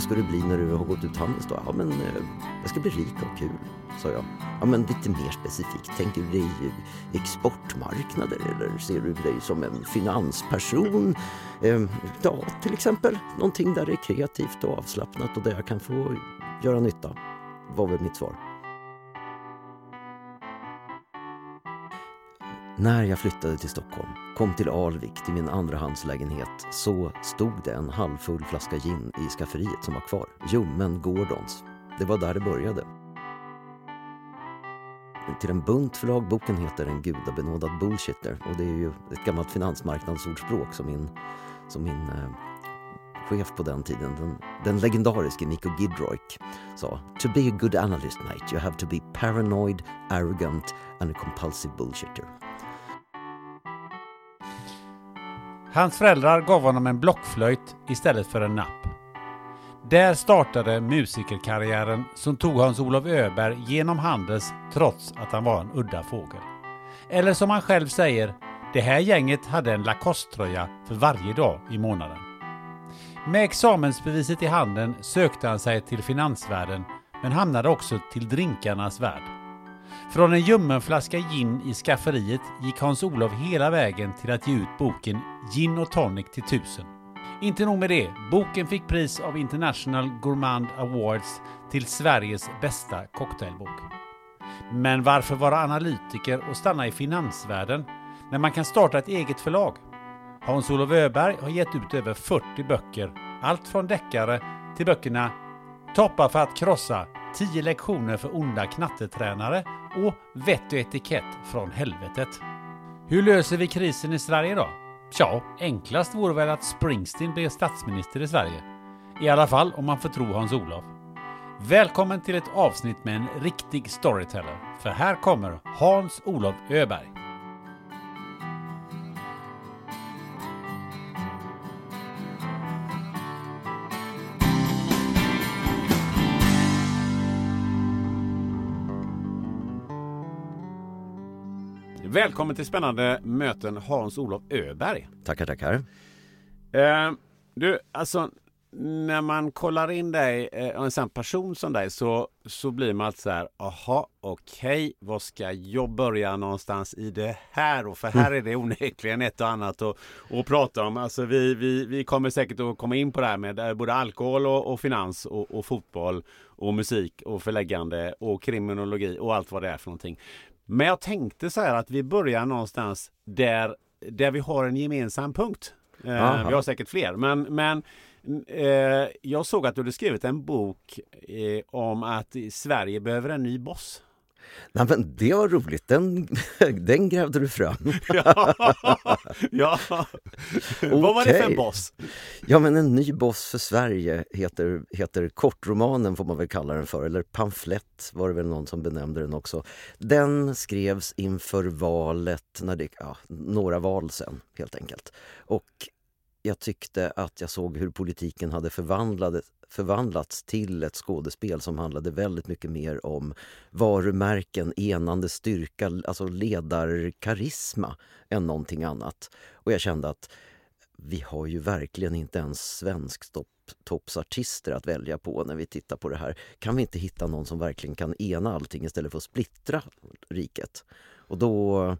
Vad ska du bli när du har gått ut Handelsdag? Ja, men eh, jag ska bli rik och kul, sa jag. Ja, men lite mer specifikt. Tänker du dig exportmarknader eller ser du dig som en finansperson? Eh, ja, till exempel. Någonting där det är kreativt och avslappnat och där jag kan få göra nytta. Var väl mitt svar. När jag flyttade till Stockholm, kom till Alvik till min andrahandslägenhet, så stod det en halvfull flaska gin i skafferiet som var kvar. Ljummen Gordons. Det var där det började. Till en bunt förlag. Boken heter En gudabenådad bullshitter och det är ju ett gammalt finansmarknadsordspråk som min, som min eh, chef på den tiden, den, den legendariske Nico Gidroik, sa To be a good analyst mate you have to be paranoid, arrogant and a compulsive bullshitter. Hans föräldrar gav honom en blockflöjt istället för en napp. Där startade musikerkarriären som tog Hans-Olof Öberg genom Handels trots att han var en udda fågel. Eller som han själv säger, det här gänget hade en Lacoste-tröja för varje dag i månaden. Med examensbeviset i handen sökte han sig till finansvärlden men hamnade också till drinkarnas värld. Från en ljummen flaska gin i skafferiet gick Hans-Olof hela vägen till att ge ut boken Gin och tonic till tusen. Inte nog med det, boken fick pris av International Gourmand Awards till Sveriges bästa cocktailbok. Men varför vara analytiker och stanna i finansvärlden när man kan starta ett eget förlag? Hans-Olof Öberg har gett ut över 40 böcker, allt från deckare till böckerna Toppa för att krossa, 10 lektioner för onda knattetränare och Vett och etikett från helvetet. Hur löser vi krisen i Sverige då? Tja, enklast vore väl att Springsteen blev statsminister i Sverige. I alla fall om man får tro Hans-Olof. Välkommen till ett avsnitt med en riktig storyteller. För här kommer Hans-Olof Öberg. Välkommen till spännande möten Hans-Olof Öberg. Tackar, tackar. Eh, du, alltså när man kollar in dig eh, en sån person som dig så, så blir man alltid så här, aha, okej, okay, vad ska jag börja någonstans i det här? Och för här är det onekligen ett och annat att, att prata om. Alltså vi, vi, vi kommer säkert att komma in på det här med eh, både alkohol och, och finans och, och fotboll och musik och förläggande och kriminologi och allt vad det är för någonting. Men jag tänkte så här att vi börjar någonstans där, där vi har en gemensam punkt. Eh, vi har säkert fler, men, men eh, jag såg att du hade skrivit en bok eh, om att Sverige behöver en ny boss. Nej, men det var roligt, den, den grävde du fram. ja, ja. Okay. vad var det för en boss? Ja, men en ny boss för Sverige heter, heter kortromanen får man väl kalla den för, eller pamflett var det väl någon som benämnde den också. Den skrevs inför valet, när det, ja, några val sen helt enkelt. Och jag tyckte att jag såg hur politiken hade förvandlats till ett skådespel som handlade väldigt mycket mer om varumärken, enande styrka, alltså ledarkarisma än någonting annat. Och jag kände att vi har ju verkligen inte ens svensktoppsartister att välja på när vi tittar på det här. Kan vi inte hitta någon som verkligen kan ena allting istället för att splittra riket? Och då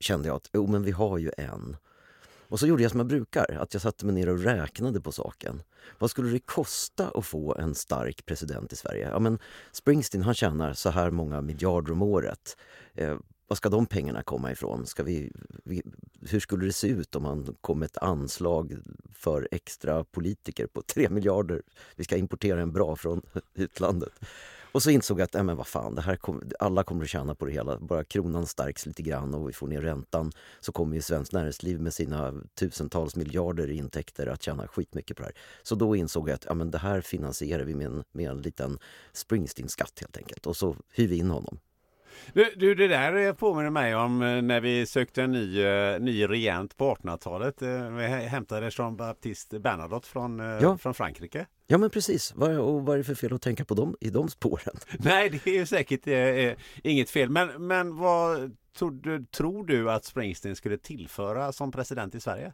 kände jag att jo, men vi har ju en. Och så gjorde jag som jag brukar, att jag satte mig ner och räknade på saken. Vad skulle det kosta att få en stark president i Sverige? Ja, men Springsteen han tjänar så här många miljarder om året. Eh, var ska de pengarna komma ifrån? Ska vi, vi, hur skulle det se ut om man kom med ett anslag för extra politiker på 3 miljarder? Vi ska importera en bra från utlandet. Och så insåg jag att, äh, men vad fan, det här kom, alla kommer att tjäna på det hela. Bara kronan stärks lite grann och vi får ner räntan så kommer ju svenskt näringsliv med sina tusentals miljarder i intäkter att tjäna skitmycket på det här. Så då insåg jag att ja, men det här finansierar vi med en, med en liten Springsteen-skatt helt enkelt. Och så hyr vi in honom. Du, du, det där påminner mig om eh, när vi sökte en ny, eh, ny regent på 1800-talet. Eh, vi hämtade Jean-Baptiste Bernadotte från, ja. från Frankrike. Ja men precis, och vad är det för fel att tänka på dem i de spåren? Nej det är ju säkert eh, inget fel men, men vad tror du, tror du att Springsteen skulle tillföra som president i Sverige?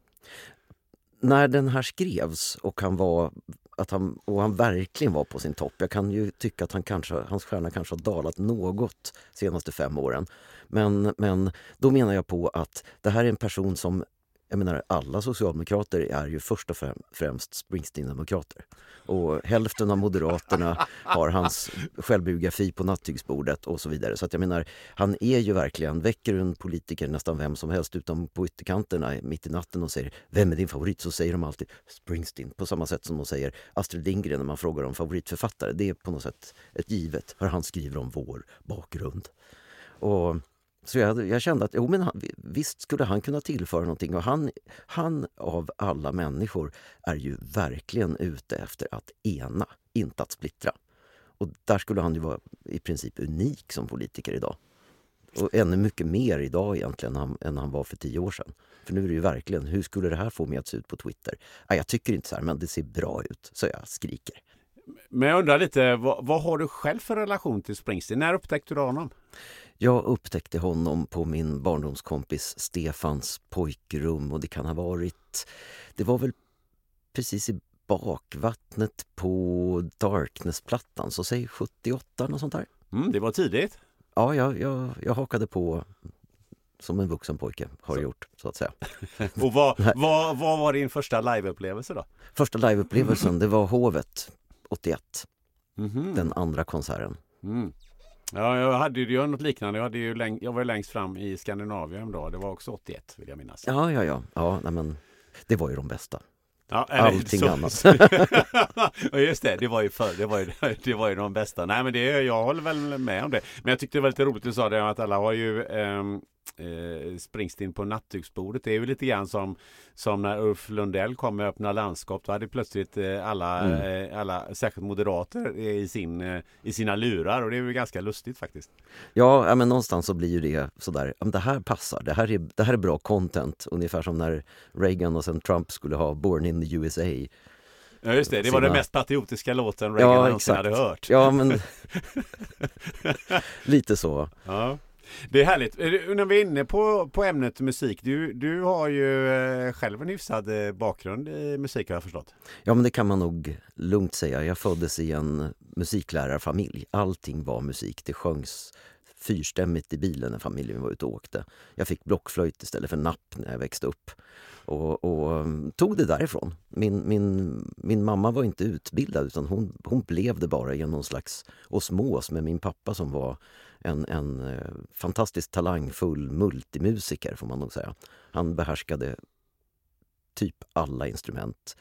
När den här skrevs och han var att han, och han verkligen var på sin topp. Jag kan ju tycka att han kanske, hans stjärna kanske har dalat något de senaste fem åren. Men, men då menar jag på att det här är en person som jag menar, alla socialdemokrater är ju först och främst Springsteen-demokrater. Och hälften av Moderaterna har hans självbiografi på nattygsbordet och så vidare. Så att jag menar, han är ju verkligen, väcker en politiker nästan vem som helst utom på ytterkanterna mitt i natten och säger Vem är din favorit? Så säger de alltid Springsteen. På samma sätt som de säger Astrid Lindgren när man frågar om favoritförfattare. Det är på något sätt ett givet, för han skriver om vår bakgrund. Och så jag, jag, kände att jo, men han, visst skulle han kunna tillföra någonting. Och han, han av alla människor är ju verkligen ute efter att ena, inte att splittra. Och där skulle han ju vara i princip unik som politiker idag. Och ännu mycket mer idag egentligen än, än han var för tio år sedan. För nu är det ju verkligen, hur skulle det här få mig att se ut på Twitter? Nej, jag tycker inte så här, men det ser bra ut. Så jag skriker. Men jag undrar lite, vad, vad har du själv för relation till Springsteen? När upptäckte du honom? Jag upptäckte honom på min barndomskompis Stefans pojkrum och det kan ha varit... Det var väl precis i bakvattnet på Darkness-plattan, så säg 78 något sånt där. Mm, det var tidigt. Ja, jag, jag, jag hakade på som en vuxen pojke har så. gjort, så att säga. och vad, vad, vad var din första liveupplevelse då? Första liveupplevelsen, det var Hovet 81. Mm -hmm. Den andra konserten. Mm. Ja, jag hade ju något liknande. Jag, hade ju läng- jag var längst fram i Skandinavien då. Det var också 81 vill jag minnas. Ja, ja, ja. ja nej, men det var ju de bästa. Ja, Allting så... annat. ja, just det. Det var, ju för, det, var ju, det var ju de bästa. Nej, men det, jag håller väl med om det. Men jag tyckte det var lite roligt du sa det att alla har ju um, eh, Springsteen på nattduksbordet. Det är ju lite grann som, som när Ulf Lundell kom med Öppna landskap. Då hade plötsligt eh, alla, mm. eh, alla, särskilt moderater, i, sin, eh, i sina lurar. Och det är ju ganska lustigt faktiskt. Ja, men någonstans så blir ju det sådär, det här passar, det här, är, det här är bra content. Ungefär som när Reagan och sen Trump skulle ha Born in the USA. Ja just det, det var den mest patriotiska låten Reagan ja, någonsin hade hört. Ja men lite så. Ja. Det är härligt. Eh, när vi är inne på, på ämnet musik. Du, du har ju eh, själv en hyfsad eh, bakgrund i musik har jag förstått. Ja men det kan man nog lugnt säga. Jag föddes i en musiklärarfamilj. Allting var musik. Det sjöngs fyrstämmigt i bilen när familjen var ute och åkte. Jag fick blockflöjt istället för napp när jag växte upp. Och, och, mm, tog det därifrån. Min, min, min mamma var inte utbildad utan hon, hon blev det bara genom någon slags osmos med min pappa som var en, en eh, fantastiskt talangfull multimusiker får man nog säga. Han behärskade typ alla instrument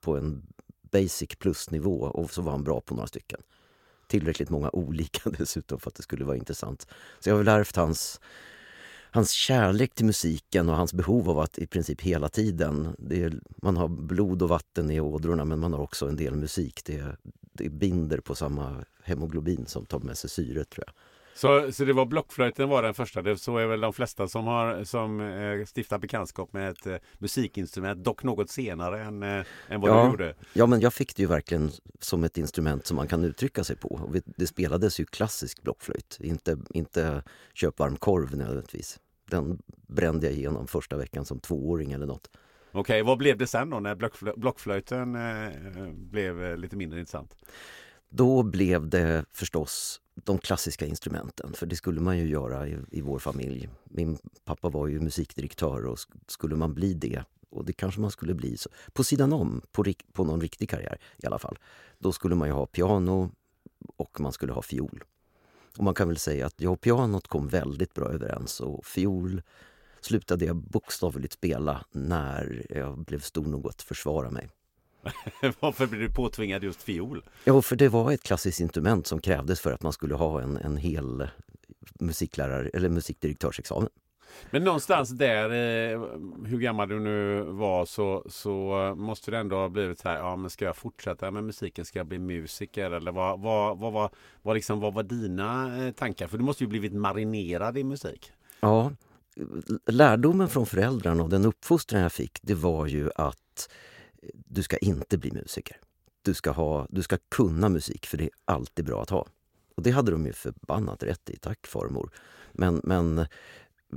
på en basic plus-nivå och så var han bra på några stycken. Tillräckligt många olika dessutom för att det skulle vara intressant. Så jag har väl ärvt hans, hans kärlek till musiken och hans behov av att i princip hela tiden... Är, man har blod och vatten i ådrorna men man har också en del musik. Det, det binder på samma hemoglobin som tar med sig syre tror jag. Så, så det var blockflöjten var den första. Det, så är väl de flesta som har som eh, stiftar bekantskap med ett eh, musikinstrument. Dock något senare än, eh, än vad ja, du gjorde. Ja, men jag fick det ju verkligen som ett instrument som man kan uttrycka sig på. Och Det spelades ju klassisk blockflöjt, inte, inte köpvarm korv nödvändigtvis. Den brände jag igenom första veckan som tvååring eller något. Okej, vad blev det sen då när blockflö, blockflöjten eh, blev eh, lite mindre intressant? Då blev det förstås de klassiska instrumenten, för det skulle man ju göra i, i vår familj. Min pappa var ju musikdirektör och sk- skulle man bli det, och det kanske man skulle bli så, på sidan om, på, på någon riktig karriär i alla fall, då skulle man ju ha piano och man skulle ha fiol. Och man kan väl säga att jag och pianot kom väldigt bra överens och fiol slutade jag bokstavligt spela när jag blev stor nog att försvara mig. Varför blev du påtvingad just fiol? Ja, för det var ett klassiskt instrument som krävdes för att man skulle ha en, en hel musiklärare eller musikdirektörsexamen. Men någonstans där, eh, hur gammal du nu var, så, så eh, måste det ändå ha blivit så här, ja men ska jag fortsätta med musiken, ska jag bli musiker? Eller vad, vad, vad, vad, vad, liksom, vad var dina eh, tankar? För du måste ju blivit marinerad i musik. Ja, lärdomen från föräldrarna och den uppfostran jag fick det var ju att du ska inte bli musiker. Du ska, ha, du ska kunna musik för det är alltid bra att ha. Och det hade de ju förbannat rätt i, tack farmor. Men, men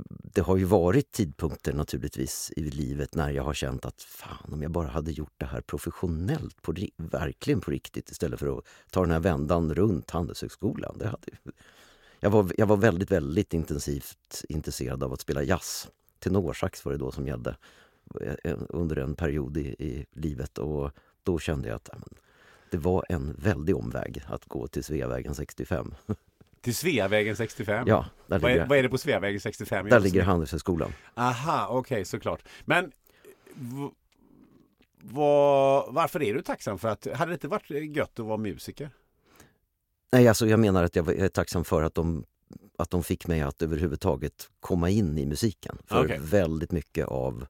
det har ju varit tidpunkter naturligtvis i livet när jag har känt att fan om jag bara hade gjort det här professionellt, på, verkligen på riktigt istället för att ta den här vändan runt Handelshögskolan. Det hade, jag, var, jag var väldigt, väldigt intensivt intresserad av att spela jazz. Tenorsax var det då som gällde under en period i, i livet och då kände jag att men, det var en väldig omväg att gå till Sveavägen 65. Till Sveavägen 65? Ja, där Vad är, ligger, vad är det på Sveavägen 65? där ligger Handelshögskolan. Aha, okej såklart. Men v- vad- varför är du tacksam för att, hade det inte varit gött att vara musiker? Nej, alltså jag menar att jag var- är tacksam för att de, att de fick mig att överhuvudtaget komma in i musiken. För Okej. väldigt mycket av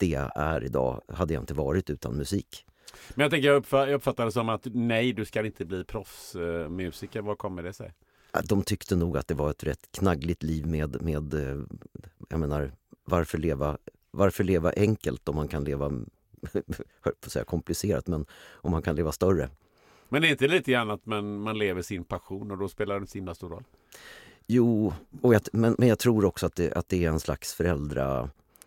det jag är idag hade jag inte varit utan musik. Men jag tänker jag, uppfa- jag uppfattar det som att nej, du ska inte bli proffsmusiker. Vad kommer det sig? De tyckte nog att det var ett rätt knaggligt liv med, med eh, jag menar, varför leva, varför leva enkelt om man kan leva, på säga komplicerat, men om man kan leva större. Men det är inte lite grann att man, man lever sin passion och då spelar det så himla stor roll? Jo, och jag, men, men jag tror också att det, att det är en slags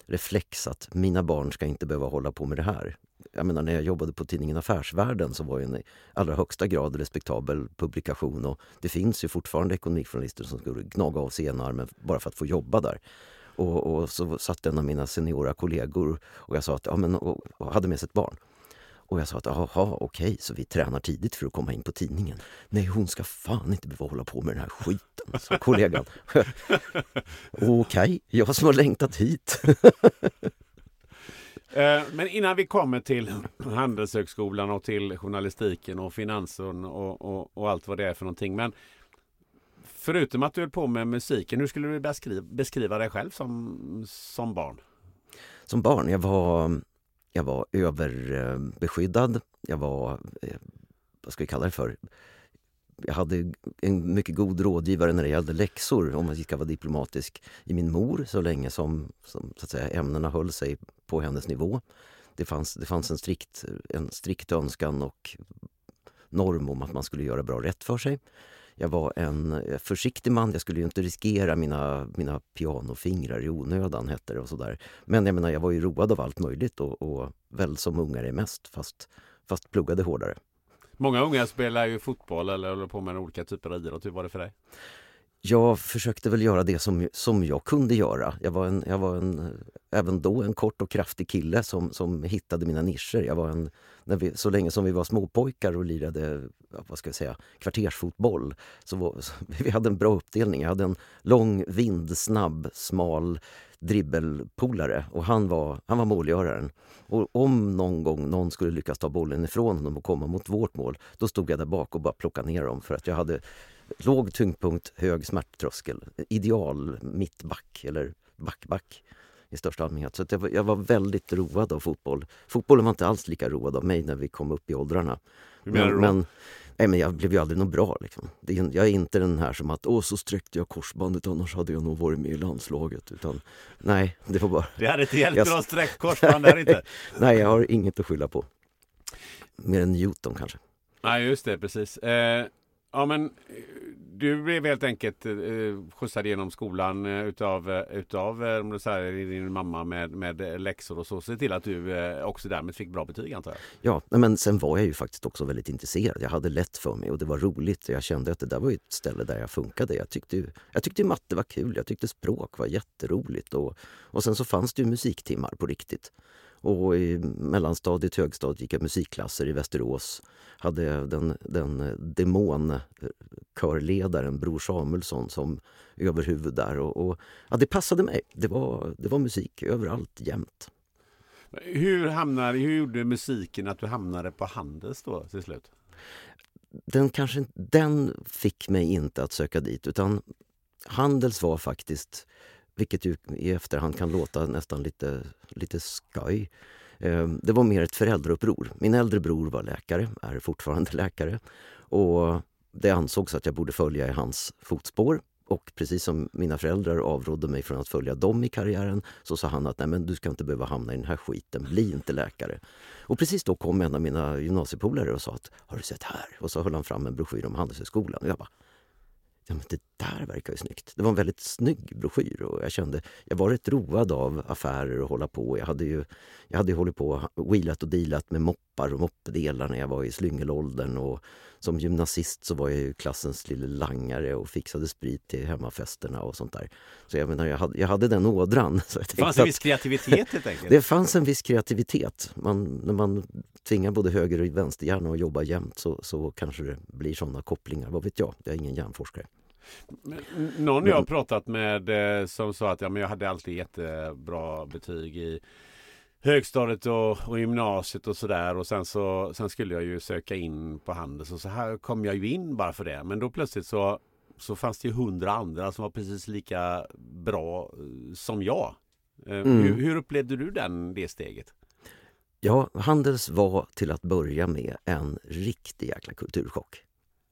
reflex att mina barn ska inte behöva hålla på med det här. Jag menar när jag jobbade på tidningen Affärsvärlden så var det en i allra högsta grad respektabel publikation och det finns ju fortfarande ekonomijournalister som skulle gnaga av sig ena armen bara för att få jobba där. Och, och så satt en av mina seniora kollegor och jag sa att, ja, men, och, och hade med sig ett barn. Och jag sa att jaha, okej, så vi tränar tidigt för att komma in på tidningen. Nej, hon ska fan inte behöva hålla på med den här skiten, sa kollegan. okej, jag som har längtat hit. Eh, Men innan vi kommer till Handelshögskolan och till journalistiken och finansen och, och, och allt vad det är för någonting. Men förutom att du höll på med musiken, hur skulle du beskriva, beskriva dig själv som, som barn? Som barn, jag var, jag var överbeskyddad. Jag var, eh, vad ska vi kalla det för? Jag hade en mycket god rådgivare när det gällde läxor, om man ska vara diplomatisk, i min mor så länge som, som så att säga, ämnena höll sig på hennes nivå. Det fanns, det fanns en, strikt, en strikt önskan och norm om att man skulle göra bra rätt för sig. Jag var en eh, försiktig man, jag skulle ju inte riskera mina, mina pianofingrar i onödan hette det och sådär. Men jag menar, jag var ju road av allt möjligt och, och väl som ungar är mest, fast, fast pluggade hårdare. Många unga spelar ju fotboll eller håller på med olika typer av idrott. Hur var det för dig? Jag försökte väl göra det som, som jag kunde göra. Jag var, en, jag var en, även då en kort och kraftig kille som, som hittade mina nischer. Jag var en, när vi, så länge som vi var småpojkar och lirade vad ska jag säga, kvartersfotboll så, var, så vi hade en bra uppdelning. Jag hade en lång, vindsnabb, smal dribbelpolare och han var, han var målgöraren. Och om någon gång någon skulle lyckas ta bollen ifrån honom och komma mot vårt mål, då stod jag där bak och bara plockade ner dem för att jag hade låg tyngdpunkt, hög smärttröskel. Ideal mittback eller backback i största allmänhet. Så jag, var, jag var väldigt road av fotboll. Fotbollen var inte alls lika road av mig när vi kom upp i åldrarna. Men, men Nej, men jag blev ju aldrig något bra. Liksom. Det jag är inte den här som att åh, så sträckte jag korsbandet annars hade jag nog varit med i landslaget. Utan, nej, det var bara... Det hade inte hjälpt jag... bra sträckt korsband där inte. nej, jag har inget att skylla på. Mer än Newton kanske. Nej, just det, precis. Eh, ja, men eh, du blev helt enkelt eh, skjutsad genom skolan eh, utav, eh, utav eh, din mamma med, med eh, läxor och så. Se till att du eh, också därmed fick bra betyg antar jag? Ja, men sen var jag ju faktiskt också väldigt intresserad. Jag hade lätt för mig och det var roligt. Jag kände att det där var ett ställe där jag funkade. Jag tyckte, jag tyckte matte var kul. Jag tyckte språk var jätteroligt. Och, och sen så fanns det ju musiktimmar på riktigt. Och i mellanstadiet, högstadiet gick jag musikklasser i Västerås. Hade den, den demonkörledaren Bror Samuelsson som överhuvud där. Och, och, ja, det passade mig. Det var, det var musik överallt, jämt. Hur, hamnade, hur gjorde musiken att du hamnade på Handels då till slut? Den, kanske, den fick mig inte att söka dit utan Handels var faktiskt vilket ju i efterhand kan låta nästan lite, lite skoj. Ehm, det var mer ett föräldrauppror. Min äldre bror var läkare, är fortfarande läkare. Och det ansågs att jag borde följa i hans fotspår. Och precis som mina föräldrar avrådde mig från att följa dem i karriären så sa han att Nej, men du ska inte behöva hamna i den här skiten, bli inte läkare. Och precis då kom en av mina gymnasiepolare och sa att Har du sett här? Och så höll han fram en broschyr om Handelshögskolan. Och jag bara ja, men det där verkar ju snyggt. Det var en väldigt snygg broschyr och jag kände, jag var rätt road av affärer och hålla på. Jag hade ju, jag hade ju hållit på och wheelat och dealat med moppar och moppedelar när jag var i slyngelåldern och som gymnasist så var jag ju klassens lille langare och fixade sprit till hemmafesterna och sånt där. Så jag menar, jag hade, jag hade den ådran. Så det fanns en viss kreativitet helt enkelt? Det fanns en viss kreativitet. Man, när man tvingar både höger och vänsterhjärna att jobba jämt så, så kanske det blir sådana kopplingar. Vad vet jag? Jag är ingen hjärnforskare. någon jag har pratat med eh, som sa att ja, men jag hade alltid jättebra betyg i högstadiet och, och gymnasiet och sådär och sen så sen skulle jag ju söka in på Handels och så här kom jag ju in bara för det. Men då plötsligt så, så fanns det ju hundra andra som var precis lika bra eh, som jag. Eh, mm. Hur, hur upplevde du den, det steget? Ja, Handels var till att börja med en riktig jäkla kulturchock.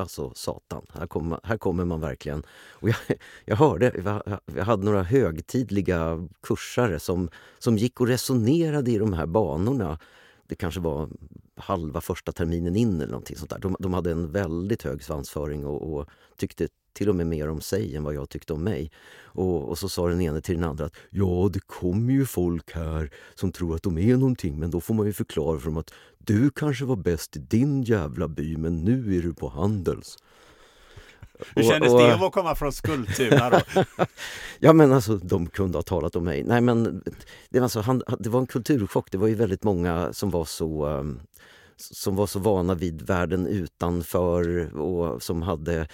Alltså satan, här kommer, här kommer man verkligen. Och jag, jag hörde, jag hade några högtidliga kursare som, som gick och resonerade i de här banorna. Det kanske var halva första terminen in eller någonting sånt där. De, de hade en väldigt hög svansföring och, och tyckte till och med mer om sig än vad jag tyckte om mig. Och, och så sa den ene till den andra att ja, det kommer ju folk här som tror att de är någonting men då får man ju förklara för dem att du kanske var bäst i din jävla by men nu är du på Handels. Hur kändes och, och, det att komma från Skultuna då? ja men alltså de kunde ha talat om mig. Nej men det var, så, han, det var en kulturchock. Det var ju väldigt många som var så um, som var så vana vid världen utanför och som hade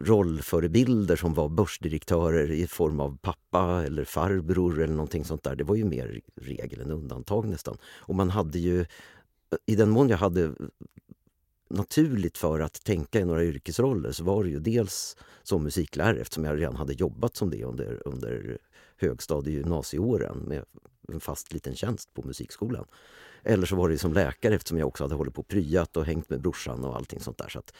rollförebilder som var börsdirektörer i form av pappa eller farbror eller någonting sånt där. Det var ju mer regel än undantag nästan. Och man hade ju, i den mån jag hade naturligt för att tänka i några yrkesroller så var det ju dels som musiklärare eftersom jag redan hade jobbat som det under, under högstadie gymnasieåren med en fast liten tjänst på musikskolan. Eller så var det som läkare eftersom jag också hade hållit på och pryat och hängt med brorsan och allting sånt där. Så att,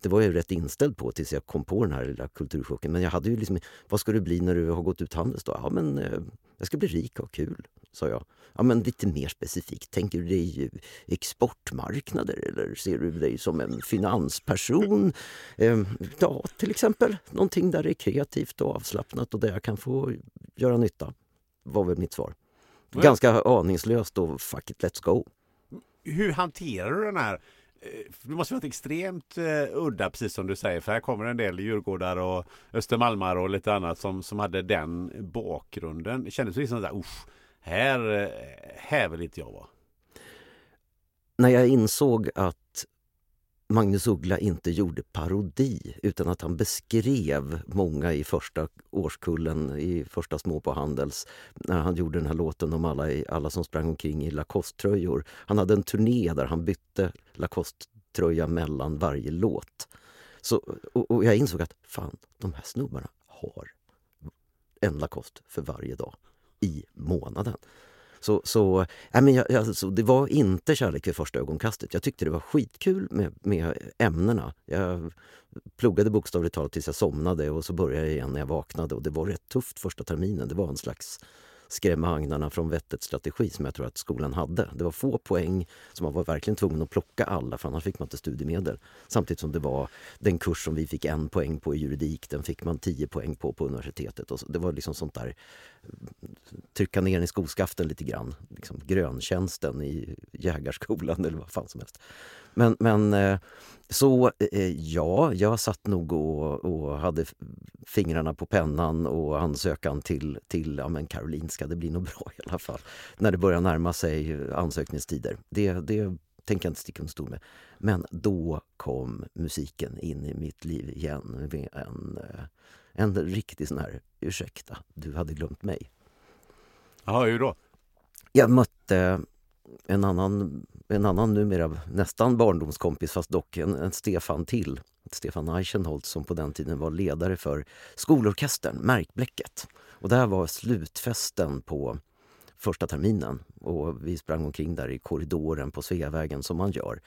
det var jag rätt inställd på tills jag kom på den här lilla kulturchocken. Men jag hade ju liksom, vad ska du bli när du har gått ut Handels då? Ja men eh, jag ska bli rik och kul, sa jag. Ja men lite mer specifikt, tänker du dig exportmarknader eller ser du dig som en finansperson? Eh, ja, till exempel någonting där det är kreativt och avslappnat och där jag kan få göra nytta. Var väl mitt svar. Ganska aningslöst och fuck it, let's go. Hur hanterar du den här eh, Eh, det måste varit extremt uh, udda precis som du säger för här kommer en del Djurgårdar och Östermalmar och lite annat som, som hade den bakgrunden. Det kändes liksom sådär, usch, här, eh, här vill inte jag vara. När jag insåg att Magnus Uggla inte gjorde parodi utan att han beskrev många i första årskullen i första små på Handels när han gjorde den här låten om alla, alla som sprang omkring i Lacoste-tröjor. Han hade en turné där han bytte Lacoste-tröja mellan varje låt. Så, och, och jag insåg att fan, de här snubbarna har en Lacoste för varje dag i månaden. Så, så, äh, men jag, alltså, det var inte kärlek vid första ögonkastet. Jag tyckte det var skitkul med, med ämnena. Jag pluggade bokstavligt talat tills jag somnade och så började jag igen när jag vaknade. Och det var rätt tufft första terminen. Det var en slags skrämma agnarna från vettet strategi som jag tror att skolan hade. Det var få poäng så man var verkligen tvungen att plocka alla för annars fick man inte studiemedel. Samtidigt som det var den kurs som vi fick en poäng på i juridik, den fick man tio poäng på på universitetet. Och det var liksom sånt där trycka ner i skoskaften lite grann. Liksom gröntjänsten i jägarskolan eller vad fan som helst. Men, men eh, så eh, ja, jag satt nog och, och, hade fingrarna på pennan och ansökan till, till ja, men Karolinska. Det blir nog bra i alla fall. När det börjar närma sig ansökningstider. Det, det tänker jag inte sticka under stol med. Men då kom musiken in i mitt liv igen med en, eh, en riktig sån här ursäkta, du hade glömt mig. Jaha, hur då? Jag mötte en annan, en annan numera nästan barndomskompis, fast dock en, en Stefan till. Stefan Eichenholz som på den tiden var ledare för skolorkestern, Märkbläcket. Och där var slutfesten på första terminen och vi sprang omkring där i korridoren på Sveavägen som man gör.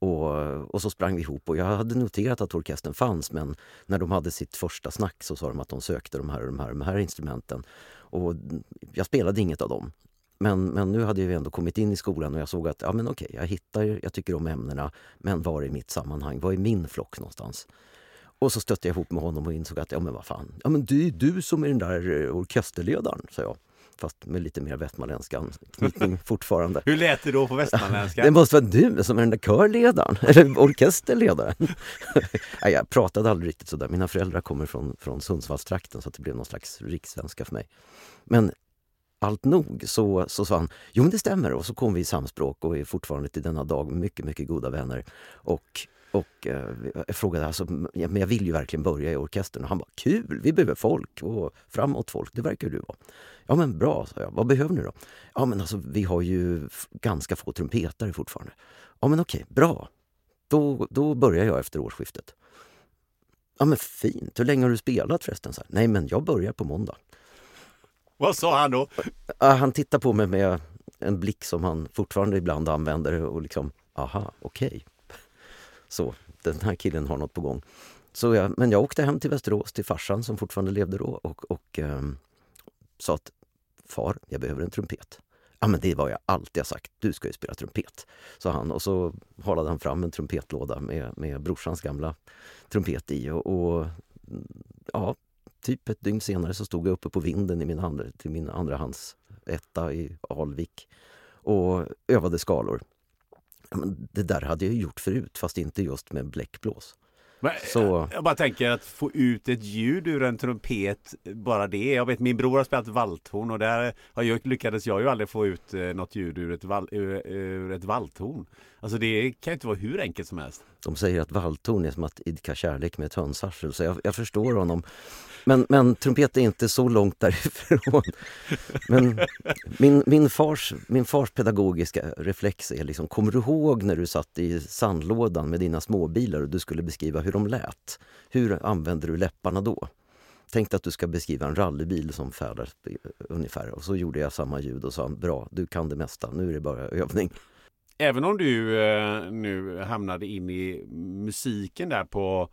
Och, och så sprang vi ihop och jag hade noterat att orkestern fanns men när de hade sitt första snack så sa de att de sökte de här och de här, de här instrumenten. Och jag spelade inget av dem. Men, men nu hade vi ändå kommit in i skolan och jag såg att ja, men okej, jag hittar, jag tycker om ämnena, men var är mitt sammanhang? Var är min flock någonstans? Och så stötte jag ihop med honom och insåg att ja men vad fan, ja men det är du som är den där eh, orkesterledaren, sa jag. Fast med lite mer västmanländska anknytning fortfarande. Hur lät det då på västmanländska? Det måste vara du som är den där körledaren, eller orkesterledaren. Nej, jag pratade aldrig riktigt sådär. Mina föräldrar kommer från, från Sundsvallstrakten så det blev någon slags rikssvenska för mig. Men allt nog så, så sa han, jo men det stämmer. Och så kom vi i samspråk och är fortfarande till denna dag mycket, mycket goda vänner. Och, och eh, jag frågade, alltså, men jag vill ju verkligen börja i orkestern. Och han bara, kul, vi behöver folk och framåt folk, det verkar du vara. Ja men bra, sa jag. Vad behöver ni då? Ja men alltså vi har ju ganska få trumpetare fortfarande. Ja men okej, bra. Då, då börjar jag efter årsskiftet. Ja men fint, hur länge har du spelat förresten? Så här, Nej men jag börjar på måndag. Vad sa han då? Han tittar på mig med en blick som han fortfarande ibland använder och liksom, aha, okej. Okay. Så, den här killen har något på gång. Så jag, men jag åkte hem till Västerås till farsan som fortfarande levde då och, och um, sa att far, jag behöver en trumpet. Ja men det var jag alltid har sagt, du ska ju spela trumpet, sa han. Och så halade han fram en trumpetlåda med, med brorsans gamla trumpet i. Och, och ja, typ ett dygn senare så stod jag uppe på vinden i min andra, till min andrahands etta i Alvik och övade skalor. Men det där hade jag gjort förut, fast inte just med bläckblås. Men, så... Jag bara tänker att få ut ett ljud ur en trumpet, bara det. Jag vet min bror har spelat valthorn och där har jag, lyckades jag ju aldrig få ut eh, något ljud ur ett, val, ur, ur ett valthorn. Alltså det kan ju inte vara hur enkelt som helst. De säger att valthorn är som att idka kärlek med ett hönsarsel, så jag, jag förstår honom. Men, men trumpet är inte så långt därifrån. Men min, min, fars, min fars pedagogiska reflex är liksom, kommer du ihåg när du satt i sandlådan med dina småbilar och du skulle beskriva hur de lät? Hur använde du läpparna då? Tänk att du ska beskriva en rallybil som färdas ungefär. Och så gjorde jag samma ljud och sa bra, du kan det mesta, nu är det bara övning. Även om du eh, nu hamnade in i musiken där på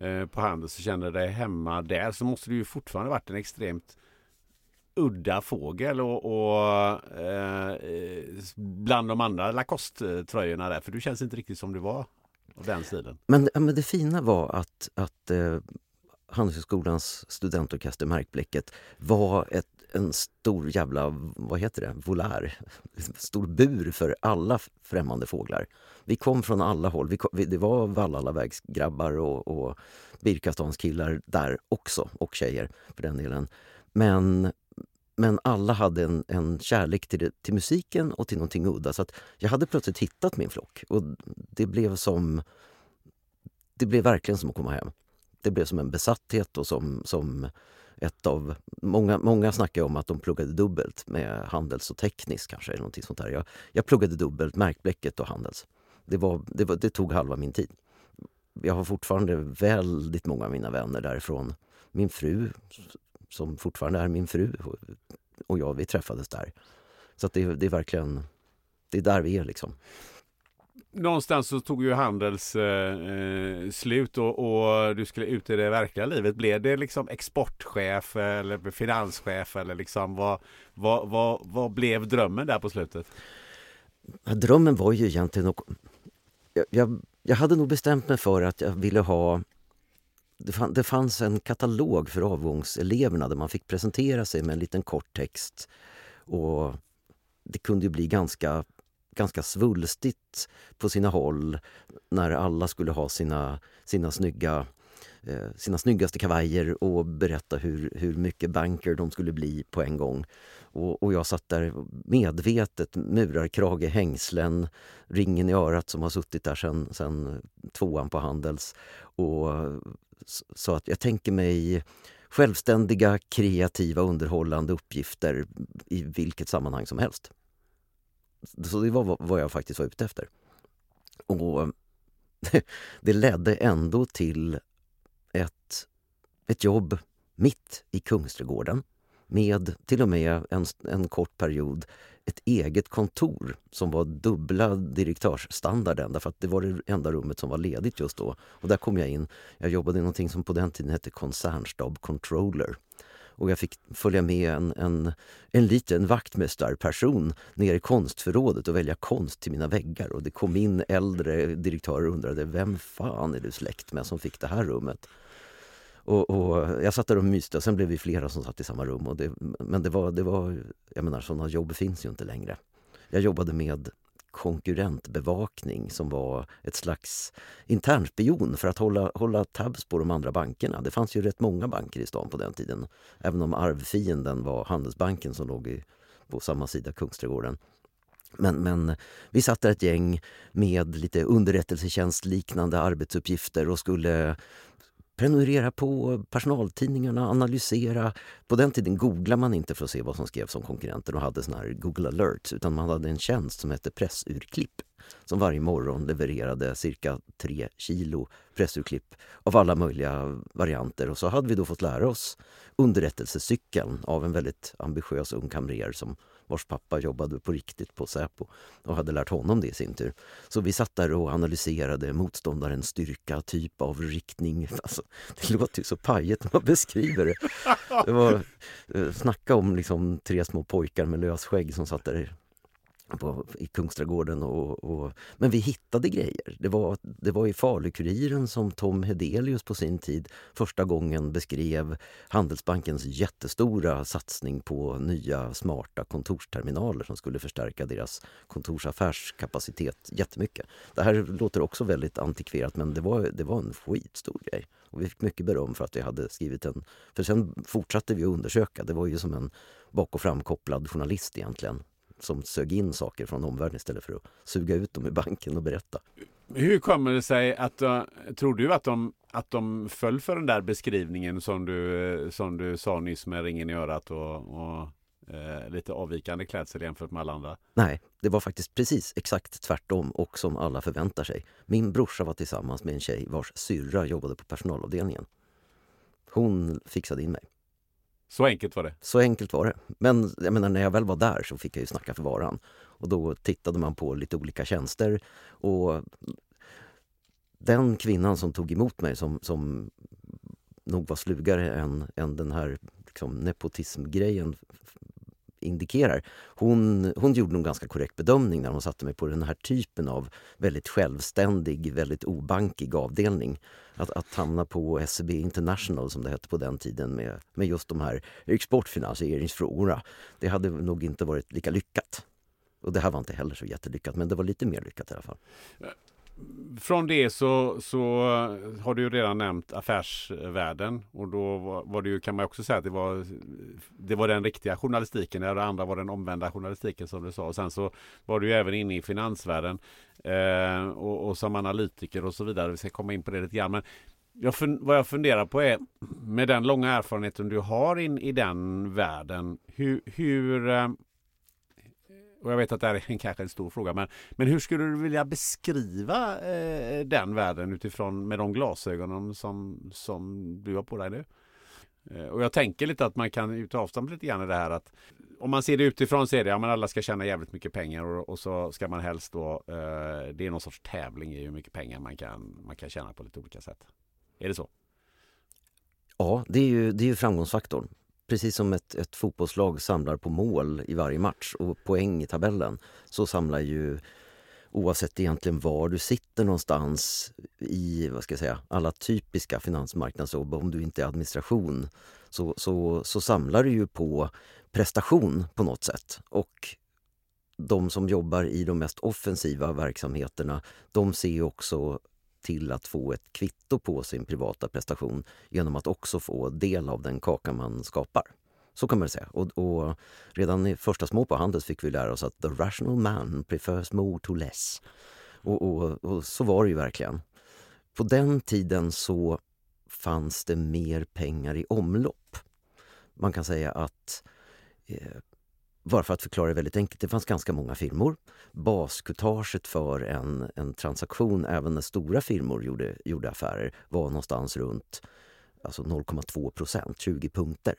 Eh, på Handels och kände dig hemma där så måste du ju fortfarande varit en extremt udda fågel och, och eh, bland de andra Lacoste-tröjorna där för du känns inte riktigt som du var av den stilen. Men, men det fina var att, att eh, Handelshögskolans studentorkester Märkbläcket var ett, en stor jävla, vad heter det, volär. Stor bur för alla främmande fåglar. Vi kom från alla håll. Vi kom, vi, det var Vallallavägsgrabbar och, och Birkastanskillar där också, och tjejer för den delen. Men, men alla hade en, en kärlek till, det, till musiken och till någonting udda. Så att jag hade plötsligt hittat min flock och det blev som... Det blev verkligen som att komma hem. Det blev som en besatthet och som, som ett av... Många, många snackar om att de pluggade dubbelt med Handels och Teknisk kanske. Eller någonting sånt där. Jag, jag pluggade dubbelt, märkblecket och Handels. Det, var, det, var, det tog halva min tid. Jag har fortfarande väldigt många av mina vänner därifrån. Min fru, som fortfarande är min fru, och jag, vi träffades där. Så att det, det är verkligen, det är där vi är liksom. Någonstans så tog ju Handels eh, eh, slut och, och, du skulle ut i det verkliga livet. Blev det liksom exportchef eller finanschef eller liksom vad, vad, vad, vad blev drömmen där på slutet? Drömmen var ju egentligen jag, jag, jag hade nog bestämt mig för att jag ville ha det, fann, det fanns en katalog för avgångseleverna där man fick presentera sig med en liten kort text. Och det kunde ju bli ganska, ganska svulstigt på sina håll när alla skulle ha sina, sina snygga eh, sina snyggaste kavajer och berätta hur, hur mycket banker de skulle bli på en gång. Och, och jag satt där medvetet, murarkrage, hängslen, ringen i örat som har suttit där sen, sen tvåan på Handels och sa att jag tänker mig självständiga, kreativa, underhållande uppgifter i vilket sammanhang som helst. Så det var vad jag faktiskt var ute efter. Och det ledde ändå till ett, ett jobb mitt i Kungsträdgården med till och med en, en kort period ett eget kontor som var dubbla direktörsstandarden därför att det var det enda rummet som var ledigt just då. Och där kom jag in. Jag jobbade i någonting som på den tiden hette koncernstab controller. Och jag fick följa med en, en, en liten vaktmästarperson ner i konstförrådet och välja konst till mina väggar. Och det kom in äldre direktörer och undrade vem fan är du släkt med som fick det här rummet? Och, och, jag satt där och myste och sen blev vi flera som satt i samma rum. Och det, men det var, det var, jag menar sådana jobb finns ju inte längre. Jag jobbade med konkurrentbevakning som var ett slags internspion för att hålla, hålla tabs på de andra bankerna. Det fanns ju rätt många banker i stan på den tiden. Även om arvfienden var Handelsbanken som låg i, på samma sida Kungsträdgården. Men, men vi satt där ett gäng med lite underrättelsetjänstliknande arbetsuppgifter och skulle prenumerera på personaltidningarna, analysera. På den tiden googlade man inte för att se vad som skrevs om konkurrenter och hade såna här Google alerts utan man hade en tjänst som hette Pressurklipp som varje morgon levererade cirka tre kilo pressurklipp av alla möjliga varianter. Och så hade vi då fått lära oss underrättelsecykeln av en väldigt ambitiös ung kamrer som vars pappa jobbade på riktigt på Säpo och hade lärt honom det i sin tur. Så vi satt där och analyserade motståndarens styrka, typ av riktning. Alltså, det låter ju så pajigt när man beskriver det. det var, eh, snacka om liksom tre små pojkar med lösskägg som satt där på, i Kungsträdgården. Och, och, men vi hittade grejer. Det var, det var i Falukuriren som Tom Hedelius på sin tid första gången beskrev Handelsbankens jättestora satsning på nya smarta kontorsterminaler som skulle förstärka deras kontorsaffärskapacitet jättemycket. Det här låter också väldigt antikverat men det var, det var en skitstor grej. Och vi fick mycket beröm för att vi hade skrivit en... För sen fortsatte vi att undersöka. Det var ju som en bak och framkopplad journalist egentligen som sög in saker från omvärlden istället för att suga ut dem i banken och berätta. Hur kommer det sig att, uh, tror du att de, att de föll för den där beskrivningen som du, som du sa nyss med ringen i örat och, och uh, lite avvikande klädsel jämfört med alla andra? Nej, det var faktiskt precis exakt tvärtom och som alla förväntar sig. Min brorsa var tillsammans med en tjej vars syrra jobbade på personalavdelningen. Hon fixade in mig. Så enkelt var det? Så enkelt var det. Men jag menar, när jag väl var där så fick jag ju snacka för varan. Och då tittade man på lite olika tjänster. Och den kvinnan som tog emot mig som, som nog var slugare än, än den här liksom, nepotismgrejen indikerar. Hon, hon gjorde nog ganska korrekt bedömning när hon satte mig på den här typen av väldigt självständig, väldigt obankig avdelning. Att, att hamna på SEB International som det hette på den tiden med, med just de här exportfinansieringsfrågorna. Det hade nog inte varit lika lyckat. Och det här var inte heller så jättelyckat, men det var lite mer lyckat i alla fall från det så, så eh, har du ju redan nämnt affärsvärlden och då var, var det ju, kan man också säga att det var, det var den riktiga journalistiken, det andra var den omvända journalistiken som du sa. Och sen så var du ju även inne i finansvärlden eh, och, och, som analytiker och så vidare. Vi ska komma in på det lite grann. Men jag vad jag funderar på är med den långa erfarenheten du har in i den världen. Hur, hur eh, och jag vet att det här är en, kanske en stor fråga, men, men hur skulle du vilja beskriva eh, den världen utifrån med de glasögonen som, som du har på dig nu? Eh, och jag tänker lite att man kan ta avstånd lite grann i det här att om man ser det utifrån så är det, ja men alla ska tjäna jävligt mycket pengar och, och så ska man helst då, eh, det är någon sorts tävling i hur mycket pengar man kan, man kan tjäna på lite olika sätt. Är det så? Ja, det är ju, det är ju framgångsfaktorn. Precis som ett, ett fotbollslag samlar på mål i varje match och poäng i tabellen så samlar ju oavsett egentligen var du sitter någonstans i vad ska jag säga, alla typiska finansmarknadsjobb, om du inte är administration, så, så, så samlar du ju på prestation på något sätt. Och de som jobbar i de mest offensiva verksamheterna, de ser också till att få ett kvitto på sin privata prestation genom att också få del av den kaka man skapar. Så kan man säga. Och, och, redan i första små på Handels fick vi lära oss att the rational man prefers more to less. Och, och, och, så var det ju verkligen. På den tiden så fanns det mer pengar i omlopp. Man kan säga att eh, bara för att förklara det väldigt enkelt, det fanns ganska många firmor. Baskutaget för en, en transaktion, även när stora firmor gjorde, gjorde affärer, var någonstans runt alltså 0,2 procent, 20 punkter.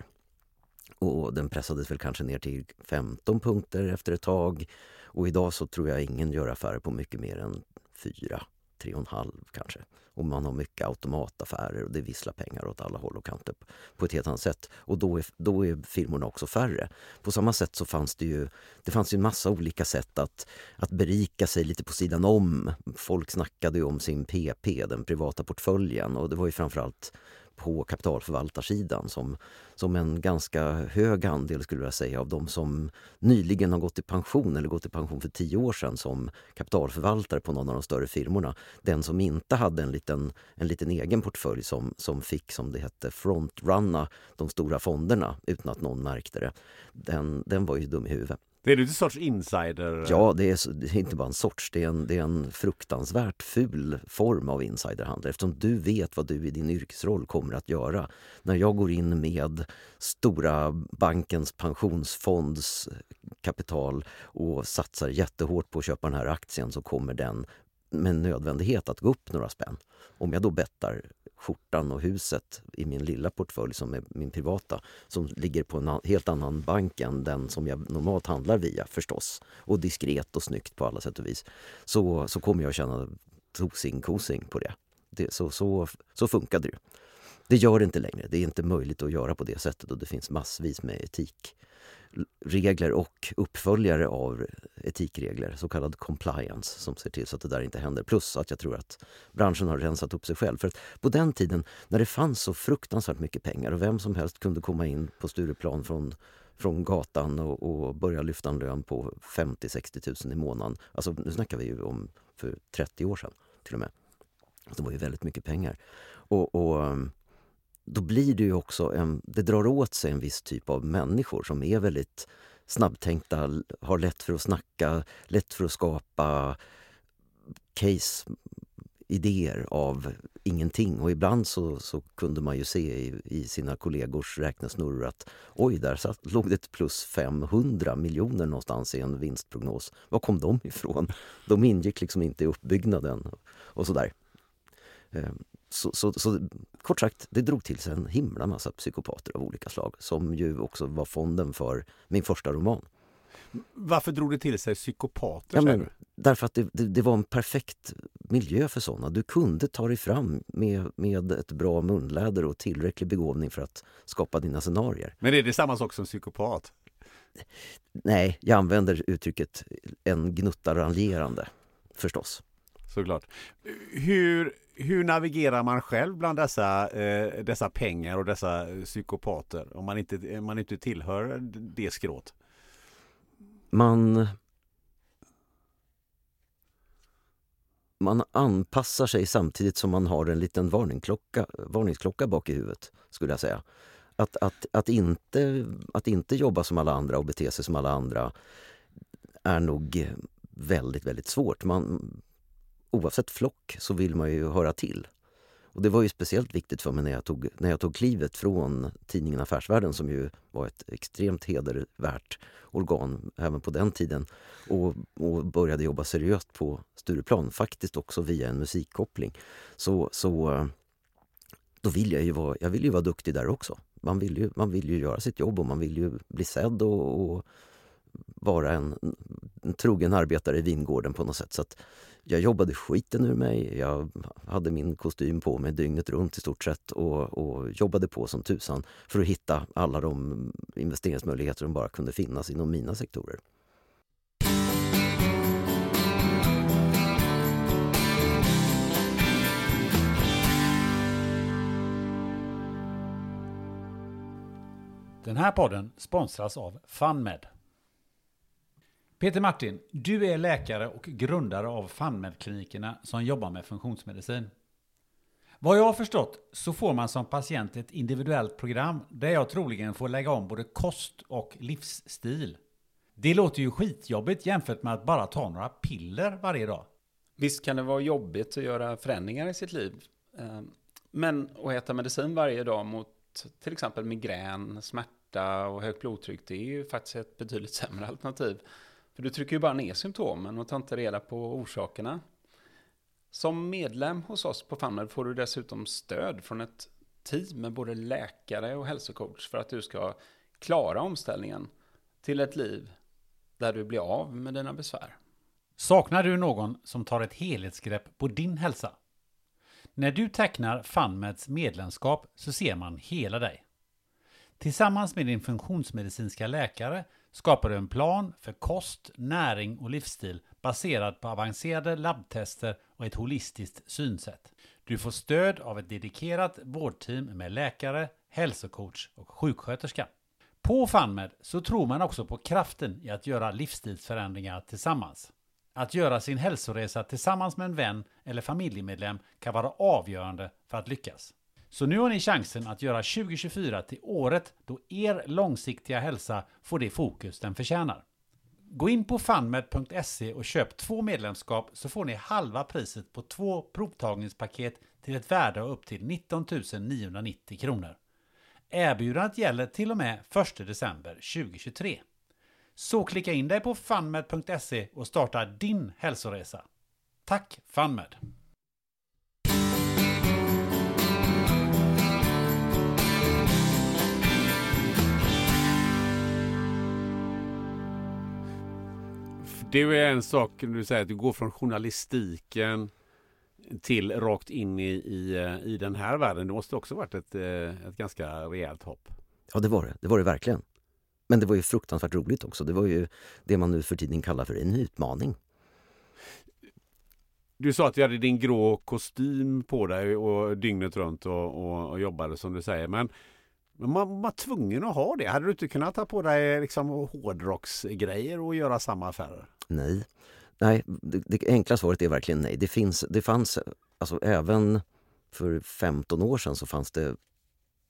Och den pressades väl kanske ner till 15 punkter efter ett tag. Och idag så tror jag ingen gör affärer på mycket mer än 4, 3,5 kanske. Och man har mycket automataffärer och det visslar pengar åt alla håll och kanter på ett helt annat sätt. Och då är, då är firmorna också färre. På samma sätt så fanns det ju, det fanns ju en massa olika sätt att, att berika sig lite på sidan om. Folk snackade ju om sin PP, den privata portföljen och det var ju framförallt på kapitalförvaltarsidan som, som en ganska hög andel skulle jag säga av de som nyligen har gått i pension eller gått i pension för tio år sedan som kapitalförvaltare på någon av de större firmorna. Den som inte hade en liten, en liten egen portfölj som, som fick, som det hette, frontrunna de stora fonderna utan att någon märkte det. Den, den var ju dum i huvudet. Det är du en sorts insider? Ja, det är, det är, inte bara en sorts. Det är en, det är en fruktansvärt ful form av insiderhandel eftersom du vet vad du i din yrkesroll kommer att göra. När jag går in med stora bankens pensionsfonds kapital och satsar jättehårt på att köpa den här aktien så kommer den med nödvändighet att gå upp några spänn. Om jag då bettar skjortan och huset i min lilla portfölj som är min privata som ligger på en helt annan bank än den som jag normalt handlar via förstås. Och diskret och snyggt på alla sätt och vis. Så, så kommer jag känna tosing kosing på det. det så, så, så funkade det. Det gör det inte längre. Det är inte möjligt att göra på det sättet och det finns massvis med etik regler och uppföljare av etikregler, så kallad compliance, som ser till så att det där inte händer. Plus att jag tror att branschen har rensat upp sig själv. För på den tiden när det fanns så fruktansvärt mycket pengar och vem som helst kunde komma in på Stureplan från från gatan och, och börja lyfta en lön på 50-60 000 i månaden. Alltså nu snackar vi ju om för 30 år sedan till och med. Det var ju väldigt mycket pengar. Och, och ehm, då blir det ju också en, det drar åt sig en viss typ av människor som är väldigt snabbtänkta, har lätt för att snacka, lätt för att skapa case, idéer av ingenting. Och ibland så, så kunde man ju se i, i sina kollegors räknesnurror att oj, där satt, låg det plus 500 miljoner någonstans i en vinstprognos. Var kom de ifrån? De ingick liksom inte i uppbyggnaden och sådär. Ehm, så, så, så, kort sagt, det drog till sig en himla massa psykopater av olika slag som ju också var fonden för min första roman. Varför drog det till sig psykopater? Ja, men, därför att det, det, det, var en perfekt miljö för såna. Du kunde ta dig fram med, med ett bra munläder och tillräcklig begåvning för att skapa dina scenarier. Men är det samma sak som psykopat? Nej, jag använder uttrycket en gnutta raljerande, förstås. Såklart. Hur hur navigerar man själv bland dessa, eh, dessa pengar och dessa eh, psykopater om man inte, man inte tillhör det skrået? Man man anpassar sig samtidigt som man har en liten varningsklocka, varningsklocka bak i huvudet, skulle jag säga. Att, att, att, inte, att inte jobba som alla andra och bete sig som alla andra är nog väldigt, väldigt svårt. Man, oavsett flock så vill man ju höra till. Och det var ju speciellt viktigt för mig när jag tog, när jag tog klivet från tidningen Affärsvärlden som ju var ett extremt hedervärt organ även på den tiden och, och började jobba seriöst på Stureplan, faktiskt också via en musikkoppling. Så, så då vill jag ju vara, jag vill ju vara duktig där också. Man vill ju, man vill ju göra sitt jobb och man vill ju bli sedd och, och vara en, en trogen arbetare i vingården på något sätt. Så jag jobbade skiten ur mig. Jag hade min kostym på mig dygnet runt i stort sett och, och jobbade på som tusan för att hitta alla de investeringsmöjligheter som bara kunde finnas inom mina sektorer. Den här podden sponsras av FunMed. Peter Martin, du är läkare och grundare av FANMED-klinikerna som jobbar med funktionsmedicin. Vad jag har förstått så får man som patient ett individuellt program där jag troligen får lägga om både kost och livsstil. Det låter ju skitjobbigt jämfört med att bara ta några piller varje dag. Visst kan det vara jobbigt att göra förändringar i sitt liv. Eh, men att äta medicin varje dag mot till exempel migrän, smärta och högt blodtryck, det är ju faktiskt ett betydligt sämre alternativ. För du trycker ju bara ner symptomen och tar inte reda på orsakerna. Som medlem hos oss på FunMed får du dessutom stöd från ett team med både läkare och hälsocoach för att du ska klara omställningen till ett liv där du blir av med dina besvär. Saknar du någon som tar ett helhetsgrepp på din hälsa? När du tecknar FunMeds medlemskap så ser man hela dig. Tillsammans med din funktionsmedicinska läkare skapar du en plan för kost, näring och livsstil baserad på avancerade labbtester och ett holistiskt synsätt. Du får stöd av ett dedikerat vårdteam med läkare, hälsocoach och sjuksköterska. På FunMed så tror man också på kraften i att göra livsstilsförändringar tillsammans. Att göra sin hälsoresa tillsammans med en vän eller familjemedlem kan vara avgörande för att lyckas. Så nu har ni chansen att göra 2024 till året då er långsiktiga hälsa får det fokus den förtjänar. Gå in på funmed.se och köp två medlemskap så får ni halva priset på två provtagningspaket till ett värde av upp till 19 990 kronor. Erbjudandet gäller till och med 1 december 2023. Så klicka in dig på funmed.se och starta din hälsoresa. Tack FunMed! Det är en sak, du säger att du går från journalistiken till rakt in i, i, i den här världen. Det måste också varit ett, eh, ett ganska rejält hopp. Ja, det var det. Det var det verkligen. Men det var ju fruktansvärt roligt också. Det var ju det man nu för tiden kallar för en utmaning. Du sa att du hade din grå kostym på dig och dygnet runt och, och, och jobbade som du säger. Men man var tvungen att ha det. Hade du inte kunnat ta på dig liksom hårdrocksgrejer och göra samma affärer? Nej. Nej, det, det enkla svaret är verkligen nej. Det, finns, det fanns, alltså även för 15 år sedan så fanns det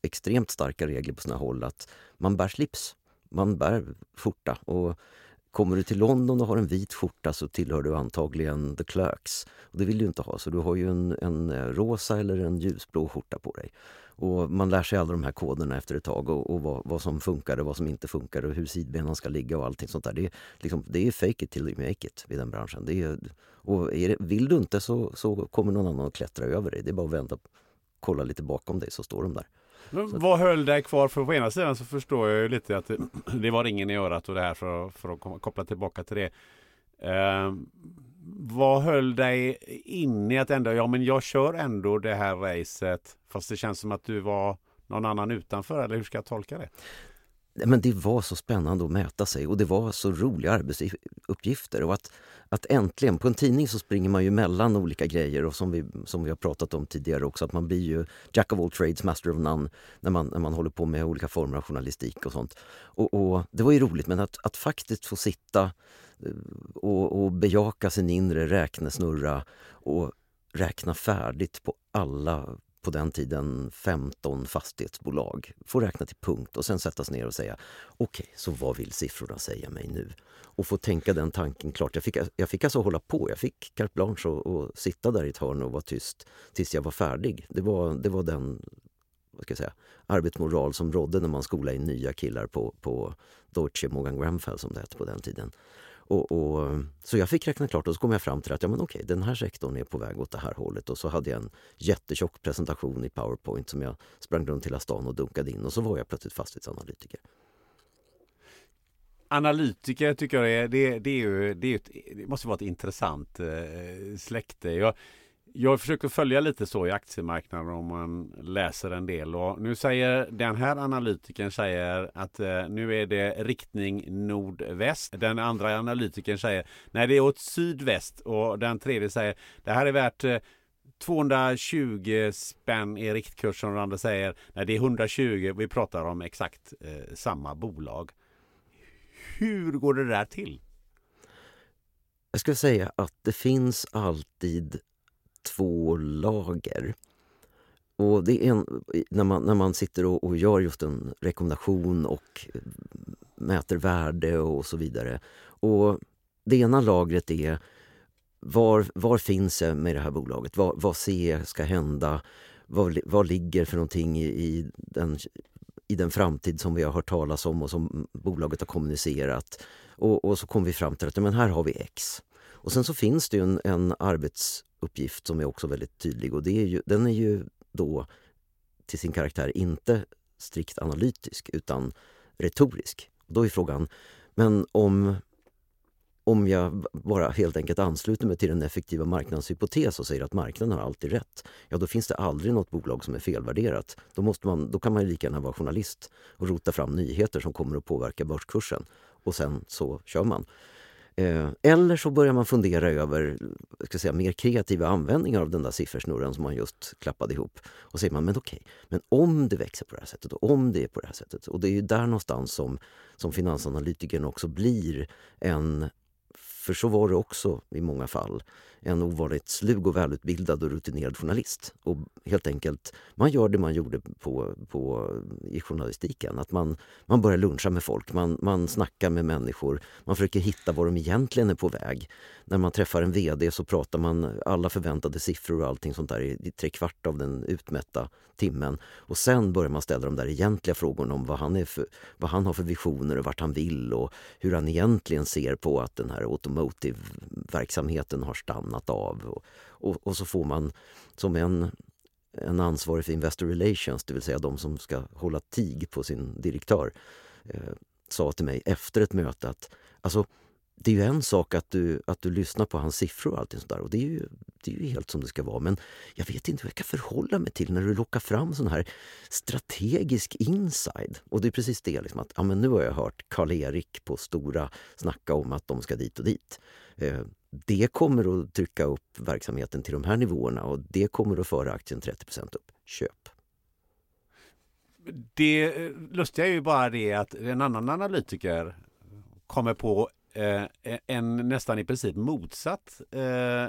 extremt starka regler på sina håll att man bär slips man bär skjorta. Och kommer du till London och har en vit skjorta så tillhör du antagligen the clerks. Och det vill du inte ha, så du har ju en, en eh, rosa eller en ljusblå skjorta på dig. Och man lär sig alla de här koderna efter ett tag och, och vad, vad, som funkar och vad som inte funkar och hur sidbenen ska ligga och allting sånt där. Det är, liksom, det är fake it till you make it vid den branschen. Det är, och det, vill du inte så, så kommer någon annan att klättra över dig. Det är bara att vända kolla lite bakom dig så står de där. Men vad höll dig kvar? För på ena sidan så förstår jag ju lite att det, det var ringen i örat och det här för, för att koppla tillbaka till det. Eh, vad höll dig inne i att ändå, ja men jag kör ändå det här racet fast det känns som att du var någon annan utanför eller hur ska jag tolka det? Men det var så spännande att mäta sig och det var så roliga arbetsuppgifter. Och att, att äntligen, på en tidning så springer man ju mellan olika grejer och som vi, som vi har pratat om tidigare också, att man blir ju jack of all trades, master of none när man, när man håller på med olika former av journalistik och sånt. Och, och det var ju roligt, men att, att faktiskt få sitta och, och bejaka sin inre räknesnurra och räkna färdigt på alla på den tiden 15 fastighetsbolag. Få räkna till punkt och sen sätta sig ner och säga okej, okay, så vad vill siffrorna säga mig nu? Och få tänka den tanken klart. Jag fick, jag fick alltså hålla på. Jag fick carte blanche och, och sitta där i ett hörn och vara tyst tills jag var färdig. Det var, det var den vad ska jag säga, arbetsmoral som rådde när man skolade in nya killar på, på Deutsche Morgan Grenfell som det hette på den tiden. Och, och, så jag fick räkna klart och så kom jag fram till att ja, men okej, den här sektorn är på väg åt det här hållet. Och så hade jag en jättetjock presentation i Powerpoint som jag sprang runt hela stan och dunkade in och så var jag plötsligt fastighetsanalytiker. Analytiker tycker jag är, det, det, är ju, det, är ett, det måste vara ett intressant eh, släkte. Jag, jag försöker följa lite så i aktiemarknaden om man läser en del. Och nu säger den här analytikern säger att eh, nu är det riktning nordväst. Den andra analytikern säger nej det är åt sydväst. Och den tredje säger det här är värt eh, 220 spänn i riktkurs som den andra säger. Nej det är 120. Vi pratar om exakt eh, samma bolag. Hur går det där till? Jag skulle säga att det finns alltid två lager. Och det är en, när, man, när man sitter och, och gör just en rekommendation och eh, mäter värde och så vidare. Och det ena lagret är var, var finns jag med det här bolaget? Vad, vad ser jag ska hända? Vad, vad ligger för någonting i, i, den, i den framtid som vi har hört talas om och som bolaget har kommunicerat? Och, och så kom vi fram till att men här har vi X. Och sen så finns det en, en arbetsuppgift som är också väldigt tydlig och det är ju, den är ju då till sin karaktär inte strikt analytisk utan retorisk. Och då är frågan, men om, om jag bara helt enkelt ansluter mig till den effektiva marknadshypotes och säger att marknaden har alltid rätt, ja då finns det aldrig något bolag som är felvärderat. Då, måste man, då kan man lika gärna vara journalist och rota fram nyheter som kommer att påverka börskursen och sen så kör man. Eh, eller så börjar man fundera över ska säga, mer kreativa användningar av den där siffersnurran som man just klappade ihop. Och säger man, men okej, men om det växer på det här sättet och om det är på det här sättet. Och det är ju där någonstans som, som finansanalytikern också blir en för så var det också i många fall. En ovanligt slug och välutbildad och rutinerad journalist. Och helt enkelt, man gör det man gjorde på, på, i journalistiken. Att man, man börjar luncha med folk, man, man snackar med människor. Man försöker hitta var de egentligen är på väg. När man träffar en VD så pratar man alla förväntade siffror och allting sånt där i tre kvart av den utmätta timmen. Och sen börjar man ställa de där egentliga frågorna om vad han, är för, vad han har för visioner och vart han vill och hur han egentligen ser på att den här automotive-verksamheten har stannat av. Och, och, och, så får man som en, en ansvarig för Investor Relations, det vill säga de som ska hålla tig på sin direktör, eh, sa till mig efter ett möte att alltså, det är ju en sak att du, att du lyssnar på hans siffror och allt sånt där. Och det är, ju, det är ju helt som det ska vara. Men jag vet inte hur jag ska förhålla mig till när du lockar fram sån här strategisk inside. Och det är precis det, liksom att ja, men nu har jag hört Karl-Erik på Stora snacka om att de ska dit och dit. Eh, det kommer att trycka upp verksamheten till de här nivåerna och det kommer att föra aktien 30 upp. Köp! Det eh, lustiga är ju bara det att en annan analytiker kommer på eh, e-, en nästan i princip motsatt eh,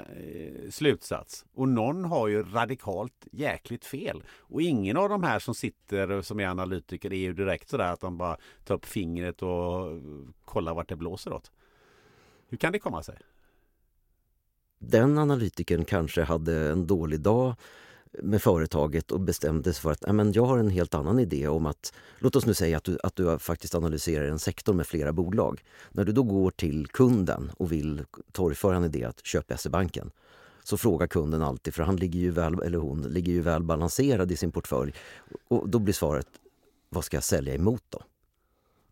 slutsats. Och någon har ju radikalt jäkligt fel. Och ingen av de här som sitter som är analytiker är ju direkt sådär att de bara tar upp fingret och kollar vart det blåser åt. Hur kan det komma sig? Den analytikern kanske hade en dålig dag med företaget och bestämde sig för att men jag har en helt annan idé om att låt oss nu säga att du, att du faktiskt analyserar en sektor med flera bolag. När du då går till kunden och vill torgföra en idé att köpa SE-banken så frågar kunden alltid, för han ligger ju väl, eller hon ligger ju väl balanserad i sin portfölj. Och då blir svaret, vad ska jag sälja emot då?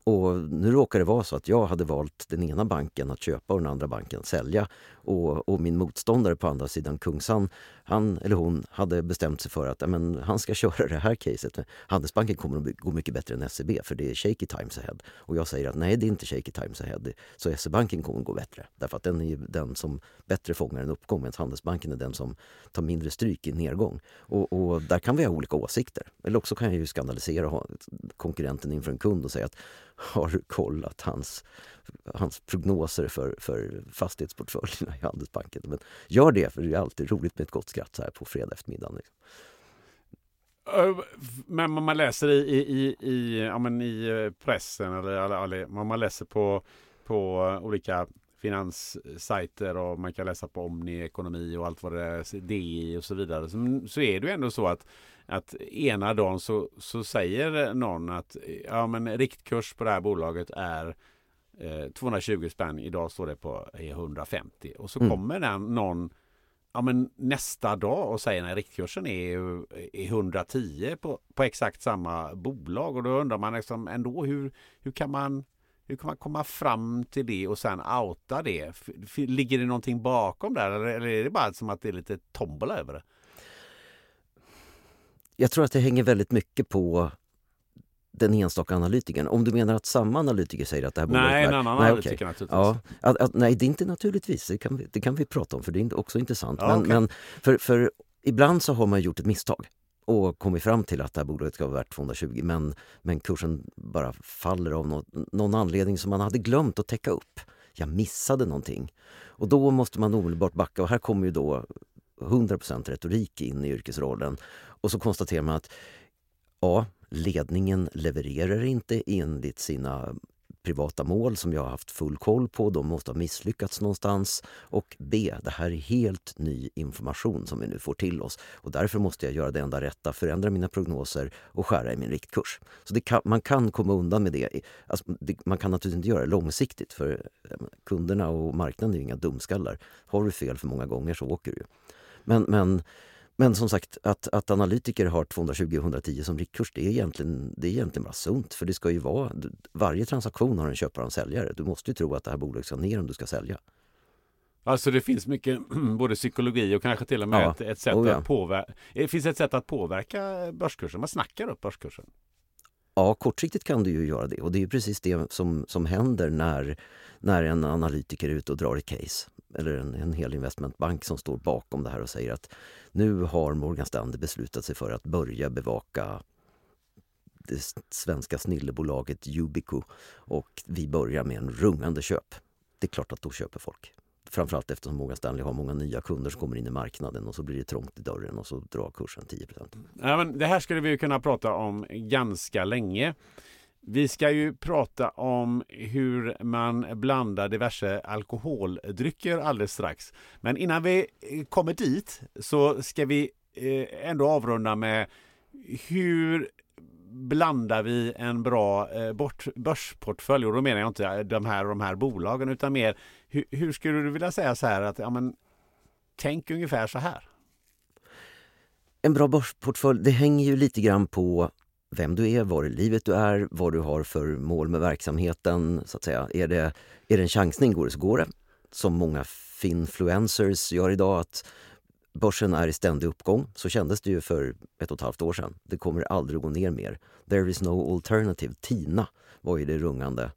Och nu råkar det vara så att jag hade valt den ena banken att köpa och den andra banken att sälja. Och, och min motståndare på andra sidan Kungsan, han eller hon hade bestämt sig för att amen, han ska köra det här caset. Handelsbanken kommer att gå mycket bättre än SEB för det är shaky times ahead. Och jag säger att nej, det är inte shaky times ahead. Så SEB-banken kommer att gå bättre. Därför att den är den som bättre fångar en uppgång medan Handelsbanken är den som tar mindre stryk i nedgång. Och, och där kan vi ha olika åsikter. Eller också kan jag ju skandalisera konkurrenten inför en kund och säga att har du kollat hans, hans prognoser för, för fastighetsportföljerna i Handelsbanken? Men gör det, för det är alltid roligt med ett gott skratt så här på fredag eftermiddag. Liksom. Men man läser i, i, i, ja, men i eh, pressen eller, eller man läser på, på eh, olika finanssajter och man kan läsa på Omni ekonomi och allt vad det är, DI och så vidare. Så, så är det ju ändå så att att ena dagen så, så säger någon att ja, men riktkurs på det här bolaget är eh, 220 spänn. Idag står det på 150 och så Mm. kommer den någon ja, men nästa dag och säger att riktkursen är, är 110 på, på exakt samma bolag och då undrar man liksom ändå hur, hur kan man hur kan man komma fram till det och sen outa det? Ligger det någonting bakom där eller eller är det bara som att det är lite tombola över det? Jag tror att det hänger väldigt mycket på den enstaka analytikern. Om du menar att samma analytiker säger att det här bolaget Nej, en annan Nej, analytiker okej. naturligtvis. Ja, att, att, nej, det är inte naturligtvis. Det kan, vi, det kan vi prata om för det är också intressant. Ja, men, okej. men för, för ibland så har man gjort ett misstag och kommit fram till att det här bolaget ska vara värt 220 men, men kursen bara faller av något, någon anledning som man hade glömt att täcka upp. Jag missade någonting. Och då måste man omedelbart backa och här kommer ju då 100% retorik in i yrkesrollen. Och så konstaterar man att A. Ledningen levererar inte enligt sina privata mål som jag har haft full koll på. De måste ha misslyckats någonstans. Och B. Det här är helt ny information som vi nu får till oss. Och därför måste jag göra det enda rätta, förändra mina prognoser och skära i min riktkurs. Så det kan, man kan komma undan med det. Alltså, det. Man kan naturligtvis inte göra det långsiktigt för kunderna och marknaden är ju inga dumskallar. Har du fel för många gånger så åker du. Men, men, men som sagt, att, att analytiker har 220 och 110 som riktkurs, det är, egentligen, det är egentligen bara sunt. För det ska ju vara, varje transaktion har en köpare och en säljare. Du måste ju tro att det här bolaget ska ner om du ska sälja. Alltså det finns mycket både psykologi och kanske till och med Ja. ett, ett sätt Oh, ja. att påverka. Det finns ett sätt att påverka börskursen. Man snackar upp börskursen. Ja, kortsiktigt kan du ju göra det och det är precis det som, som händer när, när en analytiker är ute och drar ett case. Eller en, en hel investmentbank som står bakom det här och säger att nu har Morgan Stanley beslutat sig för att börja bevaka det svenska snillebolaget Yubico och vi börjar med en rungande köp. Det är klart att då köper folk. Framförallt eftersom Morgan Stanley har många nya kunder som kommer in i marknaden och så blir det trångt i dörren och så drar kursen 10% Ja, men det här skulle vi kunna prata om ganska länge. Vi ska ju prata om hur man blandar diverse alkoholdrycker alldeles strax. Men innan vi eh, kommer dit så ska vi eh, ändå avrunda med hur blandar vi en bra eh, börsportfölj? Och då menar jag inte de här, de här bolagen utan mer hur, hur skulle du vilja säga så här att ja, men, tänk ungefär så här. En bra börsportfölj, det hänger ju lite grann på vem du är, var i livet du är, vad du har för mål med verksamheten. så att säga. Är det, är det en chansning, går det så går det. Som många finfluencers gör idag, att börsen är i ständig uppgång. Så kändes det ju för ett och ett halvt år sedan. Det kommer aldrig gå ner mer. There is no alternative. TINA var ju det rungande.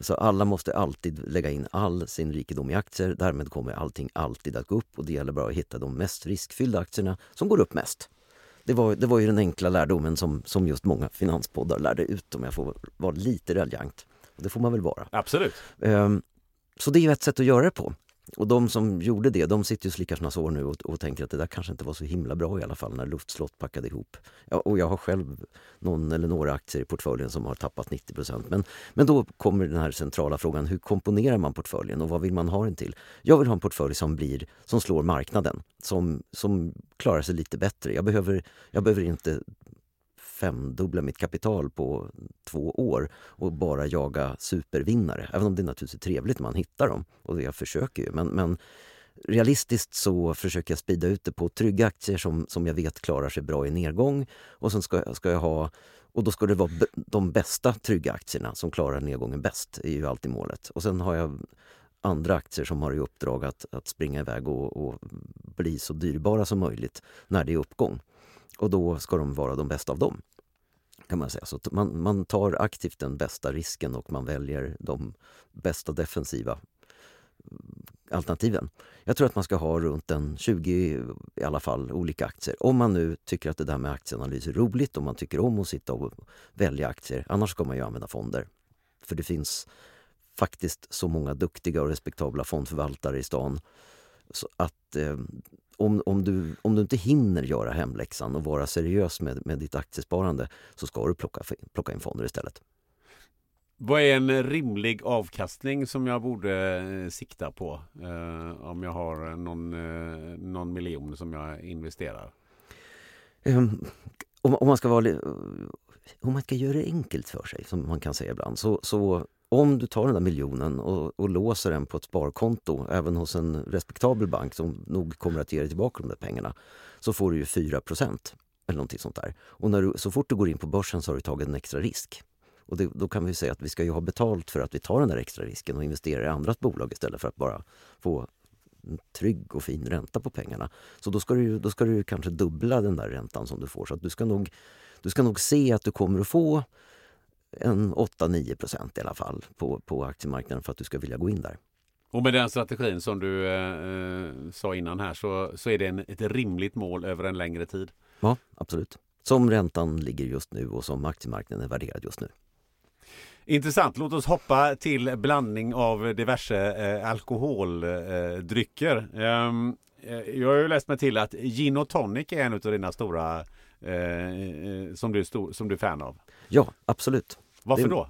Så alla måste alltid lägga in all sin rikedom i aktier. Därmed kommer allting alltid att gå upp och det gäller bara att hitta de mest riskfyllda aktierna som går upp mest. Det var, det var ju den enkla lärdomen som, som just många finanspoddar lärde ut om jag får vara lite raljant. Och Det får man väl vara. Absolut. Ehm, Så det är ju ett sätt att göra det på. Och de som gjorde det, de sitter ju och slickar sina sår nu och, och tänker att det där kanske inte var så himla bra i alla fall när luftslott packade ihop. Ja, och jag har själv någon eller några aktier i portföljen som har tappat 90 men, men då kommer den här centrala frågan, hur komponerar man portföljen och vad vill man ha den till? Jag vill ha en portfölj som, blir, som slår marknaden, som, som klarar sig lite bättre. Jag behöver, jag behöver inte femdubbla mitt kapital på två år och bara jaga supervinnare. Även om det naturligtvis är trevligt när man hittar dem och jag försöker ju. Men, men realistiskt så försöker jag sprida ut det på trygga aktier som, som jag vet klarar sig bra i nedgång. Och sen ska, ska jag ha och då ska det vara de bästa trygga aktierna som klarar nedgången bäst, är ju alltid målet. Och sen har jag andra aktier som har i uppdrag att, att springa iväg och, och bli så dyrbara som möjligt när det är uppgång. Och då ska de vara de bästa av dem. kan man säga. Så man, man tar aktivt den bästa risken och man väljer de bästa defensiva mm, alternativen. Jag tror att man ska ha runt en 20 i alla fall olika aktier. Om man nu tycker att det där med aktieanalys är roligt, om man tycker om att sitta och välja aktier. Annars ska man ju använda fonder. För det finns faktiskt så många duktiga och respektabla fondförvaltare i stan. Så att eh, om, om, du, om du inte hinner göra hemläxan och vara seriös med, med ditt aktiesparande så ska du plocka, plocka in fonder istället. Vad är en rimlig avkastning som jag borde eh, sikta på eh, om jag har någon, eh, någon miljon som jag investerar? Um, om, om, man ska vara, om man ska göra det enkelt för sig, som man kan säga ibland, så, så om du tar den där miljonen och, och låser den på ett sparkonto, även hos en respektabel bank som nog kommer att ge dig tillbaka de där pengarna, så får du ju 4% eller någonting sånt där. Och när du, så fort du går in på börsen så har du tagit en extra risk. Och det, då kan vi säga att vi ska ju ha betalt för att vi tar den där extra risken och investerar i andras bolag istället för att bara få en trygg och fin ränta på pengarna. Så då ska du, då ska du kanske dubbla den där räntan som du får. Så att du ska nog, du ska nog se att du kommer att få en 8-9 procent i alla fall på, på aktiemarknaden för att du ska vilja gå in där. Och med den strategin som du eh, sa innan här så, så är det en, ett rimligt mål över en längre tid? Ja, absolut. Som räntan ligger just nu och som aktiemarknaden är värderad just nu. Intressant. Låt oss hoppa till blandning av diverse eh, alkoholdrycker. Ehm, eh, jag har ju läst mig till att gin och tonic är en av dina stora eh, eh, som, du som du är fan av. Ja, absolut. Varför Det- då?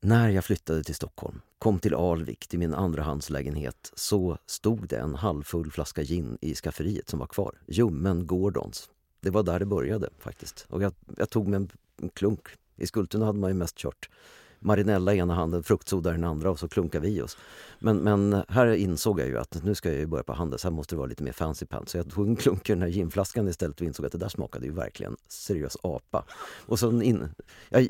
När jag flyttade till Stockholm, kom till Alvik, till min andrahandslägenhet, så stod det en halvfull flaska gin i skafferiet som var kvar. Ljummen Gordons. Det var där det började faktiskt. Och jag, jag tog mig en, en klunk. I Skultuna hade man ju mest kört marinella i ena handen, fruktsoda i den andra och så klunkar vi i oss. Men, men här insåg jag ju att nu ska jag ju börja på Handels, här måste det vara lite mer fancy pants. Så jag tog en klunk i den här ginflaskan istället och insåg att det där smakade ju verkligen seriös apa. Och sen in, jag,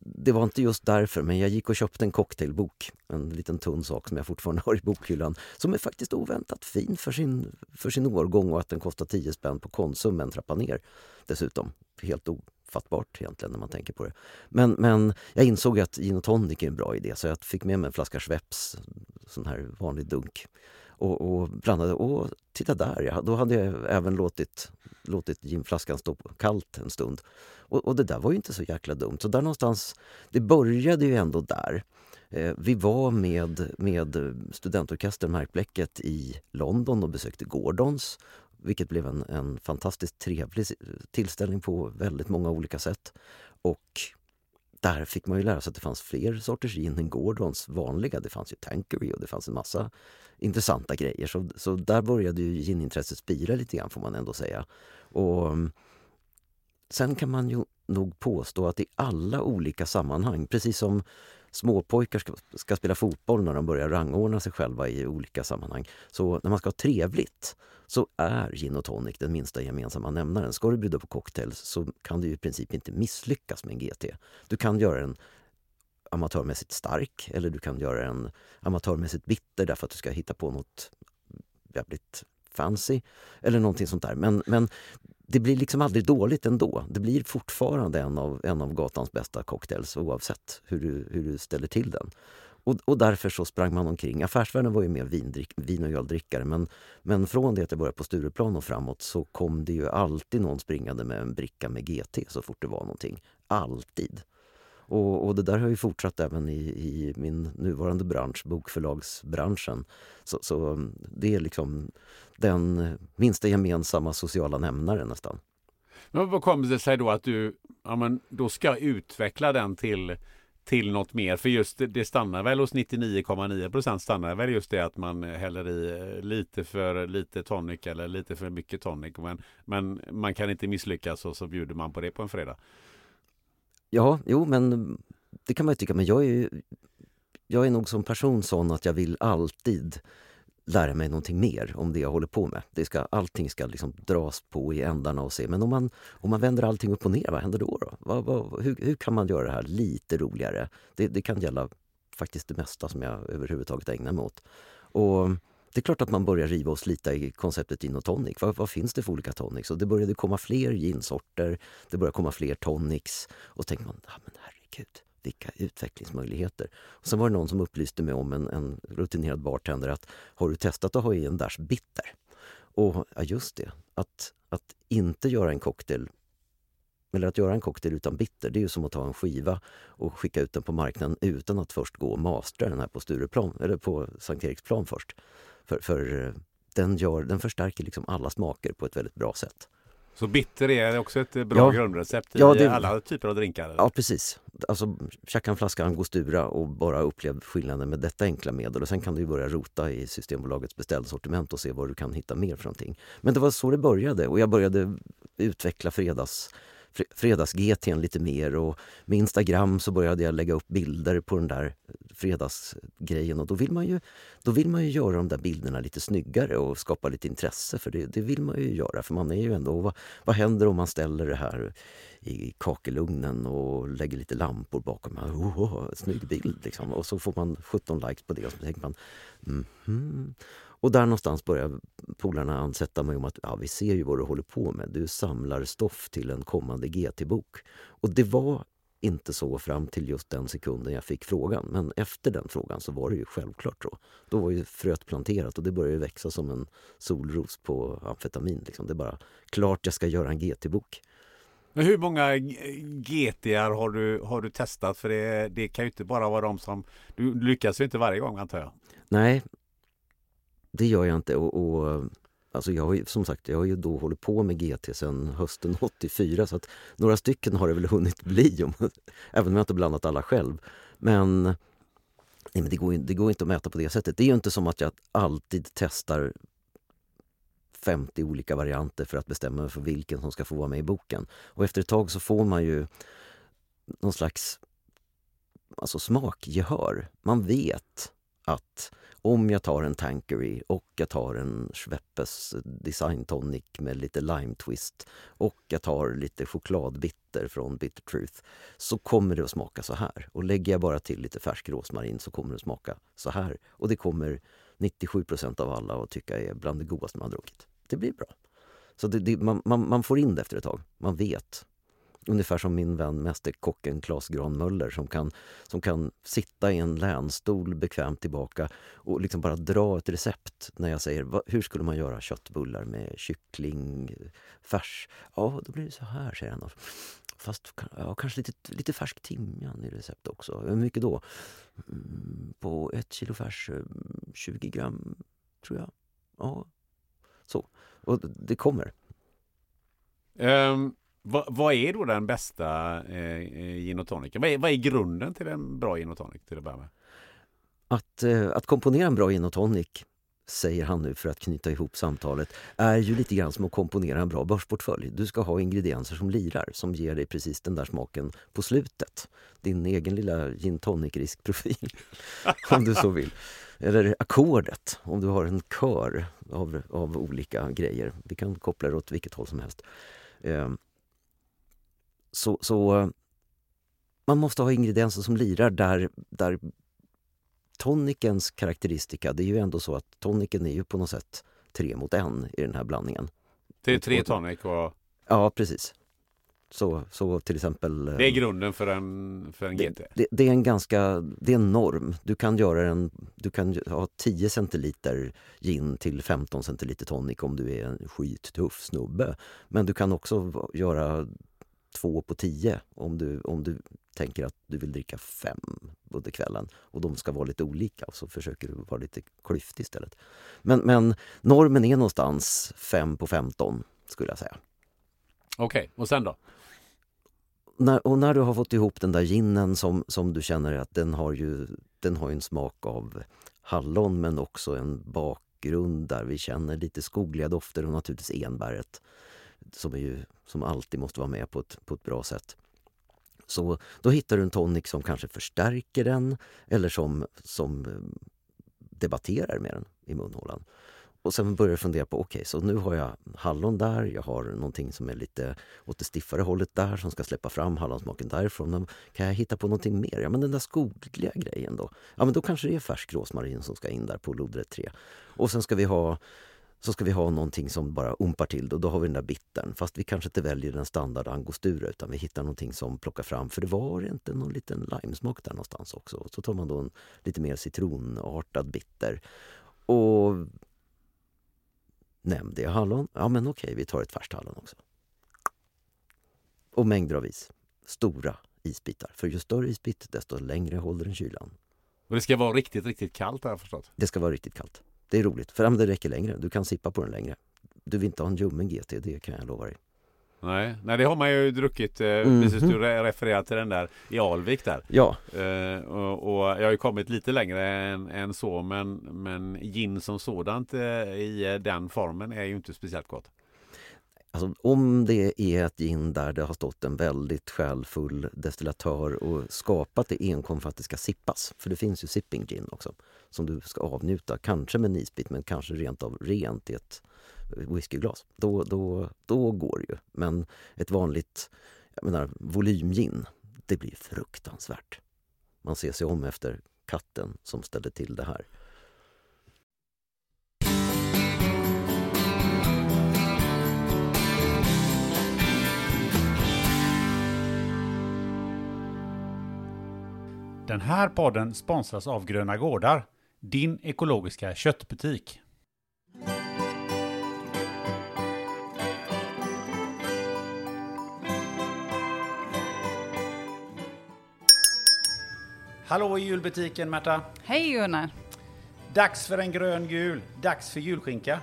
det var inte just därför, men jag gick och köpte en cocktailbok. En liten tunn sak som jag fortfarande har i bokhyllan. Som är faktiskt oväntat fin för sin, för sin årgång och att den kostar 10 spänn på Konsum en trappa ner. Dessutom. Helt ofattbart egentligen när man tänker på det. Men, men jag insåg att gin och tonic är en bra idé så jag fick med mig en flaska Schweppes, sån här vanlig dunk. Och, och blandade. Och titta där, ja, då hade jag även låtit, låtit ginflaskan stå kallt en stund. Och, och det där var ju inte så jäkla dumt. Så där någonstans, det började ju ändå där. Eh, vi var med, med studentorkestern Märkbläcket i London och besökte Gordons vilket blev en, en fantastiskt trevlig tillställning på väldigt många olika sätt. Och där fick man ju lära sig att det fanns fler sorters gin än Gordons vanliga. Det fanns ju Tankery och det fanns en massa intressanta grejer. Så, så där började ju ginintresset spira lite grann får man ändå säga. Och mm, Sen kan man ju nog påstå att i alla olika sammanhang, precis som småpojkar ska, ska spela fotboll när de börjar rangordna sig själva i olika sammanhang. Så när man ska ha trevligt så är gin och tonic den minsta gemensamma nämnaren. Ska du bjuda på cocktails så kan du i princip inte misslyckas med en GT. Du kan göra en amatörmässigt stark eller du kan göra en amatörmässigt bitter därför att du ska hitta på något jävligt fancy eller någonting sånt där. Men, men det blir liksom aldrig dåligt ändå. Det blir fortfarande en av, en av gatans bästa cocktails oavsett hur du, hur du ställer till den. Och, och därför så sprang man omkring. Affärsvärlden var ju mer vindrick, vin och öldrickare men, men från det att jag började på Stureplan och framåt så kom det ju alltid någon springande med en bricka med GT så fort det var någonting. Alltid. Och, och det där har ju fortsatt även i, i min nuvarande bransch, bokförlagsbranschen. Så, så um, det är liksom den minsta gemensamma sociala nämnaren nästan. Men vad kommer det sig då att du ja, men då ska utveckla den till, till något mer? För just det, det stannar väl hos 99,9 procent stannar väl just det att man häller i eh, lite för lite tonic eller lite för mycket tonic. Men, men man kan inte misslyckas och så bjuder man på det på en fredag. Ja, jo men det kan man ju tycka. Men jag är ju, jag är nog som person sån att jag vill alltid lära mig någonting mer om det jag håller på med. Det ska, allting ska liksom dras på i ändarna och se. Men om man, om man vänder allting upp och ner, vad händer då? då? Vad, vad, hur, hur kan man göra det här lite roligare? Det, det kan gälla faktiskt det mesta som jag överhuvudtaget ägnar mig åt. Och det är klart att man börjar riva och slita i konceptet gin och tonic. Vad, vad finns det för olika tonics? Och det började komma fler ginsorter, det började komma fler tonics. Och så tänkte man, ah, men herregud, vilka utvecklingsmöjligheter. Och sen var det någon som upplyste mig om, en, en rutinerad bartender, att har du testat att ha i en dash bitter? Och ja, just det, att, att inte göra en cocktail eller att göra en cocktail utan bitter, det är ju som att ta en skiva och skicka ut den på marknaden utan att först gå och mastra den här på Stureplan, eller på Sankt Eriksplan först. För, för den, gör, den förstärker liksom alla smaker på ett väldigt bra sätt. Så bitter är också ett bra Ja. grundrecept i Ja, det- alla typer av drinkar? Ja, precis. Alltså, tjacka en flaska angostura och bara upplev skillnaden med detta enkla medel. Och sen kan du börja rota i Systembolagets beställsortiment och se vad du kan hitta mer för någonting. Men det var så det började och jag började utveckla fredags, fre- fredags-GT'n lite mer och med Instagram så började jag lägga upp bilder på den där fredagsgrejen och då vill man ju, då vill man ju göra de där bilderna lite snyggare och skapa lite intresse för det, det vill man ju göra för man är ju ändå, vad, vad händer om man ställer det här i kakelugnen och lägger lite lampor bakom. Oh, oh, snygg bild liksom. Och så får man 17 likes på det och så tänker man mhm. Och där någonstans börjar polarna ansätta mig om att ja, vi ser ju vad du håller på med. Du samlar stoff till en kommande GT-bok. Och det var inte så fram till just den sekunden jag fick frågan. Men efter den frågan så var det ju självklart så. Då var ju fröet planterat och det började växa som en solros på amfetamin. Liksom. Det är bara klart jag ska göra en GT-bok. Men hur många GTR har du, har du testat? För det, det kan ju inte bara vara de som... Du lyckas ju inte varje gång antar jag? Nej, det gör jag inte. Och, och, alltså jag har ju, som sagt, jag har ju då hållit på med GT sedan hösten 84 så att några stycken har det väl hunnit bli, om, även om jag inte blandat alla själv. Men, nej, men det, går, det går inte att mäta på det sättet. Det är ju inte som att jag alltid testar 50 olika varianter för att bestämma mig för vilken som ska få vara med i boken. Och efter ett tag så får man ju någon slags alltså smakgehör. Man vet att om jag tar en Tankery och jag tar en Schweppes Design Tonic med lite lime twist och jag tar lite chokladbitter från Bitter Truth så kommer det att smaka så här. Och lägger jag bara till lite färsk rosmarin så kommer det att smaka så här. Och det kommer 97% av alla att tycka är bland det godaste man har druckit. Det blir bra. Så det, det, man, man, man får in det efter ett tag. Man vet Ungefär som min vän mästerkocken Claes Granmöller som kan, som kan sitta i en länstol bekvämt tillbaka och liksom bara dra ett recept när jag säger hur skulle man göra köttbullar med kycklingfärs? Ja, då blir det så här, säger han. Fast ja, kanske lite, lite färsk timjan i receptet också. Hur mycket då? Mm, på ett kilo färs, eh, 20 gram, tror jag. Ja, så. Och det kommer. Um, vad, vad, är då den bästa eh, eh gin och tonicen? Vad är, vad är grunden till en bra gin och tonic till att börja med? Att, eh, att komponera en bra gin och tonic säger han nu för att knyta ihop samtalet, är ju lite grann som att komponera en bra börsportfölj. Du ska ha ingredienser som lirar, som ger dig precis den där smaken på slutet. Din egen lilla gin tonic-riskprofil, om du så vill. Eller ackordet, om du har en kör av, av olika grejer. Vi kan koppla det åt vilket håll som helst. Eh, så, så man måste ha ingredienser som lirar där, där tonicens karaktäristika, det är ju ändå så att toniken är ju på något sätt tre mot en i den här blandningen. Det är tre tonic och... Ja, precis. Så, så till exempel... Det är grunden för en, för en GT? Det, det, det, är en ganska, det är en norm. Du kan göra en, du kan ha 10 centiliter gin till 15 centiliter tonic om du är en skittuff snubbe. Men du kan också göra två på tio om du, om du tänker att du vill dricka fem under kvällen och de ska vara lite olika och så försöker du vara lite klyftig istället. Men, men normen är någonstans fem på 15 skulle jag säga. Okej, okay. och sen då? När, och när du har fått ihop den där ginen som, som du känner att den har ju den har en smak av hallon men också en bakgrund där vi känner lite skogliga dofter och naturligtvis enbäret som, är ju, som alltid måste vara med på ett, på ett bra sätt. Så då hittar du en tonic som kanske förstärker den eller som, som eh, debatterar med den i munhålan. Och sen börjar jag fundera på, okej, okay, så nu har jag hallon där, jag har någonting som är lite åt det stiffare hållet där som ska släppa fram hallonsmaken därifrån. Men kan jag hitta på någonting mer? Ja, men den där skogliga grejen då? Ja, men då kanske det är färsk rosmarin som ska in där på lodrätt 3. Och sen ska vi ha så ska vi ha någonting som bara umpar till och då har vi den där bittern. Fast vi kanske inte väljer den standard angostura utan vi hittar någonting som plockar fram, för det var inte någon liten limesmak där någonstans också. Så tar man då en lite mer citronartad bitter. Och nämnde jag hallon? Ja men okej, vi tar ett färskt hallon också. Och mängder av is. Stora isbitar. För ju större isbit, desto längre håller den kylan. Och det ska vara riktigt, riktigt kallt har jag förstått? Det ska vara riktigt kallt. Det är roligt, för det räcker längre. Du kan sippa på den längre. Du vill inte ha en ljummen GT, det kan jag lova dig. Nej, nej det har man ju druckit. Eh, mm. Precis, du refererar till den där i Alvik där. Ja. Eh, och, och, jag har ju kommit lite längre än, än så men, men gin som sådant eh, i den formen är ju inte speciellt gott. Alltså, om det är ett gin där det har stått en väldigt själfull destillatör och skapat det enkom för att det ska sippas, för det finns ju sipping gin också, som du ska avnjuta, kanske med en isbit men kanske rent av rent i ett whiskyglas. Då, då, då går det ju. Men ett vanligt jag menar, volymgin, det blir fruktansvärt. Man ser sig om efter katten som ställde till det här. Den här podden sponsras av Gröna Gårdar, din ekologiska köttbutik. Hallå i julbutiken Märta! Hej Gunnar! Dags för en grön jul, dags för julskinka.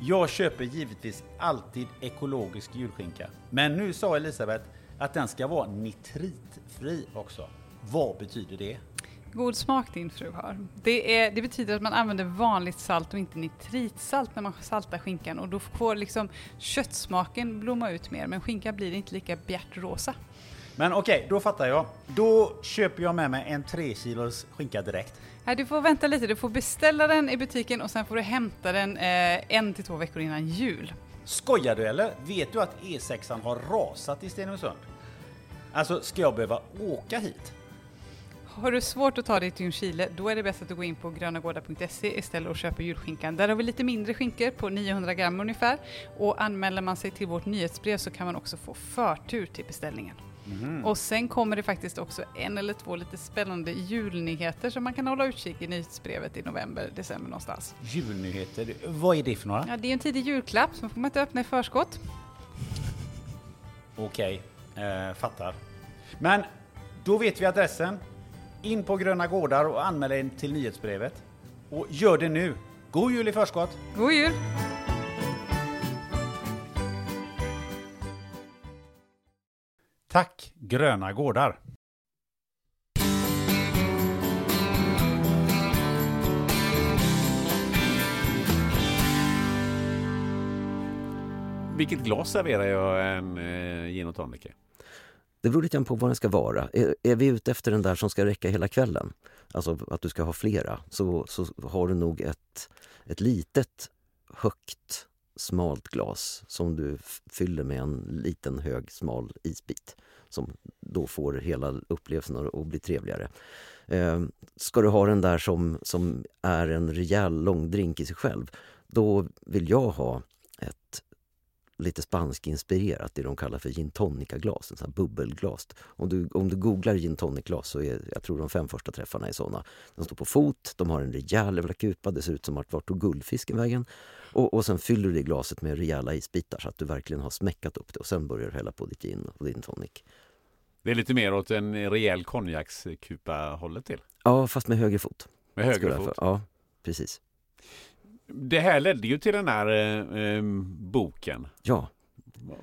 Jag köper givetvis alltid ekologisk julskinka. Men nu sa Elisabeth att den ska vara nitritfri också. Vad betyder det? God smak din fru har. Det, är, det betyder att man använder vanligt salt och inte nitritsalt när man saltar skinkan och då får liksom köttsmaken blomma ut mer men skinkan blir inte lika bjärtrosa. Men okej, okay, då fattar jag. Då köper jag med mig en 3 kilos skinka direkt. Nej, du får vänta lite. Du får beställa den i butiken och sen får du hämta den eh, en till två veckor innan jul. Skojar du eller? Vet du att E6an har rasat i Stenungsund? Alltså, ska jag behöva åka hit? Har du svårt att ta dig till Ljungskile, då är det bäst att du går in på grönagårdar.se istället och köper julskinkan. Där har vi lite mindre skinkor på 900 gram ungefär. Och anmäler man sig till vårt nyhetsbrev så kan man också få förtur till beställningen. Mm. Och sen kommer det faktiskt också en eller två lite spännande julnyheter som man kan hålla utkik i nyhetsbrevet i november, december någonstans. Julnyheter, vad är det för några? Ja, det är en tidig julklapp som får man inte öppna i förskott. Okej, okay. eh, fattar. Men då vet vi adressen. In på Gröna Gårdar och anmäl dig till nyhetsbrevet. Och gör det nu. God jul i förskott! God jul! Tack Gröna Gårdar! Vilket glas serverar jag en eh, gin och tonic det beror lite på vad den ska vara. Är, är, vi ute efter den där som ska räcka hela kvällen, alltså att du ska ha flera, så, så har du nog ett, ett litet, högt, smalt glas som du fyller med en liten, hög, smal isbit som då får hela upplevelsen att bli trevligare. Eh, ska du ha den där som, som är en rejäl långdrink i sig själv, då vill jag ha ett lite spansk-inspirerat, det de kallar för gin tonica-glas, bubbelglas. Om du, om du googlar gin tonic-glas så är jag tror de fem första träffarna är såna. De står på fot, de har en rejäl jävla kupa, det ser ut som att vart tog guldfisken vägen? Och, och sen fyller du det glaset med rejäla isbitar så att du verkligen har smäckat upp det och sen börjar du hälla på ditt gin och din tonic. Det är lite mer åt en rejäl konjakskupa hållet till? Ja, fast med höger fot. Med höger fot? Ja, precis. Det här ledde ju till den här eh, boken. Ja.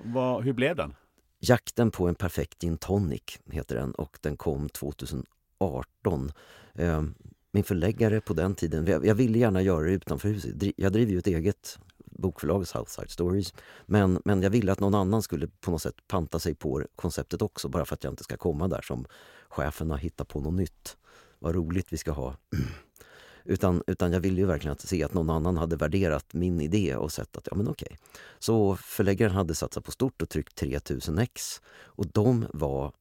Va, hur blev den? Jakten på en perfekt gin tonic heter den och den kom 2018. Eh, min förläggare på den tiden, jag ville gärna göra det utanför huset. Jag driver ju ett eget bokförlag, Southside Stories. Men, men jag ville att någon annan skulle på något sätt panta sig på konceptet också bara för att jag inte ska komma där som chefen har hittat på något nytt. Vad roligt vi ska ha. Utan, utan jag ville ju verkligen att se att någon annan hade värderat min idé och sett att ja men okej. Så förläggaren hade satsat på stort och tryckt 3000 ex och de var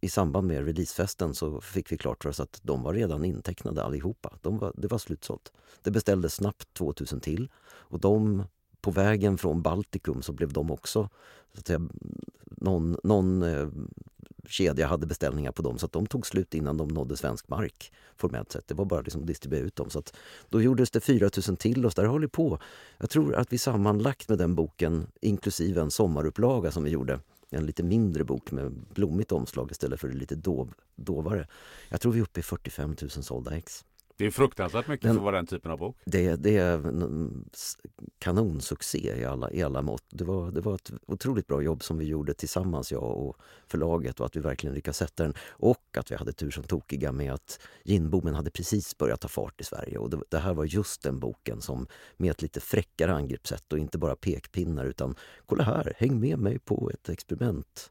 i samband med releasefesten så fick vi klart för oss att de var redan intecknade allihopa. De var, det var slutsålt. Det beställdes snabbt 2000 till och de på vägen från Baltikum så blev de också, så att säga, någon, någon eh, kedja hade beställningar på dem så att de tog slut innan de nådde svensk mark formellt sett. Det var bara liksom att distribuera ut dem. Så att då gjordes det 4000 till och där håller på. Jag tror att vi sammanlagt med den boken, inklusive en sommarupplaga som vi gjorde, en lite mindre bok med blommigt omslag istället för lite dov, dovare. Jag tror vi är uppe i 45 000 sålda ex. Det är fruktansvärt mycket Den- för vara den typen av bok. Det, det är en kanonsuccé i alla, i alla mått. Det var, det var ett otroligt bra jobb som vi gjorde tillsammans, jag och förlaget och att vi verkligen lyckades sätta den. Och att vi hade tur som tokiga med att ginboomen hade precis börjat ta fart i Sverige. Och det, det här var just den boken som med ett lite fräckare angreppssätt och inte bara pekpinnar utan kolla här, häng med mig på ett experiment.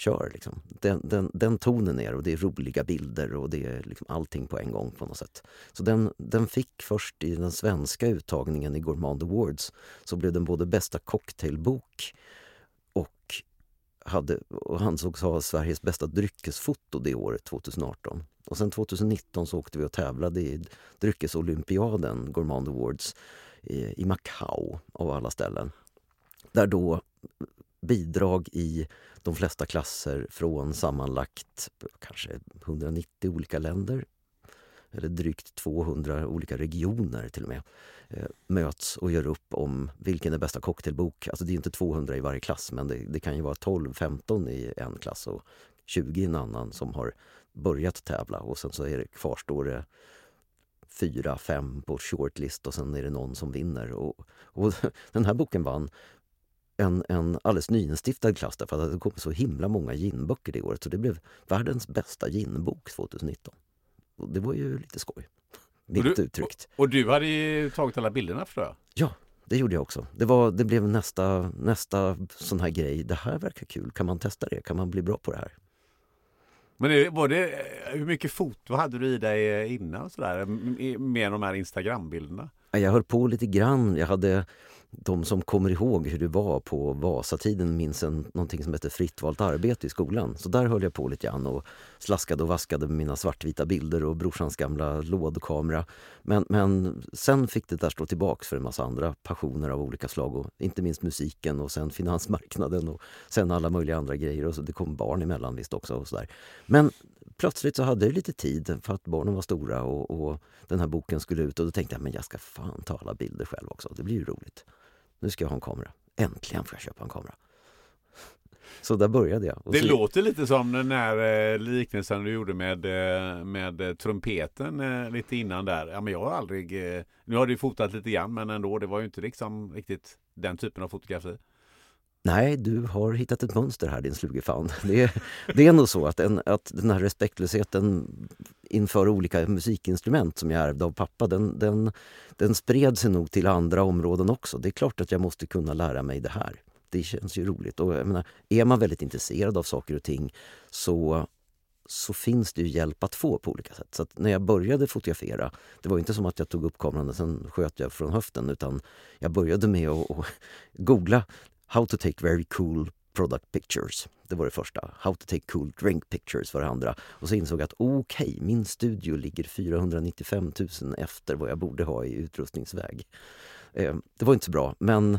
Kör liksom. Den, den, den tonen är och det är roliga bilder och det är liksom allting på en gång på något sätt. Så den, den fick först i den svenska uttagningen i Gourmand Awards så blev den både bästa cocktailbok och, hade, och ansågs ha Sveriges bästa dryckesfoto det året, 2018. Och sen 2019 så åkte vi och tävlade i dryckesolympiaden, Gourmand Awards, i, i Macau av alla ställen. Där då bidrag i de flesta klasser från sammanlagt kanske 190 olika länder eller drygt 200 olika regioner till och med eh, möts och gör upp om vilken är bästa cocktailbok. Alltså det är inte 200 i varje klass men det, det kan ju vara 12-15 i en klass och 20 i en annan som har börjat tävla och sen så är det, kvarstår det fyra, fem på shortlist och sen är det någon som vinner. Och, och den här boken vann en, en alldeles nyinstiftad klass därför att det kom så himla många ginböcker det året så det blev världens bästa ginbok 2019. Och det var ju lite skoj. Milt uttryckt. Och du hade ju tagit alla bilderna förstår jag. Ja, det gjorde jag också. Det, var, det blev nästa, nästa sån här grej. Det här verkar kul. Kan man testa det? Kan man bli bra på det här? Men det, var det, hur mycket foto hade du i dig innan? och Sådär, med de här Instagram-bilderna? Ja, Jag höll på lite grann. Jag hade de som kommer ihåg hur det var på Vasatiden minns en, någonting som heter fritt valt arbete i skolan. Så där höll jag på lite grann och slaskade och vaskade med mina svartvita bilder och brorsans gamla lådkamera. Men, men sen fick det där stå tillbaks för en massa andra passioner av olika slag och inte minst musiken och sen finansmarknaden och sen alla möjliga andra grejer och så det kom barn emellan visst också och sådär. Men plötsligt så hade jag lite tid för att barnen var stora och, och den här boken skulle ut och då tänkte jag men jag ska fan ta alla bilder själv också. Det blir ju roligt. Nu ska jag ha en kamera. Äntligen får jag köpa en kamera. Så där började jag. Och Det så, låter lite som den här eh, liknelsen du gjorde med, eh, med eh, trumpeten lite innan där. Ja, men jag har aldrig... Nu har du fotat lite grann men ändå, det var ju inte liksom riktigt den typen av fotografi. Nej, du har hittat ett mönster här din sluge fan. Det är, det är nog så att, en, att den här respektlösheten inför olika musikinstrument som jag ärvde av pappa, den, den, den spred sig nog till andra områden också. Det är klart att jag måste kunna lära mig det här. Det känns ju roligt. Och jag menar, är man väldigt intresserad av saker och ting så, så finns det ju hjälp att få på olika sätt. Så att när jag började fotografera, det var inte som att jag tog upp kameran och sen sköt jag från höften utan jag började med att, att googla How to take very cool product pictures. Det var det första. How to take cool drink pictures var det andra. Och så insåg jag att okej, min studio ligger 495 000 efter vad jag borde ha i utrustningsväg. Eh, det var inte så bra, men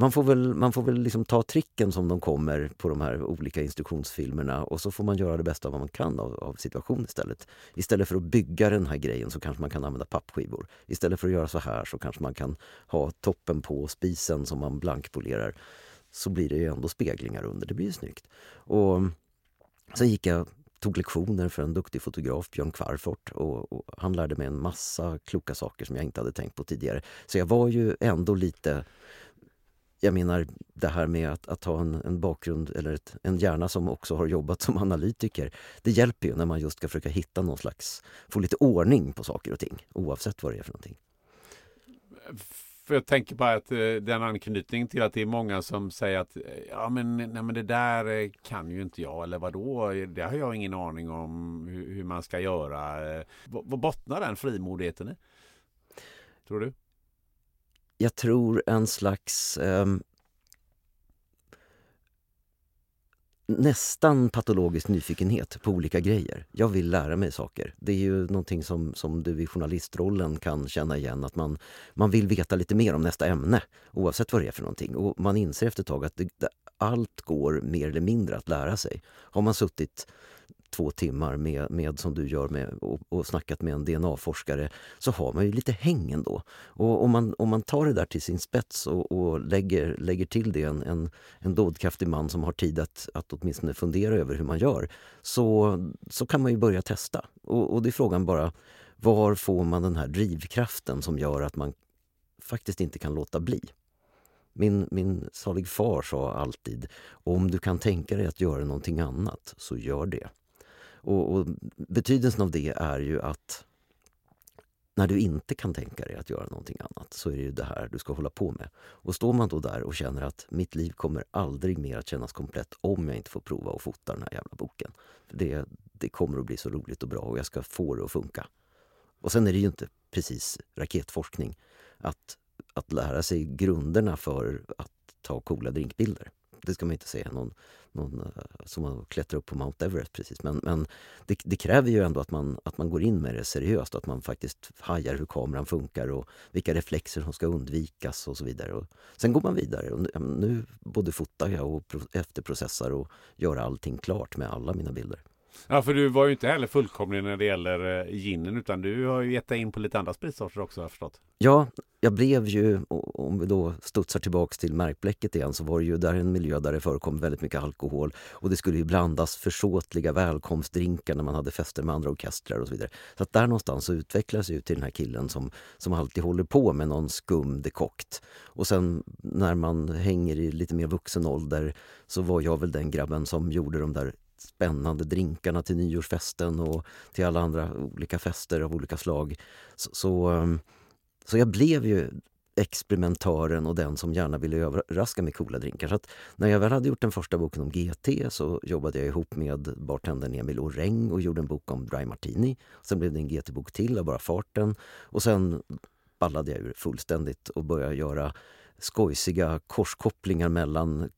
man får väl, man får väl liksom ta tricken som de kommer på de här olika instruktionsfilmerna och så får man göra det bästa av vad man kan av, av situationen istället. Istället för att bygga den här grejen så kanske man kan använda pappskivor. Istället för att göra så här så kanske man kan ha toppen på spisen som man blankpolerar. Så blir det ju ändå speglingar under, det blir ju snyggt. Och sen gick jag tog lektioner för en duktig fotograf, Björn Kvarfort. Och, och han lärde mig en massa kloka saker som jag inte hade tänkt på tidigare. Så jag var ju ändå lite jag menar det här med att, att ha en, en bakgrund eller ett, en hjärna som också har jobbat som analytiker. Det hjälper ju när man just ska försöka hitta någon slags, få lite ordning på saker och ting oavsett vad det är för någonting. För jag tänker på att eh, den anknytning till att det är många som säger att eh, ja men, nej, men det där eh, kan ju inte jag eller vadå, det har jag ingen aning om hur, hur man ska göra. Vad bottnar den frimodigheten i? Tror du? Jag tror en slags eh, nästan patologisk nyfikenhet på olika grejer. Jag vill lära mig saker. Det är ju någonting som, som du i journalistrollen kan känna igen. Att man, man vill veta lite mer om nästa ämne oavsett vad det är för någonting. Och man inser efter ett tag att det, det, allt går mer eller mindre att lära sig. Har man suttit två timmar med, med som du gör med, och, och snackat med en DNA-forskare så har man ju lite häng ändå. Och om man, om man tar det där till sin spets och, och lägger, lägger till det en, en, en dådkraftig man som har tid att, att åtminstone fundera över hur man gör så, så kan man ju börja testa. Och, och det är frågan bara Var får man den här drivkraften som gör att man faktiskt inte kan låta bli? Min, min salig far sa alltid om du kan tänka dig att göra någonting annat, så gör det. Och, och Betydelsen av det är ju att när du inte kan tänka dig att göra någonting annat så är det ju det här du ska hålla på med. Och står man då där och känner att mitt liv kommer aldrig mer att kännas komplett om jag inte får prova att fota den här jävla boken. För det, det kommer att bli så roligt och bra och jag ska få det att funka. Och sen är det ju inte precis raketforskning att, att lära sig grunderna för att ta coola drinkbilder. Det ska man inte säga någon, någon eh, som att klättra upp på Mount Everest precis. Men, men det, det, kräver ju ändå att man, att man går in med det seriöst. Att man faktiskt hajar hur kameran funkar och vilka reflexer som ska undvikas och så vidare. Och sen går man vidare. Och nu, nu både fotar jag och efterprocessar och gör allting klart med alla mina bilder. Ja, för du var ju inte heller fullkomlig när det gäller eh, ginen utan du har ju gett dig in på lite andra spritsorter också har jag förstått. Ja, jag blev ju, om vi då studsar tillbaks till märkbläcket igen, så var det ju där en miljö där det förekom väldigt mycket alkohol och det skulle ju blandas försåtliga välkomstdrinkar när man hade fester med andra orkestrar och så vidare. Så att där någonstans så utvecklades ju till den här killen som, som alltid håller på med någon skum dekokt. Och sen när man hänger i lite mer vuxen ålder så var jag väl den grabben som gjorde de där spännande drinkarna till nyårsfesten och till alla andra olika fester av olika slag. Så, så, ehm, så jag blev ju experimentören och den som gärna ville överraska med coola drinkar. Så när jag väl hade gjort den första boken om GT så jobbade jag ihop med bartendern Emil Oreng och gjorde en bok om Dry Martini. Sen blev det en GT-bok till av bara farten. Och sen ballade jag ur fullständigt och började göra skojsiga korskopplingar mellan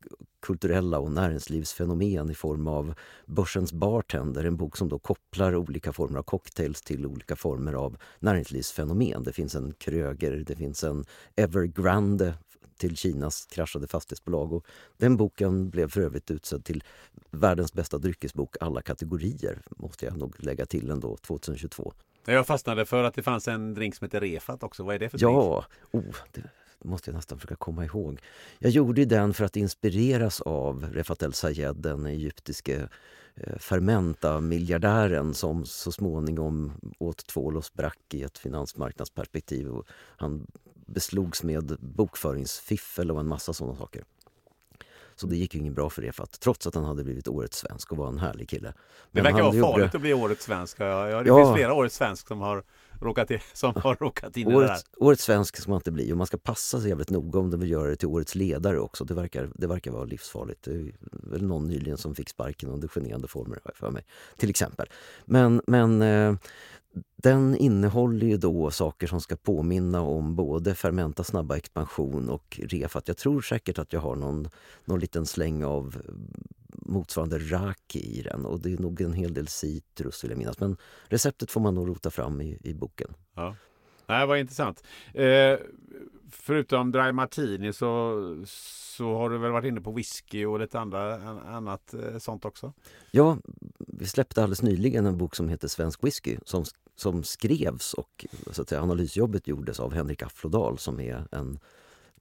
kulturella och näringslivsfenomen i form av Börsens bartender, en bok som då kopplar olika former av cocktails till olika former av näringslivsfenomen. Det finns en Kröger, det finns en Evergrande till Kinas kraschade fastighetsbolag. Och den boken blev för övrigt utsedd till världens bästa dryckesbok alla kategorier, måste jag nog lägga till ändå, 2022. Jag fastnade för att det fanns en drink som heter Refat också. Vad är det för ja, drink? Oh, det det måste jag nästan försöka komma ihåg. Jag gjorde den för att inspireras av Refat El Sayed, den egyptiske eh, Fermenta-miljardären som så småningom åt tvål och sprack i ett finansmarknadsperspektiv. Och han beslogs med bokföringsfiffel och en massa sådana saker. Så det gick ju inget bra för Refat, trots att han hade blivit årets svensk och var en härlig kille. Men det verkar vara farligt gjorde... att bli årets svensk. Ja, det ja. finns flera årets svensk som har råkat, i, som har råkat in i årets, det där. Årets svensk ska man inte bli och man ska passa sig jävligt noga om de vill göra det till årets ledare också. Det verkar, det verkar vara livsfarligt. Det är väl någon nyligen som fick sparken under generande former för mig. Till exempel. Men, men eh, den innehåller ju då saker som ska påminna om både Fermentas snabba expansion och Refat. Jag tror säkert att jag har någon, någon liten släng av motsvarande raki i den och det är nog en hel del citrus vill jag minnas. Men receptet får man nog rota fram i, i boken. Ja. Det var intressant. Eh, förutom Dry Martini så, så har du väl varit inne på whisky och lite andra, annat eh, sånt också? Ja, vi släppte alldeles nyligen en bok som heter Svensk whisky som, som skrevs och så att säga, analysjobbet gjordes av Henrik Afflodal som är en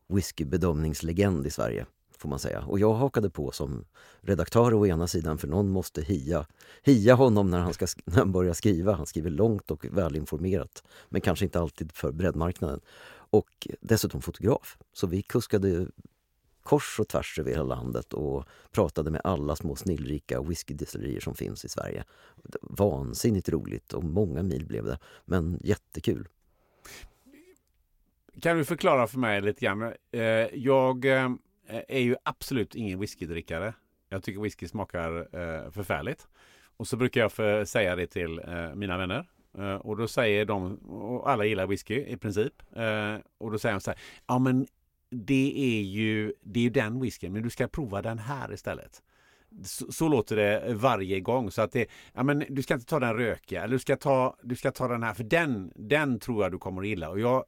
whiskybedömningslegend i Sverige får man säga. Och jag hakade på som redaktör å ena sidan för någon måste hia, hia honom när han, ska, när han börjar skriva. Han skriver långt och välinformerat men kanske inte alltid för breddmarknaden. Och dessutom fotograf. Så vi kuskade kors och tvärs över hela landet och pratade med alla små snillrika whiskydestillerier som finns i Sverige. Vansinnigt roligt och många mil blev det, men jättekul. Kan du förklara för mig lite grann? Eh, jag eh, Eh, är ju absolut ingen whiskydrickare. Jag tycker whisky smakar eh, förfärligt. Och så brukar jag för, säga det till eh, mina vänner. Eh, och då säger de, och alla gillar whisky i princip. Eh, och då säger de så här, ja men det är ju, det är ju den whiskyn, men du ska prova den här istället. Så, så, låter det varje gång. Så att det, ja, men du ska inte ta den rökiga, eller du ska ta, du ska ta den här, för den, den tror jag du kommer att gilla. Och jag,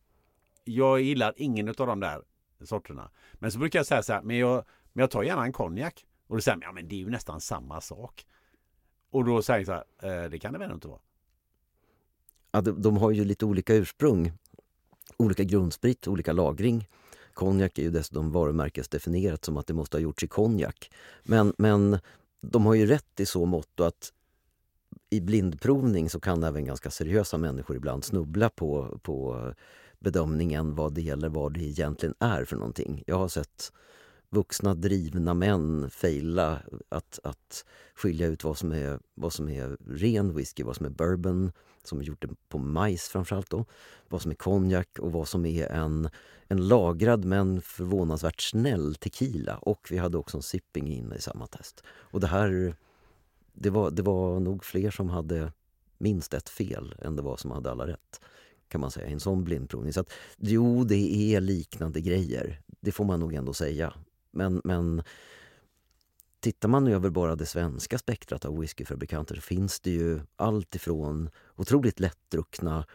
jag gillar ingen av de där sorterna. Men så brukar jag säga så här, men jag, men jag tar gärna en konjak. Och då säger man, ja men det är ju nästan samma sak. Och då säger jag så här, eh, det kan det väl inte vara? Ja, de, de har ju lite olika ursprung. Olika grundsprit, olika lagring. Konjak är ju dessutom varumärkesdefinierat som att det måste ha gjorts i konjak. Men, men de har ju rätt i så mått att i blindprovning så kan även ganska seriösa människor ibland snubbla på, på bedömningen vad det gäller vad det egentligen är för någonting. Jag har sett vuxna drivna män fejla att, att skilja ut vad som, är, vad som är ren whisky, vad som är bourbon, som är gjort på majs framförallt då, vad som är konjak och vad som är en, en lagrad men förvånansvärt snäll tequila. Och vi hade också en sipping inne i samma test. Och det här, det var, det var nog fler som hade minst ett fel än det var som hade alla rätt kan man säga, i en sån blindprovning. Så att, jo, det är liknande grejer. Det får man nog ändå säga. Men, men tittar man över bara det svenska spektrat av whiskyfabrikanter så finns det ju allt ifrån otroligt lättdruckna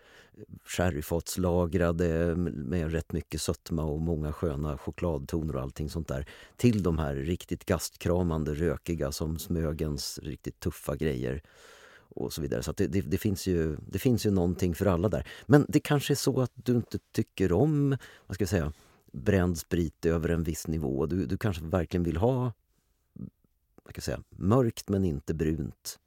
sherryfatslagrade med rätt mycket sötma och många sköna chokladtoner och allting sånt där till de här riktigt gastkramande, rökiga som Smögens riktigt tuffa grejer och så vidare. Så det, det, det, finns ju, det finns ju någonting för alla där. Men det kanske är så att du inte tycker om, vad ska jag säga, bränd sprit över en viss nivå. Du, du kanske verkligen vill ha vad ska jag säga, mörkt men inte brunt.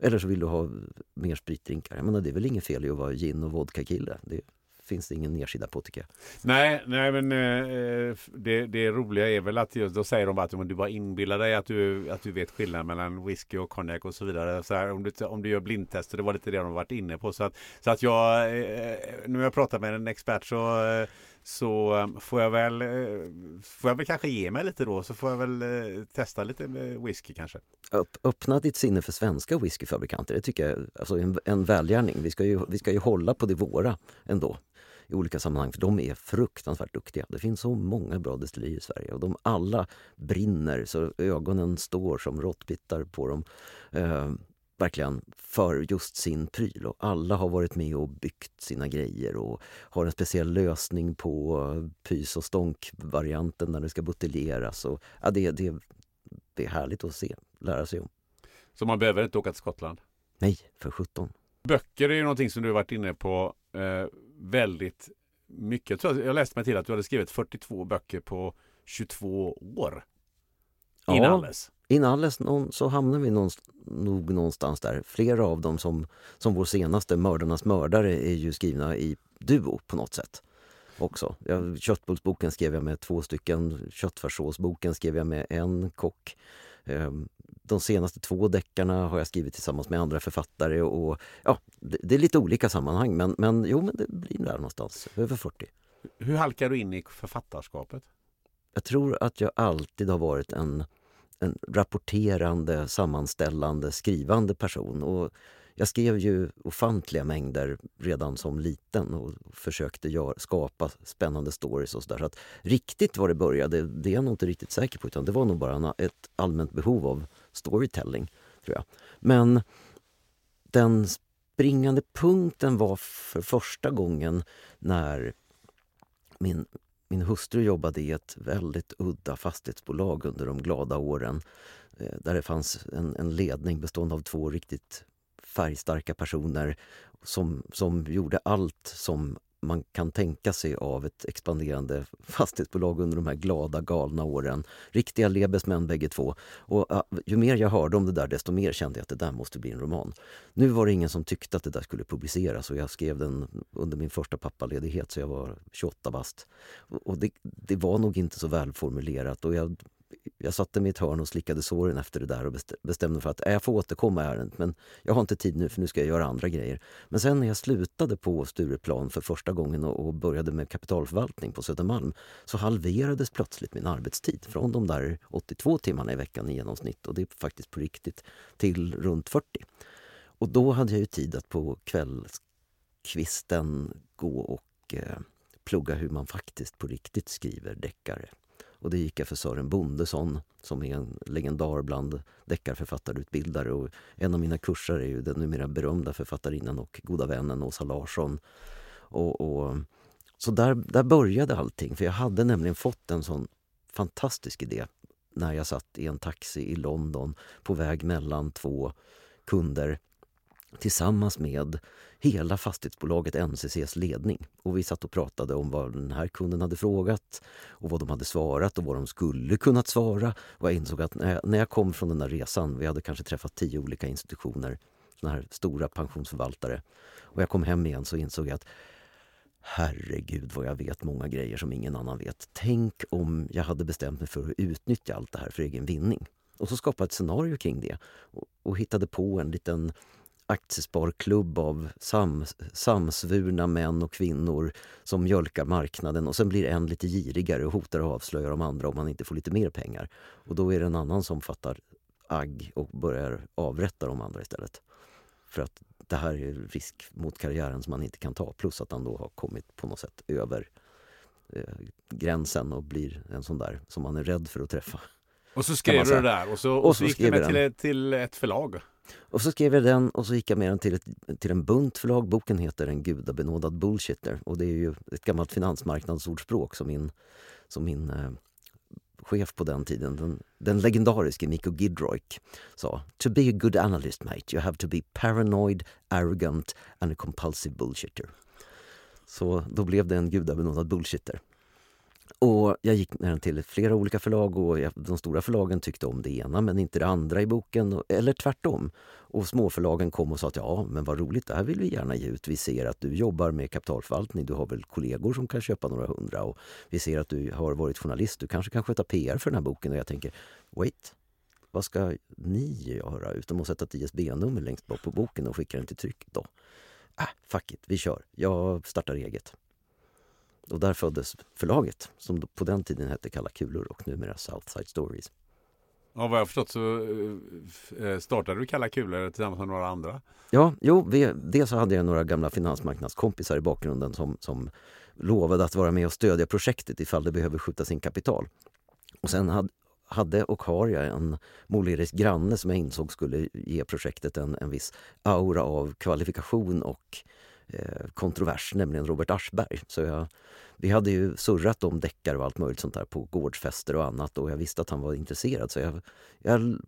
Eller så vill du ha mer spritdrinkar. Jag menar, det är väl inget fel i att vara gin och vodka-kille. Det finns det ingen nedsida på tycker jag. Nej, nej men eh, eh det, det roliga är väl att just, då säger de bara att om du bara inbillar dig att du, att du vet skillnaden mellan whisky och konjak och så vidare. Så här, om, du, om du gör blindtester, det var lite det de varit inne på. Så att, så att jag, eh, eh, nu har jag pratat med en expert så eh, så eh, får jag väl eh, får jag väl kanske ge mig lite då så får jag väl eh, testa lite whisky kanske. Öpp, öppna ditt sinne för svenska whiskyfabrikanter, det tycker jag alltså en, en välgärning. Vi ska, ju, vi ska ju hålla på det våra ändå i olika sammanhang för de är fruktansvärt duktiga. Det finns så många bra destillerier i Sverige och de alla brinner så ögonen står som råttbittar på dem. Eh, verkligen för just sin pryl. Och alla har varit med och byggt sina grejer och har en speciell lösning på pys och stånk-varianten när det ska buteljeras. Och, ja, det, det, det är härligt att se, lära sig om. Så man behöver inte åka till Skottland? Nej, för 17. Böcker är ju någonting som du har varit inne på eh, väldigt mycket. Jag, tror, jag läste mig till att du hade skrivit 42 böcker på 22 år. Inalles. Inalles så hamnar vi någonstans, nog någonstans där. Flera av dem som, som vår senaste Mördarnas mördare är ju skrivna i duo på något sätt. Också. Jag, köttbullsboken skrev jag med två stycken, köttfärssåsboken skrev jag med en kock. Ehm, de senaste två deckarna har jag skrivit tillsammans med andra författare. och ja, det, det är lite olika sammanhang men, men jo, men det blir där någonstans, över 40. Hur halkar du in i författarskapet? Jag tror att jag alltid har varit en, en rapporterande, sammanställande, skrivande person. Och jag skrev ju ofantliga mängder redan som liten och försökte gör, skapa spännande stories och sådär. Så att riktigt var det började, det är jag nog inte riktigt säker på. Utan det var nog bara ett allmänt behov av storytelling, tror jag. Men den springande punkten var för första gången när min min hustru jobbade i ett väldigt udda fastighetsbolag under de glada åren. Eh, där det fanns en, en ledning bestående av två riktigt färgstarka personer som, som gjorde allt som man kan tänka sig av ett expanderande fastighetsbolag under de här glada, galna åren. Riktiga lebesmän bägge två. Och uh, ju mer jag hörde om det där desto mer kände jag att det där måste bli en roman. Nu var det ingen som tyckte att det där skulle publiceras och jag skrev den under min första pappaledighet så jag var 28 bast. Och det, det var nog inte så välformulerat och jag jag satte mig i ett hörn och slickade såren efter det där och bestämde för att äh, jag får återkomma i ärendet men jag har inte tid nu för nu ska jag göra andra grejer. Men sen när jag slutade på Stureplan för första gången och började med kapitalförvaltning på Södermalm så halverades plötsligt min arbetstid från de där 82 timmarna i veckan i genomsnitt och det är faktiskt på riktigt till runt 40. Och då hade jag ju tid att på kvällskvisten gå och eh, plugga hur man faktiskt på riktigt skriver deckare. Och det gick jag för Sören Bondesson som är en legendar bland deckarförfattarutbildare. Och en av mina kurser är ju den numera berömda författarinnan och goda vännen Åsa Larsson. Och, och, så där, där började allting, för jag hade nämligen fått en sån fantastisk idé när jag satt i en taxi i London på väg mellan två kunder tillsammans med hela fastighetsbolaget NCCs ledning. Och vi satt och pratade om vad den här kunden hade frågat och vad de hade svarat och vad de skulle kunnat svara. Och jag insåg att när jag, när jag kom från den där resan, vi hade kanske träffat tio olika institutioner såna här stora pensionsförvaltare. Och jag kom hem igen så insåg jag att herregud vad jag vet många grejer som ingen annan vet. Tänk om jag hade bestämt mig för att utnyttja allt det här för egen vinning. Och så skapade jag ett scenario kring det och, och hittade på en liten aktiesparklubb av sam, samsvurna män och kvinnor som mjölkar marknaden och sen blir en lite girigare och hotar att avslöja de andra om man inte får lite mer pengar. Och då är det en annan som fattar agg och börjar avrätta de andra istället. För att det här är risk mot karriären som man inte kan ta. Plus att han då har kommit på något sätt över eh, gränsen och blir en sån där som man är rädd för att träffa. Och så skrev du det där och så, och, och så, så gick med till, till ett förlag. Och så skrev jag den och så gick jag med den till, ett, till en bunt förlag. Boken heter En gudabenådad bullshitter och det är ju ett gammalt finansmarknadsordspråk som min, som min eh, chef på den tiden, den, den legendariske Nico Gidroik, sa To be a good analyst mate you have to be paranoid, arrogant and a compulsive bullshitter. Så då blev det en gudabenådad bullshitter. Och jag gick med den till flera olika förlag och de stora förlagen tyckte om det ena men inte det andra i boken, eller tvärtom. Och småförlagen kom och sa att ja, men vad roligt, det här vill vi gärna ge ut. Vi ser att du jobbar med kapitalförvaltning, du har väl kollegor som kan köpa några hundra och vi ser att du har varit journalist, du kanske kan sköta PR för den här boken. Och jag tänker, wait, vad ska ni göra utom att sätta ett ISB-nummer längst bak på boken och skicka den till tryck då? Äh, fuck it, vi kör. Jag startar eget. Och där föddes förlaget som på den tiden hette Kalla kulor och numera Southside Stories. Ja, vad jag förstått så eh, eh, startade du Kalla kulor tillsammans med några andra. Ja, jo, vi, dels så hade jag några gamla finansmarknadskompisar i bakgrunden som, som lovade att vara med och stödja projektet ifall det behöver skjutas in kapital. Och sen hade, hade och har jag en målerisk granne som jag insåg skulle ge projektet en, en viss aura av kvalifikation och Eh, kontrovers, nämligen Robert Aschberg. Så jag, vi hade ju surrat om deckare och allt möjligt sånt där på gårdsfester och annat och jag visste att han var intresserad så jag, jag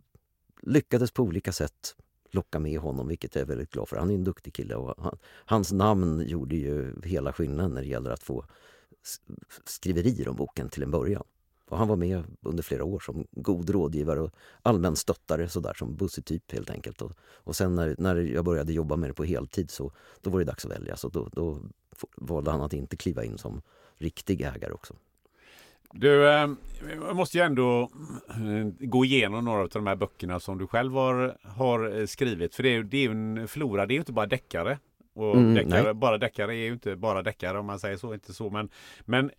lyckades på olika sätt locka med honom, vilket jag är väldigt glad för. Han är en duktig kille och han, hans namn gjorde ju hela skillnaden när det gäller att få skriverier om boken till en början. Och han var med under flera år som god rådgivare och allmän stöttare sådär som bussetyp helt enkelt. Och, och sen när, när jag började jobba med det på heltid så då var det dags att välja. Så då, då valde han att inte kliva in som riktig ägare också. Du, eh, jag måste ju ändå eh, gå igenom några av de här böckerna som du själv har, har eh, skrivit. För det är, det är en flora, det är ju inte bara deckare. Och mm, deckare, bara deckare är ju inte bara deckare om man säger så, inte så. Men, men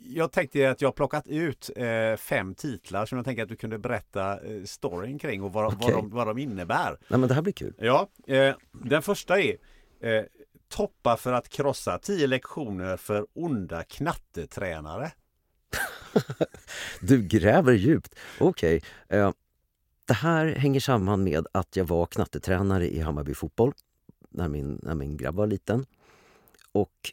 jag tänkte att jag plockat ut eh, fem titlar som jag tänker att du kunde berätta eh, storyn kring och vad, okay. vad, de, vad de innebär. Nej, men det här blir kul. Ja, eh, den första är eh, Toppa för att krossa, tio lektioner för onda knattetränare. du gräver djupt. Okej. Okay. Eh, det här hänger samman med att jag var knattetränare i Hammarby fotboll när min, när min grabb var liten. Och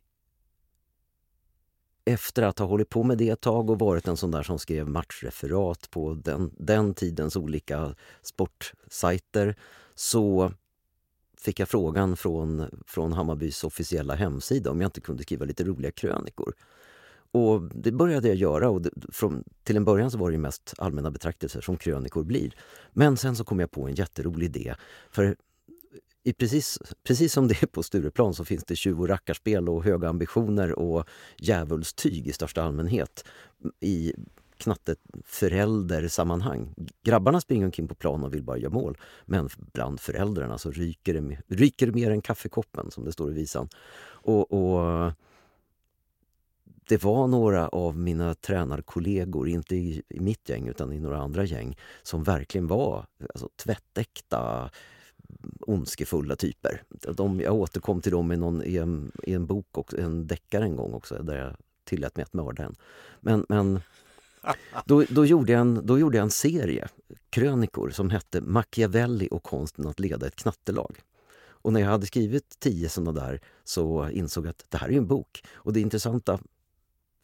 efter att ha hållit på med det ett tag och varit en sån där som skrev matchreferat på den, den tidens olika sportsajter så fick jag frågan från, från Hammarbys officiella hemsida om jag inte kunde skriva lite roliga krönikor. Och det började jag göra och det, från, till en början så var det mest allmänna betraktelser som krönikor blir. Men sen så kom jag på en jätterolig idé. För i precis, precis som det är på Stureplan så finns det tjuv och rackarspel och höga ambitioner och djävulstyg i största allmänhet i knatteföräldersammanhang. Grabbarna springer omkring på plan och vill bara göra mål. Men bland föräldrarna så ryker det, ryker det mer än kaffekoppen, som det står i visan. Och, och det var några av mina tränarkollegor, inte i, i, mitt gäng utan i några andra gäng, som verkligen var alltså, tvättäkta ondskefulla typer. De, jag återkom till dem i, någon, i, en, i en bok, och, en deckare en gång också, där jag tillät mig att mörda en. Men, men då, då, gjorde jag en, då gjorde jag en serie krönikor som hette Machiavelli och konsten att leda ett knattelag. Och när jag hade skrivit tio sådana där så insåg jag att det här är en bok. Och det intressanta,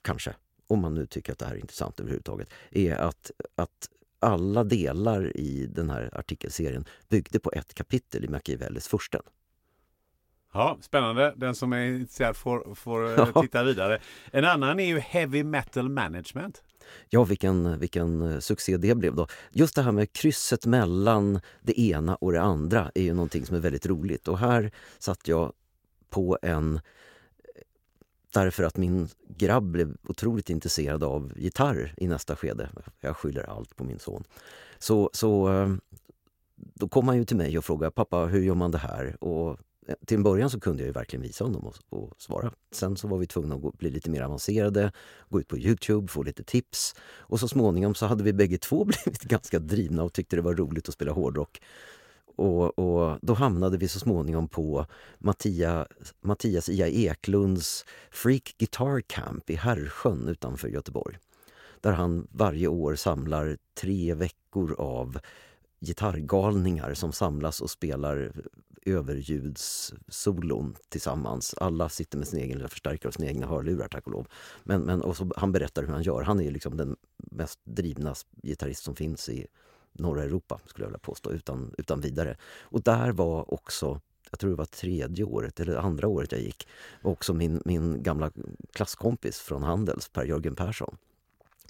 kanske, om man nu tycker att det här är intressant överhuvudtaget, är att, att alla delar i den här artikelserien byggde på ett kapitel i Machiavellis Fursten. Ja, spännande. Den som är intresserad får, får eh, ja. titta vidare. En annan är ju Heavy Metal Management. Ja, vilken, vilken eh, succé det blev då. Just det här med krysset mellan det ena och det andra är ju någonting som är väldigt roligt. Och här satt jag på en... Därför att min grabb blev otroligt intresserad av gitarr i nästa skede. Jag skyller allt på min son. Så, så eh, då kom han ju till mig och frågade pappa hur gör man det här? Och eh, till en början så kunde jag ju verkligen visa honom och, och svara. Sen så var vi tvungna att gå, bli lite mer avancerade, gå ut på Youtube, få lite tips. Och så småningom så hade vi bägge två blivit ganska drivna och tyckte det var roligt att spela hårdrock. Och, och då hamnade vi så småningom på Mattia, Mattias Ia Eklunds Freak Guitar Camp i Herrsjön utanför Göteborg. Där han varje år samlar tre veckor av gitarrgalningar som samlas och spelar överljudssolon tillsammans. Alla sitter med sin egen lilla förstärkare och sina egna hörlurar tack och lov. Men, men och så, han berättar hur han gör. Han är liksom den mest drivna gitarrist som finns i norra Europa skulle jag vilja påstå utan, utan vidare. Och där var också jag tror det var tredje året eller andra året jag gick. Också min, min gamla klasskompis från Handels, Per-Jörgen Persson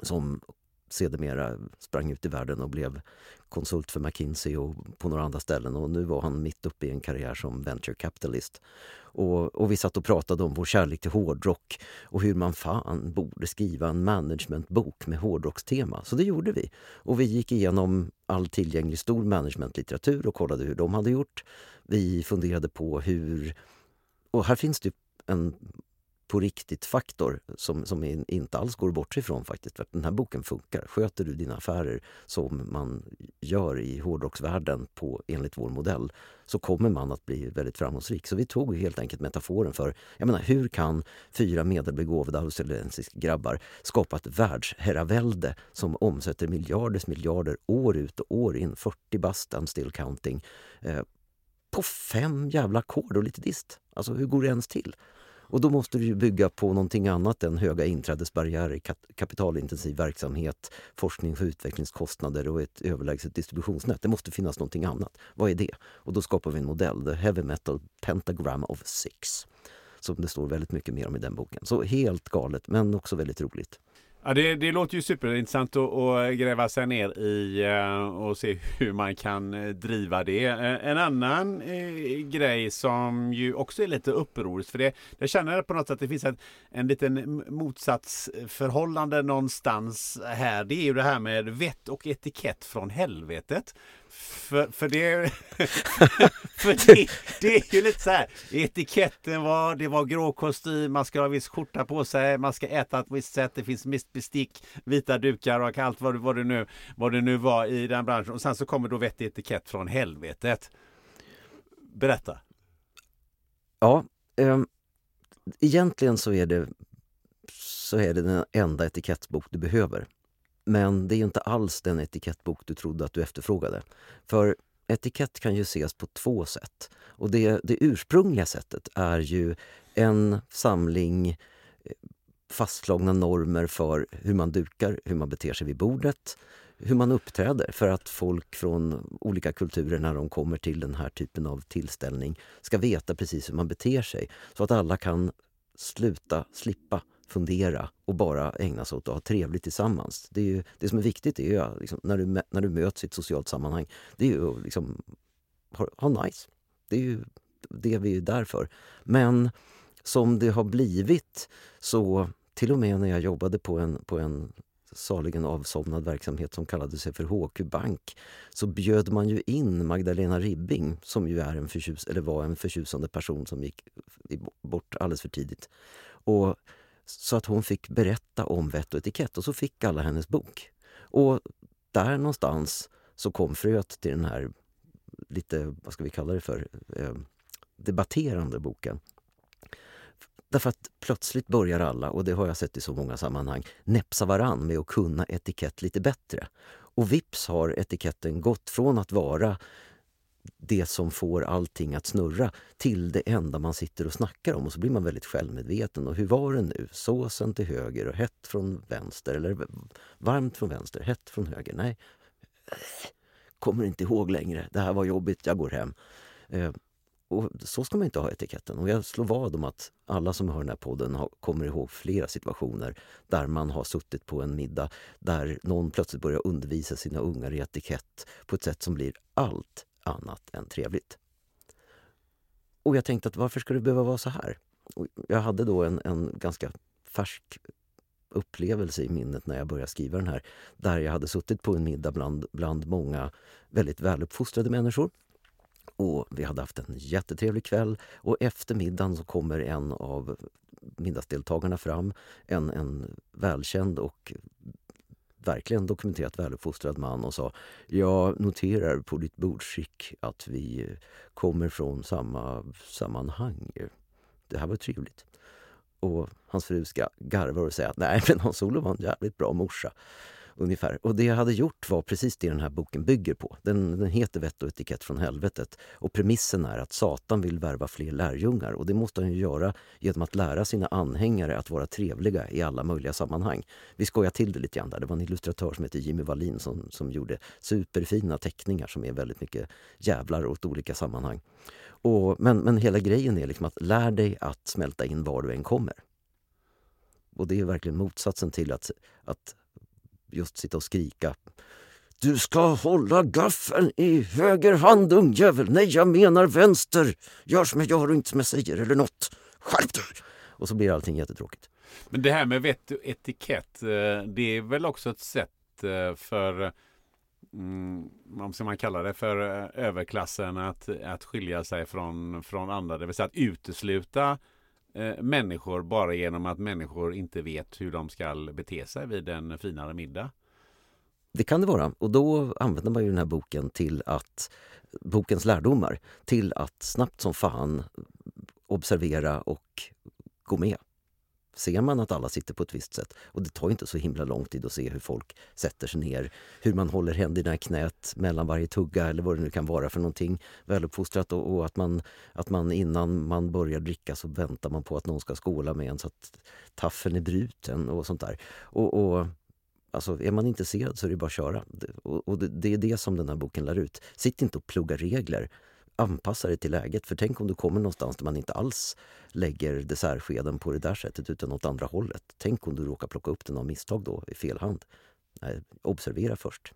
som sedermera sprang ut i världen och blev konsult för McKinsey och på några andra ställen. Och nu var han mitt uppe i en karriär som venture capitalist. Och, och vi satt och pratade om vår kärlek till hårdrock och hur man fan borde skriva en managementbok med hårdrockstema. Så det gjorde vi. Och vi gick igenom all tillgänglig stor managementlitteratur och kollade hur de hade gjort. Vi funderade på hur... Och här finns det en på riktigt-faktor som, som inte alls går bort ifrån faktiskt. För den här boken funkar. Sköter du dina affärer som man gör i hårdrocksvärlden på, enligt vår modell så kommer man att bli väldigt framgångsrik. Så vi tog helt enkelt metaforen för jag menar, hur kan fyra medelbegåvade australiensiska grabbar skapa ett världsherravälde som omsätter miljarders miljarder år ut och år in, 40 bast and still counting, eh, på fem jävla ackord och lite dist. Alltså hur går det ens till? Och då måste du bygga på någonting annat än höga inträdesbarriärer, kapitalintensiv verksamhet, forskning och utvecklingskostnader och ett överlägset distributionsnät. Det måste finnas någonting annat. Vad är det? Och då skapar vi en modell, The Heavy Metal Pentagram of Six. Som det står väldigt mycket mer om i den boken. Så helt galet, men också väldigt roligt. Ja, det, det låter ju superintressant att, att gräva sig ner i eh, och se hur man kan eh, driva det. Eh, en annan grej som ju också är lite upprorisk, för det. Jag känner på något sätt att det finns en, en liten motsatsförhållande någonstans här. Det är ju det här med vett och etikett från helvetet. För, för, det, för det, det är ju lite så här. Etiketten var, det var grå kostym, man ska ha viss skjorta på sig, man ska äta ett visst sätt, det finns bestick, vita dukar och allt vad, vad, det nu, vad det nu var i den branschen. Och sen så kommer då vettig etikett från helvetet. Berätta. Ja, eh, egentligen så är det så är det den enda etikettbok du behöver. Men det är inte alls den etikettbok du trodde att du efterfrågade. För etikett kan ju ses på två sätt. Och det, det ursprungliga sättet är ju en samling eh, fastslagna normer för hur man dukar, hur man beter sig vid bordet, hur man uppträder för att folk från olika kulturer när de kommer till den här typen av tillställning ska veta precis hur man beter sig. Så att alla kan sluta, slippa fundera och bara ägna sig åt att ha trevligt tillsammans. Det, är ju, det som är viktigt är ju, liksom, när, du, när du möts i ett socialt sammanhang, det är ju att liksom, ha, ha nice. Det är ju det vi är där för. Men som det har blivit så, till och med när jag jobbade på en, på en saligen avsomnad verksamhet som kallade sig för HQ Bank så bjöd man ju in Magdalena Ribbing som ju är en förtjus eller var en förtjusande person som gick bort alldeles för tidigt. Och så att hon fick berätta om vett och etikett och så fick alla hennes bok. Och där någonstans så kom fröet till den här lite, vad ska vi kalla det för, eh, debatterande boken. Därför att plötsligt börjar alla, och det har jag sett i så många sammanhang, näpsa varann med att kunna etikett lite bättre. Och vips har etiketten gått från att vara det som får allting att snurra till det enda man sitter och snackar om. Och så blir man väldigt självmedveten. Och hur var det nu? Såsen till höger och hett från vänster. Eller varmt från vänster, hett från höger. Nej, kommer inte ihåg längre. Det här var jobbigt, jag går hem. Eh, och så ska man inte ha etiketten. Och jag slår vad om att alla som hör den här podden har, kommer ihåg flera situationer där man har suttit på en middag där någon plötsligt börjar undervisa sina ungar i etikett på ett sätt som blir allt annat än trevligt. Och jag tänkte att varför ska det behöva vara så här? Och jag hade då en, en ganska färsk upplevelse i minnet när jag började skriva den här. Där jag hade suttit på en middag bland, bland många väldigt väluppfostrade människor. Och vi hade haft en jättetrevlig kväll och efter middagen så kommer en av middagsdeltagarna fram. En, en välkänd och verkligen dokumenterat väluppfostrad man och sa Jag noterar på ditt bordskick att vi kommer från samma sammanhang. Det här var trevligt. Och hans fru ska garva och säga nej men Hans-Olof var en jävligt bra morsa. Ungefär. Och det jag hade gjort var precis det den här boken bygger på. Den, den heter Vett och etikett från helvetet. Och premissen är att Satan vill värva fler lärjungar. Och det måste han ju göra genom att lära sina anhängare att vara trevliga i alla möjliga sammanhang. Vi skojar till det lite grann där. Det var en illustratör som heter Jimmy Wallin som, som gjorde superfina teckningar som är väldigt mycket jävlar åt olika sammanhang. Och, men, men hela grejen är liksom att lär dig att smälta in var du än kommer. Och det är verkligen motsatsen till att, att just sitta och skrika du ska hålla gaffeln i höger hand, ungjävel. Nej, jag menar vänster. Gör som jag gör och inte som jag säger eller nåt. Skärp dig! Och så blir allting jättetråkigt. Men det här med vett och etikett, eh, det är väl också ett sätt eh, för mm, vad ska man kalla det för eh, överklassen att, att skilja sig från, från andra. Det vill säga att utesluta eh, människor bara genom att människor inte vet hur de ska bete sig vid en finare middag. Det kan det vara. Och då använder man ju den här boken till att, bokens lärdomar, till att snabbt som fan observera och gå med. Ser man att alla sitter på ett visst sätt, och det tar inte så himla lång tid att se hur folk sätter sig ner, hur man håller händerna i knät mellan varje tugga eller vad det nu kan vara för någonting väluppfostrat och, och att, man, att man innan man börjar dricka så väntar man på att någon ska skåla med en så att taffeln är bruten och sånt där. Och, och Alltså, är man intresserad så är det bara att köra. Och, och det, det, är det som den här boken lär ut. Sitt inte och plugga regler. Anpassa dig till läget. För tänk om du kommer någonstans där man inte alls lägger dessertskeden på det där sättet utan åt andra hållet. Tänk om du råkar plocka upp den av misstag då i fel hand. Nej, observera först.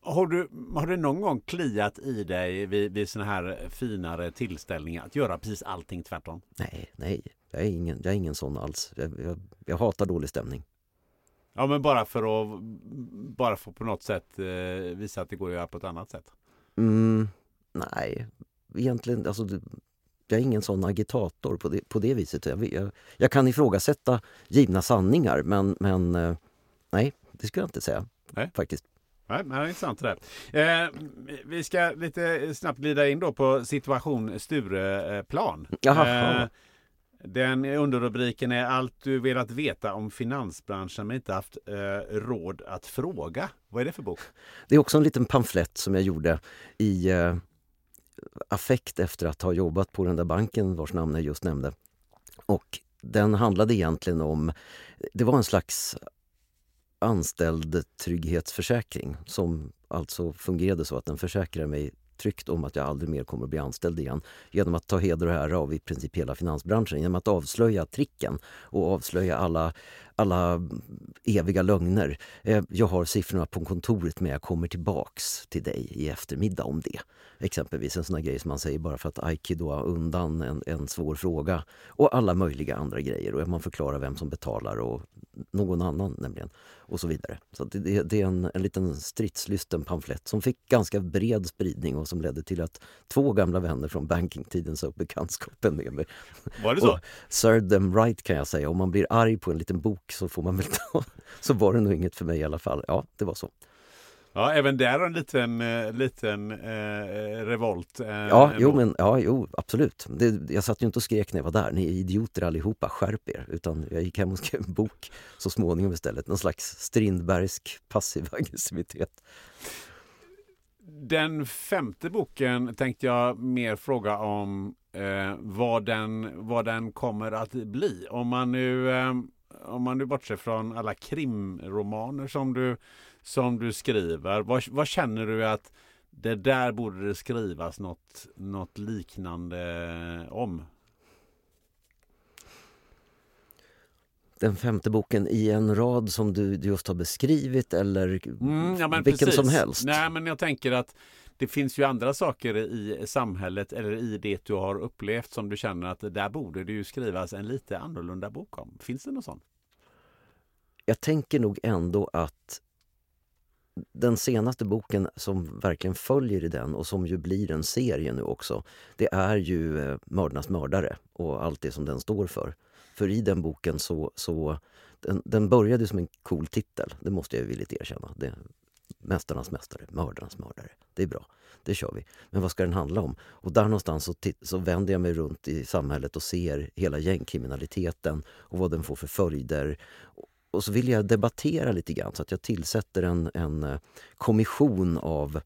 Har du, har du någon gång kliat i dig vid, vid såna här finare tillställningar att göra precis allting tvärtom? Nej, nej. Jag är ingen, jag är ingen sån alls. Jag, jag, jag hatar dålig stämning. Ja men bara för att bara för på något sätt eh, visa att det går att göra på ett annat sätt. Mm, nej, egentligen alltså jag är ingen sån agitator på det, på det viset. Jag, jag, jag kan ifrågasätta givna sanningar men, men eh, nej, det skulle jag inte säga nej. faktiskt. Nej, men det är intressant det där. Eh, vi ska lite snabbt glida in då på situation Stureplan. Jaha. Eh, den underrubriken är allt du velat veta om finansbranschen men inte haft eh, råd att fråga. Vad är det för bok? Det är också en liten pamflett som jag gjorde i eh, affekt efter att ha jobbat på den där banken vars namn jag just nämnde. Och den handlade egentligen om, det var en slags anställd trygghetsförsäkring som alltså fungerade så att den försäkrade mig tryggt om att jag aldrig mer kommer att bli anställd igen genom att ta heder och ära av i princip hela finansbranschen. Genom att avslöja tricken och avslöja alla, alla eviga lögner. Eh, jag har siffrorna på kontoret men jag kommer tillbaks till dig i eftermiddag om det. Exempelvis en sån grej som man säger bara för att aikidoa undan en, en svår fråga. Och alla möjliga andra grejer. Och man förklarar vem som betalar och någon annan nämligen. Och så vidare. Så det, det, är en, en liten stridslysten pamflett som fick ganska bred spridning och som ledde till att två gamla vänner från bankingtiden sa upp bekantskapen med mig. Var det så? Och served them right kan jag säga. Om man blir arg på en liten bok så får man väl ta... Så var det nog inget för mig i alla fall. Ja, det var så. Ja, även där en liten, eh, liten eh, revolt. Eh, ja, jo, men, ja, jo, absolut. Det, jag satt ju inte och skrek när jag var där. Ni är idioter allihopa, skärp er. Utan jag gick hem och skrev en bok så småningom istället. Någon slags Strindbergsk passiv aggressivitet. Den femte boken tänkte jag mer fråga om eh, vad, den, vad den kommer att bli. Om man nu, eh, om man nu bortser från alla krimromaner som du som du skriver. Vad, vad känner du att det där borde det skrivas något, något liknande om. Den femte boken i en rad som du just har beskrivit eller Mm, ja, vilken precis. som helst? Nej, men jag tänker att det finns ju andra saker i samhället eller i det du har upplevt som du känner att där borde det ju skrivas en lite annorlunda bok om. Finns det någon sån? Jag tänker nog ändå att den senaste boken som verkligen följer i den och som ju blir en serie nu också, det är ju eh, Mördarnas mördare och allt det som den står för. För i den boken så, så den, den började som en cool titel, det måste jag villigt erkänna. Det, Mästarnas mästare, mördarnas mördare. Det är bra, det kör vi. Men vad ska den handla om? Och där någonstans så, så vänder jag mig runt i samhället och ser hela gängkriminaliteten och vad den får för följder. Och så vill jag debattera lite grann så att jag tillsätter en, en eh, kommission av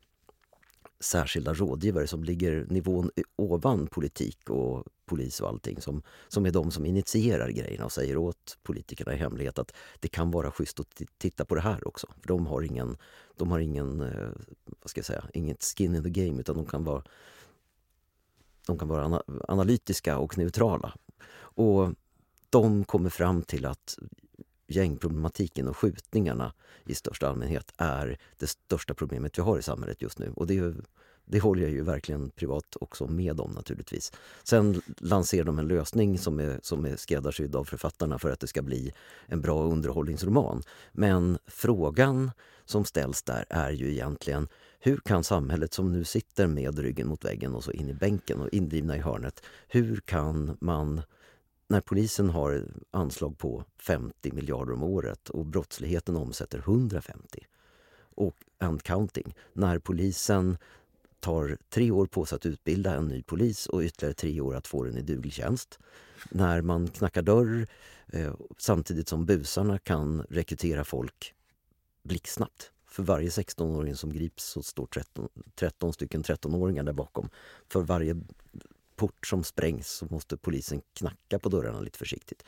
särskilda rådgivare som ligger nivån ovan politik och polis och allting som, som är de som initierar grejerna och säger åt politikerna i hemlighet att det kan vara schysst att titta på det här också. För de har ingen, de har ingen eh, vad ska jag säga, inget skin in the game utan de kan vara de kan vara ana analytiska och neutrala. Och de kommer fram till att gängproblematiken och skjutningarna i största allmänhet är det största problemet vi har i samhället just nu. Och det, ju- det håller jag ju verkligen privat också med om naturligtvis. Sen lanserar de en lösning som är, som är skräddarsydd av författarna för att det ska bli en bra underhållningsroman. Men frågan som ställs där är ju egentligen hur kan samhället som nu sitter med ryggen mot väggen och så in i bänken och indrivna i hörnet, hur kan man när polisen har anslag på 50 miljarder om året och brottsligheten omsätter 150 och and counting. När polisen tar tre år på sig att utbilda en ny polis och ytterligare tre år att få den i duglig tjänst. När man knackar dörr eh, samtidigt som busarna kan rekrytera folk blixtsnabbt. För varje 16-åring som grips så står 13, 13 stycken 13-åringar där bakom. För varje port som sprängs så måste polisen knacka på dörrarna lite försiktigt.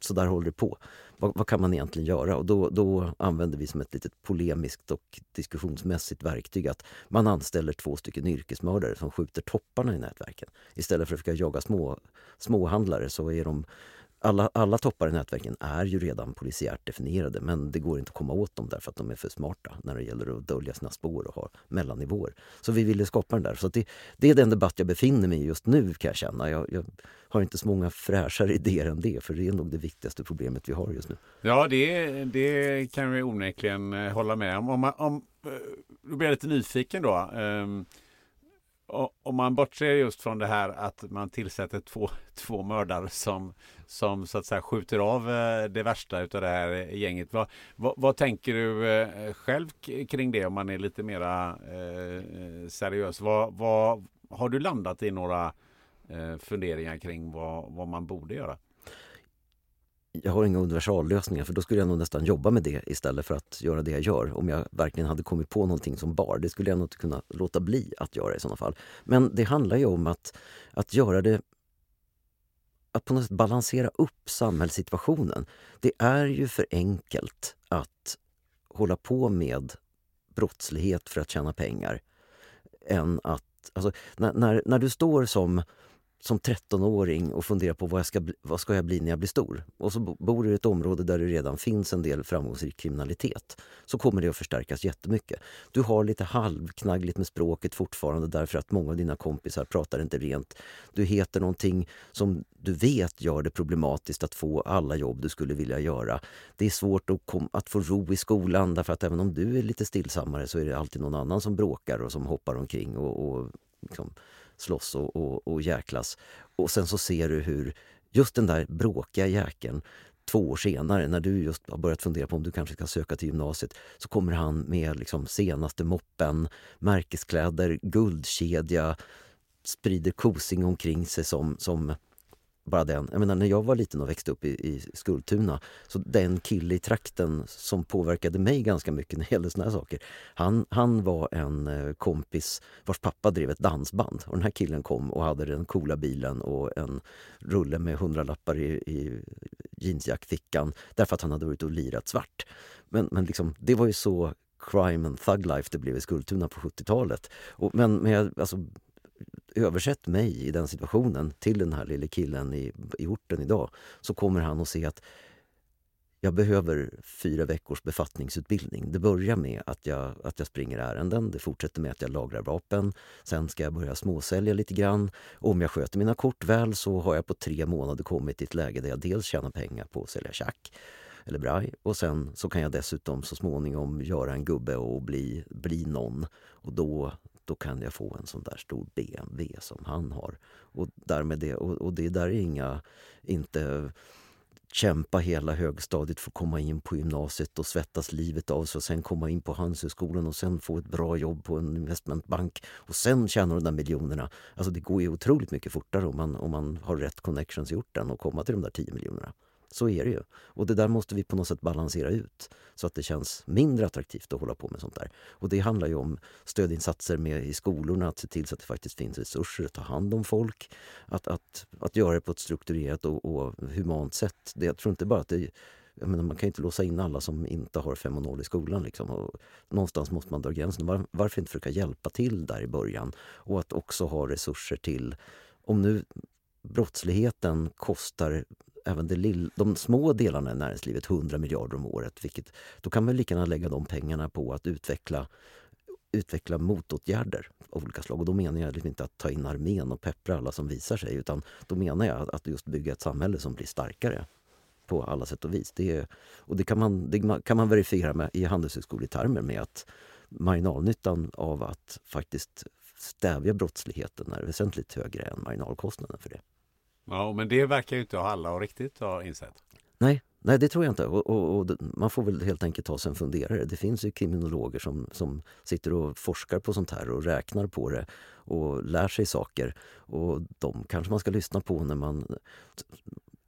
Så där håller det på. Vad, vad kan man egentligen göra? Och då, då använder vi som ett litet polemiskt och diskussionsmässigt verktyg att man anställer två stycken yrkesmördare som skjuter topparna i nätverken. Istället för att försöka jaga små, småhandlare så är de alla, alla toppar i nätverken är ju redan polisiärt definierade men det går inte att komma åt dem därför att de är för smarta när det gäller att dölja sina spår och ha mellannivåer. Så vi ville skapa den där. Så att det, det är den debatt jag befinner mig i just nu kan jag känna. Jag, jag har inte så många fräschare idéer än det för det är nog det viktigaste problemet vi har just nu. Ja, det, det kan vi onekligen eh, hålla med om. om, om eh, då blir jag lite nyfiken då. Um om man bortser just från det här att man tillsätter två, två mördare som, som så att säga skjuter av eh, det värsta av det här eh, gänget. Vad, vad, vad tänker du eh, själv kring det om man är lite mera eh, seriös? Vad, vad, har du landat i några eh, funderingar kring vad, vad man borde göra? Jag har inga universallösningar för då skulle jag nog nästan jobba med det istället för att göra det jag gör. Om jag verkligen hade kommit på någonting som bar. Det skulle jag nog inte kunna låta bli att göra i sådana fall. Men det handlar ju om att, att göra det att på något sätt balansera upp samhällssituationen. Det är ju för enkelt att hålla på med brottslighet för att tjäna pengar. Än att, alltså, när, när, när du står som som 13-åring och funderar på vad, jag ska bli, vad ska jag bli när jag blir stor. Och så bor du i ett område där det redan finns en del framgångsrik kriminalitet. Så kommer det att förstärkas jättemycket. Du har lite halvknaggligt med språket fortfarande därför att många av dina kompisar pratar inte rent. Du heter någonting som du vet gör det problematiskt att få alla jobb du skulle vilja göra. Det är svårt att, kom, att få ro i skolan därför att även om du är lite stillsammare så är det alltid någon annan som bråkar och som hoppar omkring och, och liksom slåss och, och, och jäklas. Och sen så ser du hur just den där bråkiga jäkeln två år senare när du just har börjat fundera på om du kanske ska söka till gymnasiet så kommer han med liksom senaste moppen, märkeskläder, guldkedja, sprider kosing omkring sig som, som bara den. Jag menar, när jag var liten och växte upp i, i Skultuna, så den kille i trakten som påverkade mig ganska mycket när det gällde såna här saker, han, han var en eh, kompis vars pappa drev ett dansband. Och den här killen kom och hade den coola bilen och en rulle med hundralappar i, i jeansjackfickan därför att han hade varit och lirat svart. Men, men liksom, det var ju så crime and thug life det blev i Skultuna på 70-talet. Och, men men jag, alltså, översätt mig i den situationen till den här lille killen i, i orten idag så kommer han att se att jag behöver fyra veckors befattningsutbildning. Det börjar med att jag, att jag springer ärenden, det fortsätter med att jag lagrar vapen. Sen ska jag börja småsälja lite grann. Om jag sköter mina kort väl så har jag på tre månader kommit till ett läge där jag dels tjänar pengar på att sälja tjack eller braj och sen så kan jag dessutom så småningom göra en gubbe och bli, bli någon. Och då, då kan jag få en sån där stor BMW som han har. Och, därmed det, och, och det där är inga, inte kämpa hela högstadiet för att komma in på gymnasiet och svettas livet av sig och sen komma in på Handelshögskolan och sen få ett bra jobb på en investmentbank och sen tjäna de där miljonerna. Alltså det går ju otroligt mycket fortare om man, om man har rätt connections i orten och komma till de där 10 miljonerna. Så är det ju. Och det där måste vi på något sätt balansera ut så att det känns mindre attraktivt att hålla på med sånt där. Och det handlar ju om stödinsatser med i skolorna, att se till så att det faktiskt finns resurser att ta hand om folk. Att, att, att göra det på ett strukturerat och, och humant sätt. Det, jag tror inte bara att det jag menar, man kan inte låsa in alla som inte har 5 och 0 i skolan. Liksom. Och någonstans måste man dra gränsen. Var, varför inte försöka hjälpa till där i början? Och att också ha resurser till... Om nu brottsligheten kostar även det lilla, de små delarna i näringslivet 100 miljarder om året. Vilket, då kan man lika gärna lägga de pengarna på att utveckla utveckla motåtgärder av olika slag. Och då menar jag liksom inte att ta in armén och peppra alla som visar sig utan då menar jag att just bygga ett samhälle som blir starkare på alla sätt och vis. Det är, och det kan man, det kan man verifiera med, i handelshögskoletermer med att marginalnyttan av att faktiskt stävja brottsligheten är väsentligt högre än marginalkostnaden för det. Ja, men det verkar ju inte alla riktigt ha insett. Nej, nej det tror jag inte. Och, och, och, man får väl helt enkelt ta sig en funderare. Det finns ju kriminologer som, som sitter och forskar på sånt här och räknar på det och lär sig saker. Och de kanske man ska lyssna på när man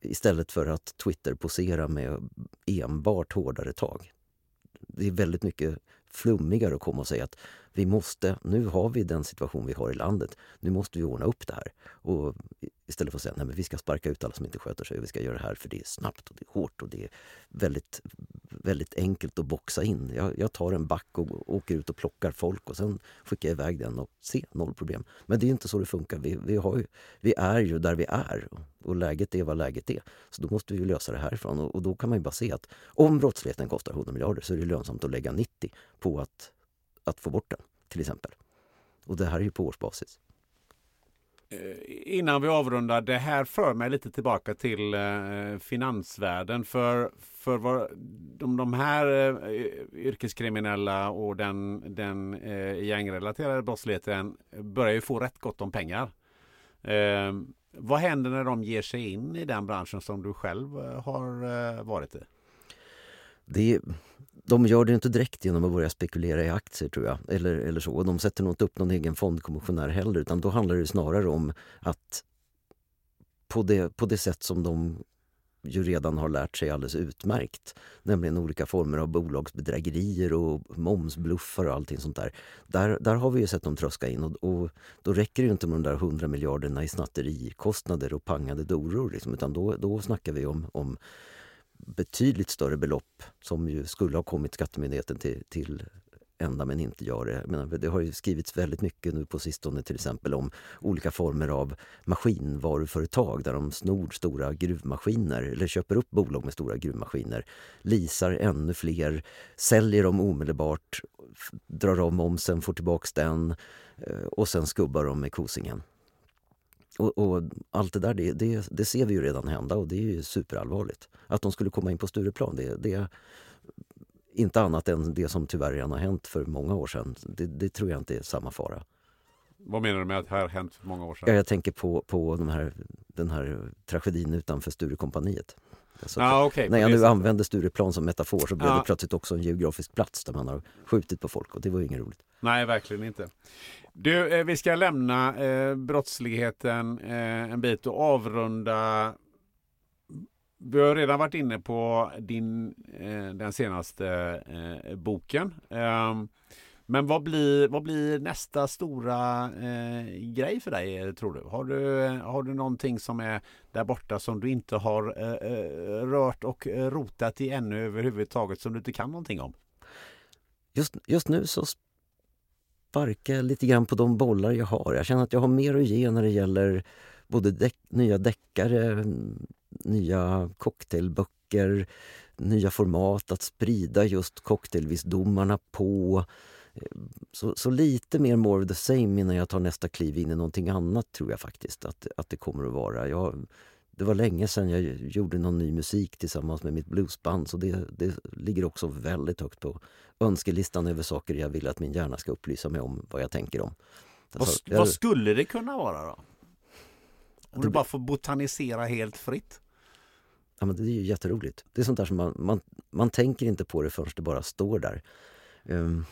istället för att Twitter-posera med enbart hårdare tag. Det är väldigt mycket flummigare att komma och säga att vi måste, nu har vi den situation vi har i landet, nu måste vi ordna upp det här. Och istället för att säga att vi ska sparka ut alla som inte sköter sig, vi ska göra det här för det är snabbt och det är hårt och det är väldigt, väldigt enkelt att boxa in. Jag, jag tar en back och åker ut och plockar folk och sen skickar jag iväg den och se, noll problem. Men det är inte så det funkar. Vi, vi, har ju, vi är ju där vi är och läget är vad läget är. Så då måste vi lösa det härifrån och, och då kan man ju bara se att om brottsligheten kostar 100 miljarder så är det lönsamt att lägga 90 på att, att få bort den, till exempel. Och det här är ju på årsbasis. Eh, innan vi avrundar, det här för mig lite tillbaka till eh, finansvärlden. För, för vad, de, de här eh, yrkeskriminella och den, den eh, gängrelaterade brottsligheten börjar ju få rätt gott om pengar. Eh, vad händer när de ger sig in i den branschen som du själv har varit i? Det, de gör det inte direkt genom att börja spekulera i aktier tror jag. Eller, eller så. De sätter nog inte upp någon egen fondkommissionär heller utan då handlar det snarare om att på det, på det sätt som de ju redan har lärt sig alldeles utmärkt. Nämligen olika former av bolagsbedrägerier och momsbluffar och allting sånt där. Där, där har vi ju sett dem tröska in och, och då räcker det inte med de där 100 miljarderna i snatterikostnader och pangade doror. Liksom, utan då, då snackar vi om, om betydligt större belopp som ju skulle ha kommit Skattemyndigheten till, till ända men inte gör det. Menar, det har ju skrivits väldigt mycket nu på sistone till exempel om olika former av maskinvaruföretag där de snor stora gruvmaskiner eller köper upp bolag med stora gruvmaskiner, lisar ännu fler, säljer dem omedelbart, drar av momsen, får tillbaks den eh, och sen skubbar de med kosingen. Och, och, allt det där, det, det, det, ser vi ju redan hända och det är ju superallvarligt. Att de skulle komma in på Stureplan, det, det är inte annat än det som tyvärr redan har hänt för många år sedan. Det, det tror jag inte är samma fara. Vad menar du med att det här hänt för många år sedan? Ja, jag tänker på, på de här, den här tragedin utanför Sturekompaniet. Alltså, ah, okay, när jag nu använder Stureplan som metafor så blev ah. det plötsligt också en geografisk plats där man har skjutit på folk och det var ju inget roligt. Nej, verkligen inte. Du, eh, vi ska lämna eh, brottsligheten eh, en bit och avrunda. Vi har redan varit inne på din, eh, den senaste eh, boken. Men vad blir, vad blir nästa stora eh, grej för dig tror du? Har, du? har du någonting som är där borta som du inte har eh, eh, rört och eh, rotat i ännu överhuvudtaget som du inte kan någonting om? just, just nu så sparkar jag lite grann på de bollar jag har. Jag känner att jag har mer att ge när det gäller både däck, nya deckare, nya cocktailböcker, nya format, att sprida just cocktailvisdomarna på. Så, så lite mer more of the same innan jag tar nästa kliv in i någonting annat tror jag faktiskt att, att det kommer att vara. Jag, det var länge sedan jag gjorde någon ny musik tillsammans med mitt bluesband så det, det ligger också väldigt högt på önskelistan över saker jag vill att min hjärna ska upplysa mig om vad jag tänker om. Vad, Alltså, jag- vad skulle det kunna vara då? Om du bara får botanisera helt fritt. Ja, men det är ju jätteroligt. Det är sånt där som man, man, man tänker inte på det förrän det bara står där. Ehm,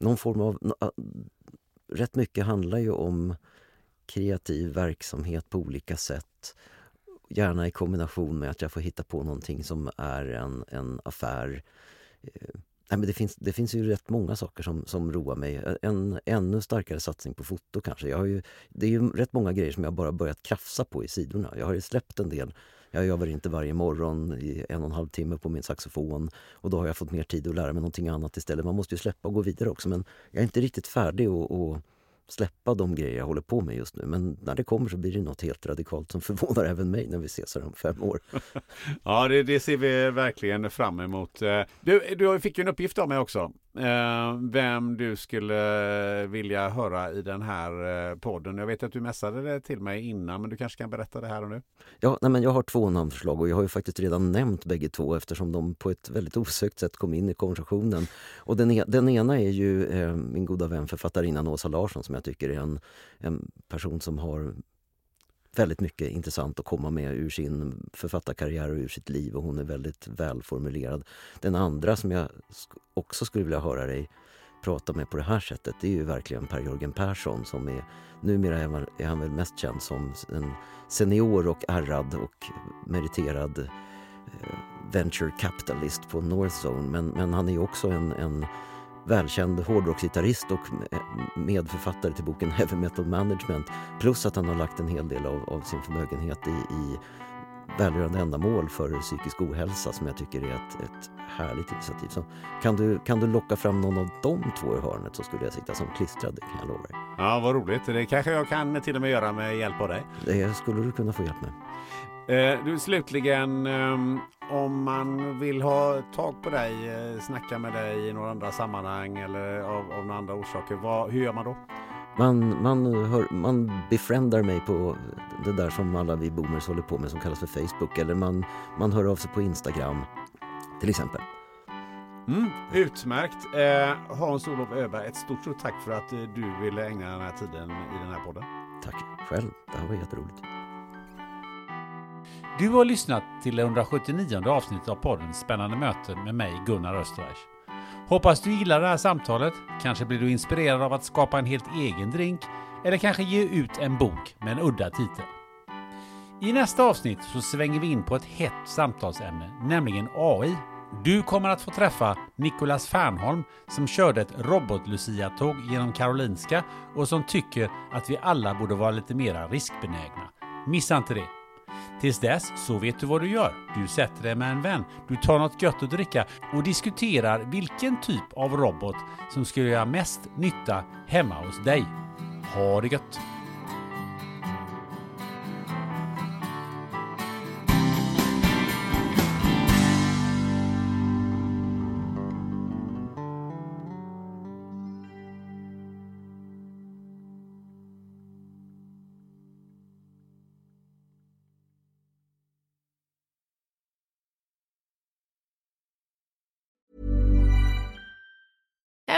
någon form av... Rätt mycket handlar ju om kreativ verksamhet på olika sätt. Gärna i kombination med att jag får hitta på någonting som är en, en affär. Eh, nej, men det, finns, det finns ju rätt många saker som, som roar mig. En ännu starkare satsning på foto kanske. Jag har ju, det är ju rätt många grejer som jag bara börjat krafsa på i sidorna. Jag har ju släppt en del. Jag övar inte varje morgon i en och en halv timme på min saxofon och då har jag fått mer tid att lära mig någonting annat istället. Man måste ju släppa och gå vidare också men jag är inte riktigt färdig att att släppa de grejer jag håller på med just nu. Men när det kommer så blir det något helt radikalt som förvånar även mig när vi ses här om fem år. Ja, det, det ser vi verkligen fram emot. Eh, du, du fick ju en uppgift av mig också. Eh, vem du skulle vilja höra i den här eh, podden. Jag vet att du messade det till mig innan, men du kanske kan berätta det här och nu? Ja, nej, men jag har två namnförslag och jag har ju faktiskt redan nämnt bägge två eftersom de på ett väldigt osökt sätt kom in i konversationen. Och den, e den ena är ju eh, min goda vän författarinnan Åsa Larsson som jag tycker är en, en person som har väldigt mycket intressant att komma med ur sin författarkarriär och ur sitt liv och hon är väldigt välformulerad. Den andra som jag också skulle vilja höra dig prata med på det här sättet det är ju verkligen Per-Jörgen Persson som är numera är han, väl mest känd som en senior och ärrad och meriterad eh, venture capitalist på Northzone men, men han är ju också en, en välkänd hårdrocksgitarrist och me- medförfattare till boken Heavy Metal Management plus att han har lagt en hel del av, av sin förmögenhet i, i välgörande ändamål för psykisk ohälsa som jag tycker är ett, ett härligt initiativ. Så kan, du, kan du locka fram någon av de två i hörnet så skulle jag sitta som klistrad, det kan jag lova dig. Ja, vad roligt. Det kanske jag kan till och med göra med hjälp av dig. Det skulle du kunna få hjälp med. Eh, Du, slutligen, ehm, om man vill ha tag på dig, eh, snacka med dig i några andra sammanhang eller av, av några andra orsaker, vad, hur gör man då? Man, man, hör, man befriendar mig på det där som alla vi boomers håller på med som kallas för Facebook eller man, man hör av sig på Instagram till exempel. Mm, utmärkt. Eh, Hans-Olof Öberg, ett stort, stort tack för att eh, du ville ägna den här tiden i den här podden. Tack själv, det här var jätteroligt. Du har lyssnat till det 179 avsnittet av podden Spännande möten med mig Gunnar Österreich. Hoppas du gillar det här samtalet. Kanske blir du inspirerad av att skapa en helt egen drink eller kanske ge ut en bok med en udda titel. I nästa avsnitt så svänger vi in på ett hett samtalsämne, nämligen AI. Du kommer att få träffa Nicolas Fernholm som körde ett robot-Lucia-tåg genom Karolinska och som tycker att vi alla borde vara lite mera riskbenägna. Missa inte det! Tills dess så vet du vad du gör. Du sätter dig med en vän, du tar något gött att dricka och diskuterar vilken typ av robot som skulle göra mest nytta hemma hos dig. Ha det gött!